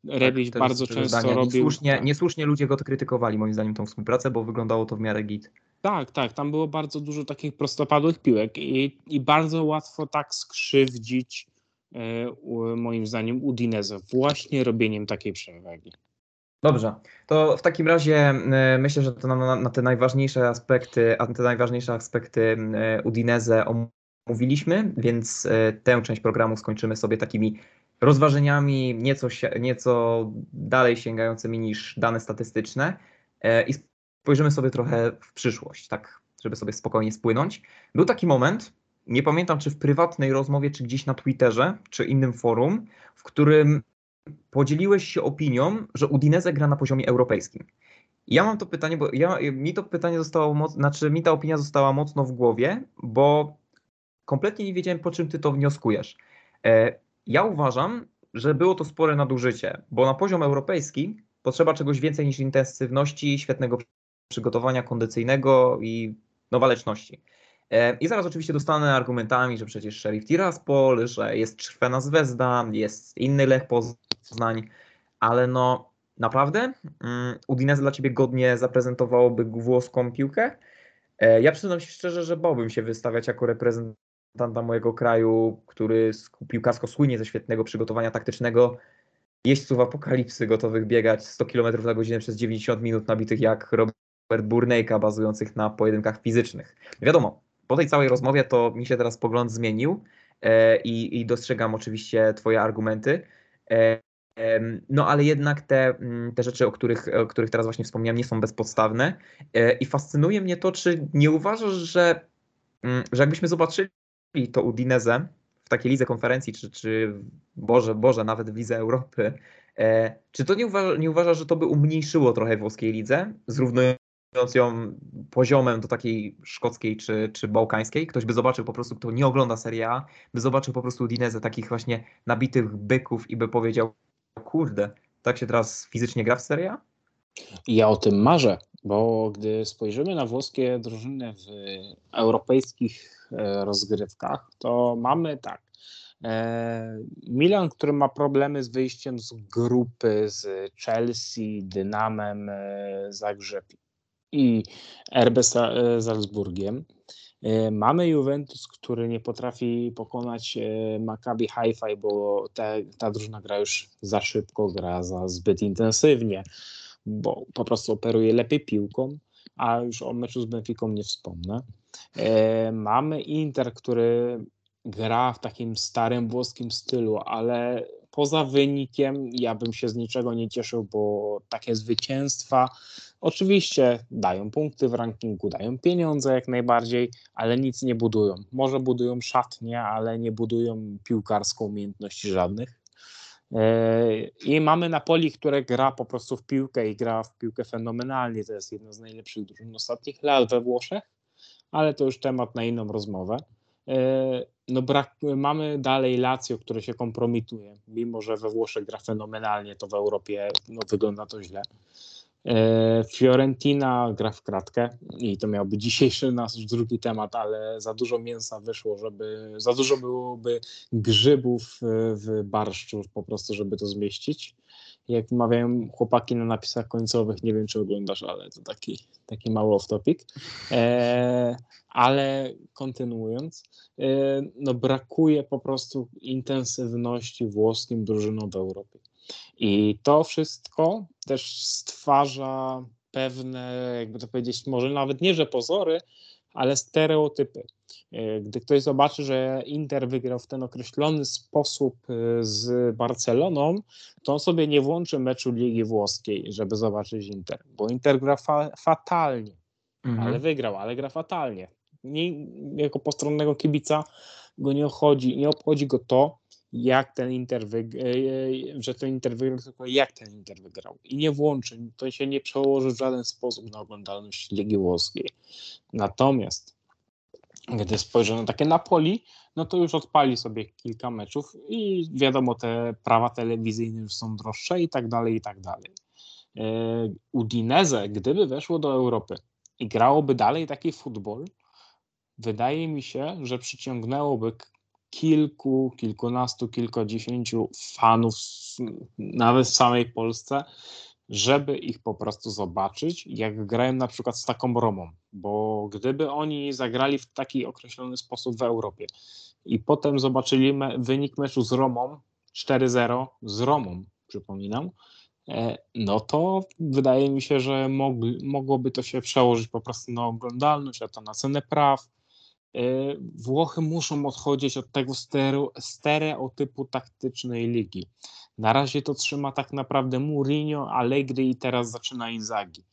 Rebić tak, bardzo często robił... Niesłusznie, tak. niesłusznie ludzie go to krytykowali moim zdaniem tą współpracę, bo wyglądało to w miarę git. Tak, tak, tam było bardzo dużo takich prostopadłych piłek i, i bardzo łatwo tak skrzywdzić e, u, moim zdaniem Udinese właśnie robieniem takiej przewagi. Dobrze, to w takim razie e, myślę, że to na, na, te najważniejsze aspekty, a te najważniejsze aspekty e, Udinese omówiliśmy, więc tę część programu skończymy sobie takimi rozważeniami nieco, nieco dalej sięgającymi niż dane statystyczne e, i spojrzymy sobie trochę w przyszłość, tak, żeby sobie spokojnie spłynąć. Był taki moment, nie pamiętam czy w prywatnej rozmowie, czy gdzieś na Twitterze, czy innym forum, w którym podzieliłeś się opinią, że Udinese gra na poziomie europejskim. Ja mam to pytanie, bo ja, mi to pytanie zostało, moc, znaczy mi ta opinia została mocno w głowie, bo kompletnie nie wiedziałem, po czym ty to wnioskujesz. Ja uważam, że było to spore nadużycie, bo na poziom europejski potrzeba czegoś więcej niż intensywności, świetnego przygotowania kondycyjnego i nowaleczności. E, I zaraz oczywiście dostanę argumentami, że przecież Sheriff Tiraspol, że jest Czerwena Zvezda, jest inny Lech Poznań, ale no naprawdę um, Udinese dla Ciebie godnie zaprezentowałoby włoską piłkę? E, ja przyznam się szczerze, że bałbym się wystawiać jako reprezentant reprezentanta mojego kraju, który piłkarsko słynie ze świetnego przygotowania taktycznego, jeźdźców apokalipsy gotowych biegać 100 km na godzinę przez 90 minut nabitych jak Robert Burnejka, bazujących na pojedynkach fizycznych. Wiadomo, po tej całej rozmowie to mi się teraz pogląd zmienił e, i, i dostrzegam oczywiście Twoje argumenty. E, no ale jednak te, mm, te rzeczy, o których, o których teraz właśnie wspomniałem, nie są bezpodstawne. E, I fascynuje mnie to, czy nie uważasz, że, mm, że jakbyśmy zobaczyli to Udinezę w takiej lidze konferencji, czy, czy Boże, Boże, nawet w lidze Europy, e, czy to nie uważa, nie uważa, że to by umniejszyło trochę włoskiej lidze, zrównując ją poziomem do takiej szkockiej czy, czy bałkańskiej? Ktoś by zobaczył po prostu, kto nie ogląda Serie A, by zobaczył po prostu Udinezę takich właśnie nabitych byków i by powiedział, kurde, tak się teraz fizycznie gra w Serie A? Ja o tym marzę, bo gdy spojrzymy na włoskie drużyny w europejskich rozgrywkach, to mamy tak. E, Milan, który ma problemy z wyjściem z grupy z Chelsea, Dynamem e, Zagrzeb i RB Salzburgiem. E, mamy Juventus, który nie potrafi pokonać e, Maccabi Haifa, bo ta drużyna gra już za szybko, gra za zbyt intensywnie, bo po prostu operuje lepiej piłką, a już o meczu z Benficą nie wspomnę. E, mamy Inter, który gra w takim starym włoskim stylu, ale poza wynikiem ja bym się z niczego nie cieszył, bo takie zwycięstwa oczywiście dają punkty w rankingu, dają pieniądze jak najbardziej, ale nic nie budują. Może budują szatnie, ale nie budują piłkarską umiejętności żadnych. E, I mamy Napoli, które gra po prostu w piłkę i gra w piłkę fenomenalnie. To jest jedna z najlepszych drużyn ostatnich lat we Włoszech, ale to już temat na inną rozmowę. E, no brak, mamy dalej Lazio, które się kompromituje, mimo że we Włoszech gra fenomenalnie, to w Europie no, wygląda to źle. E, Fiorentina gra w kratkę i to miałby dzisiejszy nasz drugi temat, ale za dużo mięsa wyszło, żeby za dużo byłoby grzybów w barszczu po prostu, żeby to zmieścić jak mawiają chłopaki na napisach końcowych, nie wiem czy oglądasz, ale to taki, taki mały off-topic. E, ale kontynuując, e, no brakuje po prostu intensywności włoskim drużynom w Europie. I to wszystko też stwarza pewne, jakby to powiedzieć, może nawet nie, że pozory, ale stereotypy. E, gdy ktoś zobaczy, że Inter wygrał w ten określony sposób e, z Barceloną, to on sobie nie włączy meczu Ligi Włoskiej, żeby zobaczyć Inter, bo Inter gra fa fatalnie, mhm. ale wygrał, ale gra fatalnie. Nie, jako postronnego kibica go nie obchodzi, nie obchodzi go to, jak ten Inter wygrał, e, że ten Inter wygrał, tylko jak ten Inter wygrał. I nie włączy, to się nie przełoży w żaden sposób na oglądalność Ligi Włoskiej. Natomiast gdy spojrzę na takie Napoli, no to już odpali sobie kilka meczów i wiadomo, te prawa telewizyjne już są droższe i tak dalej, i tak dalej. E, Udinese, gdyby weszło do Europy i grałoby dalej taki futbol, wydaje mi się, że przyciągnęłoby kilku, kilkunastu, kilkudziesięciu fanów, nawet w samej Polsce, żeby ich po prostu zobaczyć, jak grają na przykład z taką Romą, bo gdyby oni zagrali w taki określony sposób w Europie i potem zobaczyli me wynik meczu z Romą 4-0 z Romą, przypominam, e, no to wydaje mi się, że mog mogłoby to się przełożyć po prostu na oglądalność, a to na cenę praw, Włochy muszą odchodzić od tego stereotypu taktycznej ligi. Na razie to trzyma tak naprawdę Mourinho, Allegri i teraz zaczyna Inzaghi.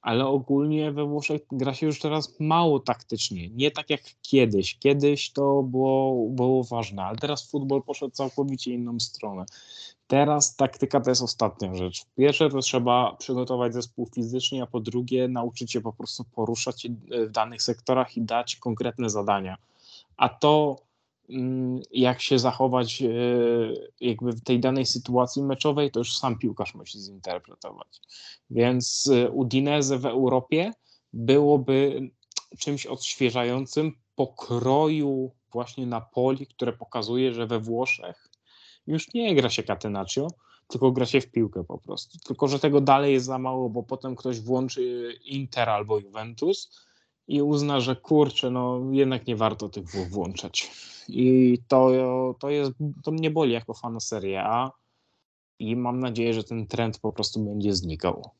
Ale ogólnie we Włoszech gra się już teraz mało taktycznie. Nie tak jak kiedyś. Kiedyś to było, było ważne, ale teraz futbol poszedł całkowicie inną stronę. Teraz taktyka to jest ostatnia rzecz. Pierwsze to trzeba przygotować zespół fizycznie, a po drugie nauczyć się po prostu poruszać się w danych sektorach i dać konkretne zadania. A to mm, jak się zachować e, jakby w tej danej sytuacji meczowej, to już sam piłkarz musi zinterpretować. Więc e, Udinese w Europie byłoby czymś odświeżającym pokroju właśnie Napoli, które pokazuje, że we Włoszech już nie gra się catenaccio, tylko gra się w piłkę po prostu. Tylko, że tego dalej jest za mało, bo potem ktoś włączy Inter albo Juventus i uzna, że kurczę, no jednak nie warto tych dwóch włączać. I to, to, jest, to mnie boli jako fana Serie A i mam nadzieję, że ten trend po prostu będzie znikał.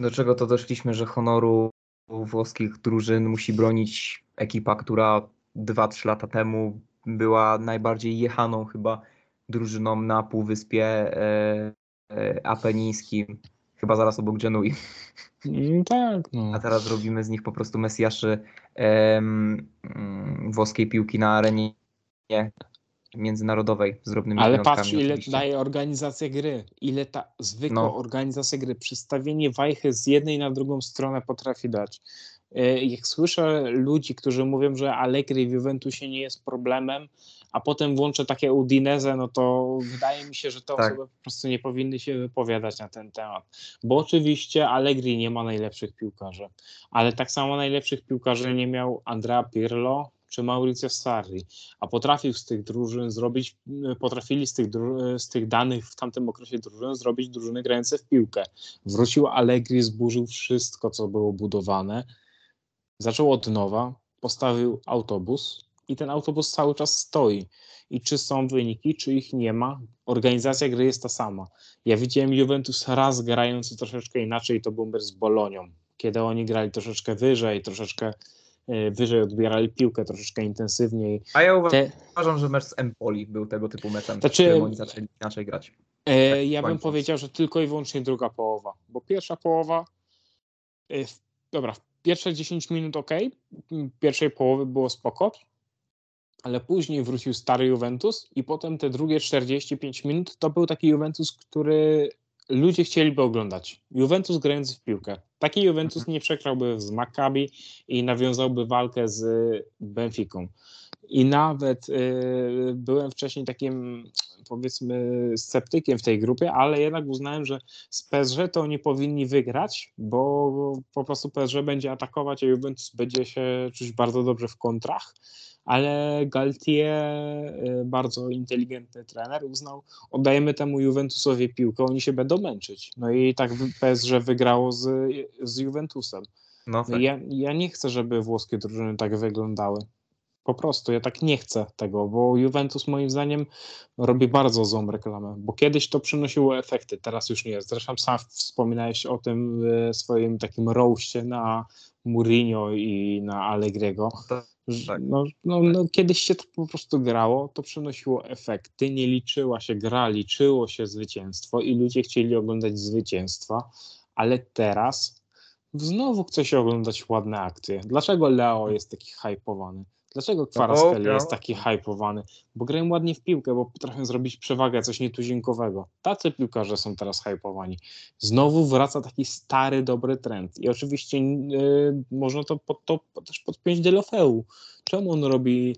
Do czego to doszliśmy, że honoru włoskich drużyn musi bronić ekipa, która 2-3 lata temu była najbardziej jechaną chyba drużyną na Półwyspie e, e, Apenińskim, chyba zaraz obok Genui. Mm, tak. No. A teraz robimy z nich po prostu mesjaszy em, mm, włoskiej piłki na arenie międzynarodowej z drobnymi Ale patrz, ile oczywiście. daje organizacja gry. Ile ta zwykła No. organizacja gry, przestawienie wajchy z jednej na drugą stronę potrafi dać. E, Jak słyszę ludzi, którzy mówią, że Allegri w Juventusie nie jest problemem, a potem włączę takie Udinese, no to wydaje mi się, że te Tak. osoby po prostu nie powinny się wypowiadać na ten temat. Bo oczywiście Allegri nie ma najlepszych piłkarzy, ale tak samo najlepszych piłkarzy nie miał Andrea Pirlo czy Maurizio Sarri, a potrafił z tych drużyn zrobić, potrafili z tych, z tych danych w tamtym okresie drużyn zrobić drużyny grające w piłkę. Wrócił Allegri, zburzył wszystko, co było budowane, zaczął od nowa, postawił autobus i ten autobus cały czas stoi. I czy są wyniki, czy ich nie ma, organizacja gry jest ta sama. Ja widziałem Juventus raz grający troszeczkę inaczej, to był z Bolonią, kiedy oni grali troszeczkę wyżej, troszeczkę e, wyżej odbierali piłkę, troszeczkę intensywniej. A ja uważam, Te, uważam, że mecz z Empoli był tego typu meczem, Znaczy- oni zaczęli inaczej grać. E, ja bym powiedział, że tylko i wyłącznie druga połowa, bo pierwsza połowa, e, dobra, pierwsze 10 minut ok, pierwszej połowy było spoko, ale później wrócił stary Juventus i potem te drugie 45 minut to był taki Juventus, który ludzie chcieliby oglądać. Juventus grając w piłkę. Taki Juventus nie przegrałby z Maccabi i nawiązałby walkę z Benficą. I nawet y, byłem wcześniej takim, powiedzmy, sceptykiem w tej grupie, ale jednak uznałem, że z PSG to oni powinni wygrać, bo po prostu PSG będzie atakować, a Juventus będzie się czuć bardzo dobrze w kontrach. Ale Galtier, y, bardzo inteligentny trener, uznał, oddajemy temu Juventusowi piłkę, oni się będą męczyć. No i tak PSG wygrało z, z Juventusem. No No tak. ja, ja nie chcę, żeby włoskie drużyny tak wyglądały. Po prostu, ja tak nie chcę tego, bo Juventus moim zdaniem robi bardzo złą reklamę, bo kiedyś to przynosiło efekty, teraz już nie jest. Zresztą sam wspominałeś o tym w swoim takim roście na Mourinho i na Allegriego. Tak, tak. No, no, no, kiedyś się tak po prostu grało, to przynosiło efekty, nie liczyła się gra, liczyło się zwycięstwo i ludzie chcieli oglądać zwycięstwa, ale teraz znowu chce się oglądać ładne akcje. Dlaczego Leo jest taki hypowany? Dlaczego Kwaraskelia no. jest taki hypowany? Bo grają ładnie w piłkę, bo potrafią zrobić przewagę, coś nietuzinkowego. Tacy piłkarze są teraz hypowani. Znowu wraca taki stary, dobry trend. I oczywiście yy, można to, pod, to też podpiąć Delofeu. Czemu on robi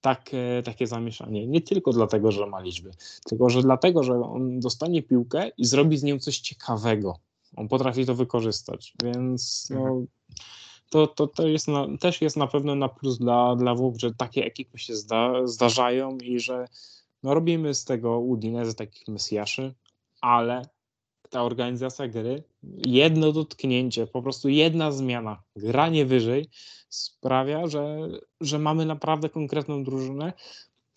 takie, takie zamieszanie? Nie tylko dlatego, że ma liczby, tylko że dlatego, że on dostanie piłkę i zrobi z nią coś ciekawego. On potrafi to wykorzystać, więc no, Mhm. To, to, to jest na, też jest na pewno na plus dla, dla Włoch, że takie ekipy się zda, zdarzają i że no, robimy z tego Udinese takich mesjaszy, ale ta organizacja gry, jedno dotknięcie, po prostu jedna zmiana, granie wyżej sprawia, że, że mamy naprawdę konkretną drużynę,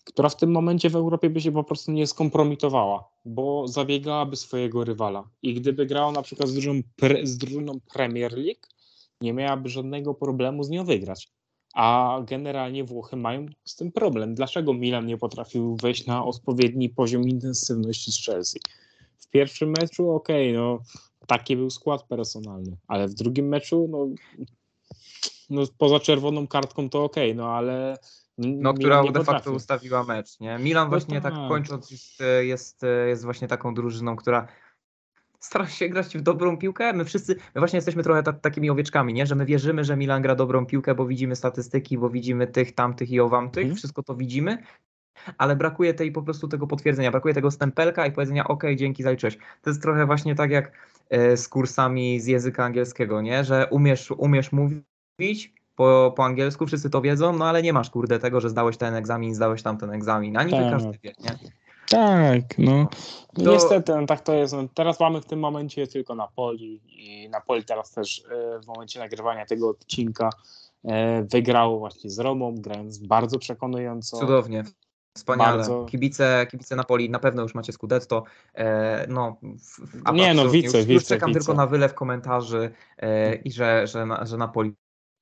która w tym momencie w Europie by się po prostu nie skompromitowała, bo zabiegałaby swojego rywala. I gdyby grała na przykład z drużyną, pre, z drużyną Premier League, nie miałaby żadnego problemu z nią wygrać. A generalnie Włochy mają z tym problem. Dlaczego Milan nie potrafił wejść na odpowiedni poziom intensywności z Chelsea? W pierwszym meczu, okej, no taki był skład personalny, ale w drugim meczu, no, no poza czerwoną kartką to okej, no ale No, która de facto potrafi. ustawiła mecz, nie? Milan No właśnie tak tak. kończąc jest, e, jest, e, jest właśnie taką drużyną, która stara się grać w dobrą piłkę. My wszyscy, my właśnie jesteśmy trochę ta, takimi owieczkami, nie? Że my wierzymy, że Milan gra dobrą piłkę, bo widzimy statystyki, bo widzimy tych, tamtych i owamtych, Mhm. wszystko to widzimy, ale brakuje tej po prostu tego potwierdzenia, brakuje tego stempelka i powiedzenia, ok, dzięki, zaliczyłeś. To jest trochę właśnie tak jak e, z kursami z języka angielskiego, nie? Że umiesz, umiesz mówić po, po angielsku, wszyscy to wiedzą, no ale nie masz kurde tego, że zdałeś ten egzamin, zdałeś tamten egzamin, a niby Tak. każdy wie, nie? Tak, no. To- Niestety, no, tak to jest. No, teraz mamy w tym momencie tylko Napoli i Napoli teraz też e, w momencie nagrywania tego odcinka e, wygrało właśnie z Romą, grając bardzo przekonująco. Cudownie. Wspaniale. Bardzo. Kibice, kibice Napoli, na pewno już macie Scudetto. E, no, w, w, Nie, no, wice, już, już wice, czekam wice. tylko na wylew komentarzy e, i że, że, że Napoli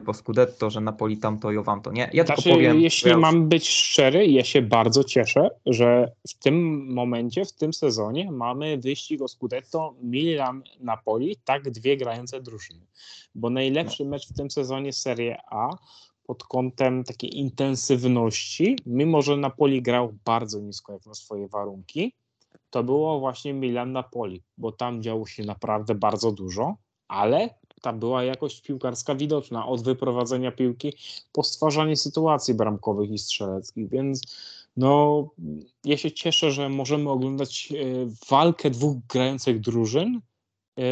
po Scudetto, że Napoli tamto i owamto. Nie, ja Znaczy, tylko powiem. jeśli ja już- mam być szczery, ja się bardzo cieszę, że w tym momencie, w tym sezonie mamy wyścig o Scudetto Milan-Napoli, tak dwie grające drużyny. Bo najlepszy mecz w tym sezonie Serie A pod kątem takiej intensywności, mimo że Napoli grał bardzo nisko jak na swoje warunki, to było właśnie Milan-Napoli, bo tam działo się naprawdę bardzo dużo, ale ta była jakość piłkarska widoczna od wyprowadzenia piłki po stwarzanie sytuacji bramkowych i strzeleckich, więc no, ja się cieszę, że możemy oglądać e, walkę dwóch grających drużyn e,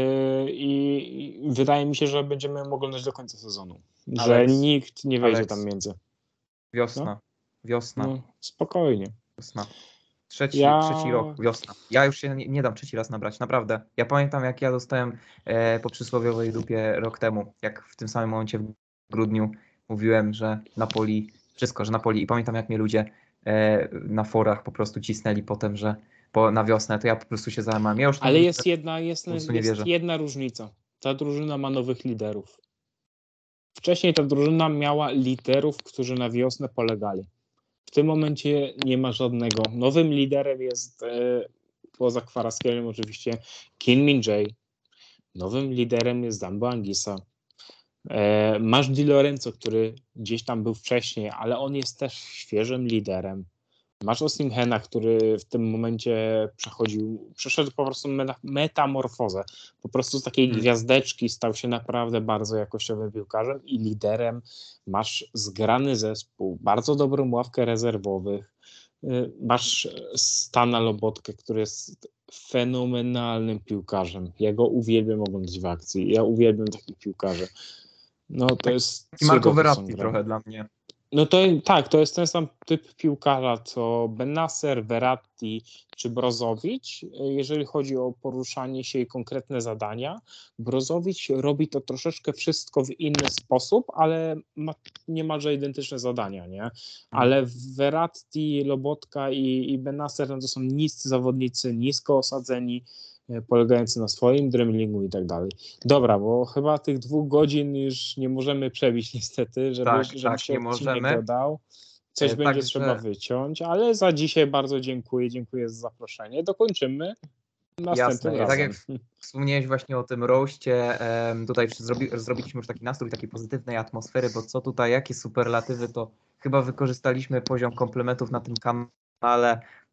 i, wydaje mi się, że będziemy ją oglądać do końca sezonu, że Aleks, nikt nie wejdzie Aleks. tam między. Wiosna. Wiosna. No, spokojnie. Wiosna. Trzeci, Ja- trzeci rok, wiosna. Ja już się nie, nie dam trzeci raz nabrać, naprawdę. Ja pamiętam, jak ja dostałem e, po przysłowiowej dupie rok temu, jak w tym samym momencie w grudniu mówiłem, że Napoli, wszystko, że Napoli i pamiętam, jak mnie ludzie e, na forach po prostu cisnęli potem, że po, na wiosnę, to ja po prostu się załamałem. Ja Ale jest jedna, jest, jest jedna różnica. Ta drużyna ma nowych liderów. Wcześniej ta drużyna miała liderów, którzy na wiosnę polegali. W tym momencie nie ma żadnego. Nowym liderem jest e, poza Kwaraskielem oczywiście Kim Min Jae. Nowym liderem jest Zambo Angisa. E, masz Di Lorenzo, który gdzieś tam był wcześniej, ale on jest też świeżym liderem. Masz Osimhena, który w tym momencie przechodził, przeszedł po prostu meta- metamorfozę. Po prostu z takiej Hmm. gwiazdeczki stał się naprawdę bardzo jakościowym piłkarzem i liderem. Masz zgrany zespół, bardzo dobrą ławkę rezerwowych. Y, Masz Stana Lobotkę, który jest fenomenalnym piłkarzem. Ja go uwielbiam oglądać w akcji. Ja uwielbiam takich piłkarzy. No to jest. I Marco Verratti trochę dla mnie. No to tak, to jest ten sam typ piłkarza co Benasser, Verratti czy Brozowicz, jeżeli chodzi o poruszanie się i konkretne zadania. Brozowicz robi to troszeczkę wszystko w inny sposób, ale ma niemalże identyczne zadania, nie? Ale Verratti, Lobotka i, i Benasser no to są niscy zawodnicy, nisko osadzeni, polegający na swoim dremlingu i tak dalej. Dobra, bo chyba tych dwóch godzin już nie możemy przebić niestety, żeby, Tak, żeby tak, się nie możemy. dodał. Coś E, będzie trzeba wyciąć, ale za dzisiaj bardzo dziękuję, dziękuję za zaproszenie. Dokończymy następnym Jasne, tak jak Wspomniałeś właśnie o tym roście. Tutaj zrobi, zrobiliśmy już taki nastrój takiej pozytywnej atmosfery, bo co tutaj, jakie superlatywy, to chyba wykorzystaliśmy poziom komplementów na tym kanale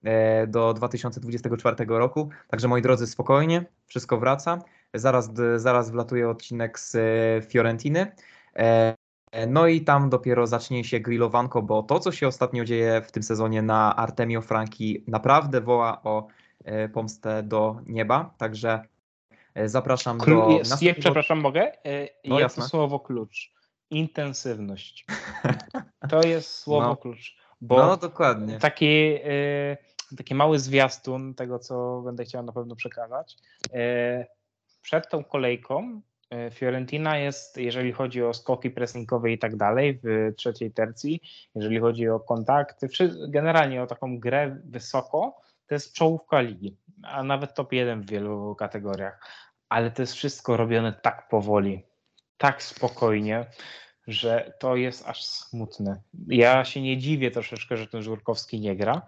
e, do 2024 roku. Także moi drodzy, spokojnie, wszystko wraca. Zaraz, zaraz wlatuje odcinek z e, Fiorentiny. E, No i tam dopiero zacznie się grillowanko, bo to, co się ostatnio dzieje w tym sezonie na Artemio Franki, naprawdę woła o pomstę do nieba. Także zapraszam do. Klu- jest, ja, następnego- przepraszam, mogę? No, jasne. słowo klucz. Intensywność. To jest słowo No. klucz. Bo No, dokładnie. taki, e, taki mały zwiastun tego, co będę chciał na pewno przekazać. E, Przed tą kolejką e, Fiorentina jest, jeżeli chodzi o skoki pressingowe i tak dalej, w trzeciej tercji, jeżeli chodzi o kontakty, generalnie o taką grę wysoko, to jest czołówka ligi, a nawet top 1 w wielu kategoriach. Ale to jest wszystko robione tak powoli, tak spokojnie, że to jest aż smutne. Ja się nie dziwię troszeczkę, że ten Żurkowski nie gra,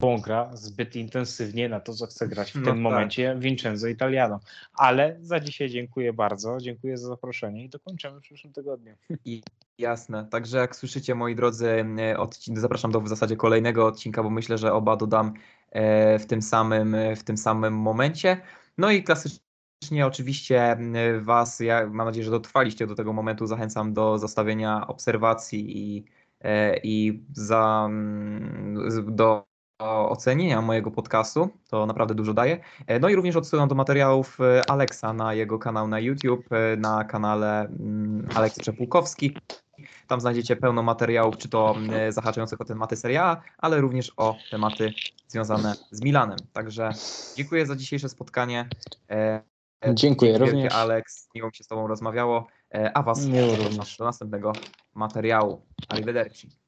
bo on gra zbyt intensywnie na to, co chce grać w No tym tak. momencie Vincenzo Italiano. Ale za dzisiaj dziękuję bardzo, dziękuję za zaproszenie i dokończymy w przyszłym tygodniu. I jasne. Także jak słyszycie, moi drodzy, e, odcin- zapraszam do w zasadzie kolejnego odcinka, bo myślę, że oba dodam e, w tym samym, w tym samym momencie. No i klasycznie oczywiście e, Was, ja mam nadzieję, że dotrwaliście do tego momentu, zachęcam do zostawienia obserwacji i, e, i za, mm, do ocenienia mojego podcastu. To naprawdę dużo daje. E, No i również odsyłam do materiałów e, Aleksa na jego kanał na YouTube, na kanale mm, Aleks Przepłukowski. Tam znajdziecie pełno materiałów, czy to zahaczających o tematy Serie A, ale również o tematy związane z Milanem. Także dziękuję za dzisiejsze spotkanie. E, Dziękuję dzięki również. Alex, miło mi się z Tobą rozmawiało, e, a Was do następnego materiału. Arrivederci.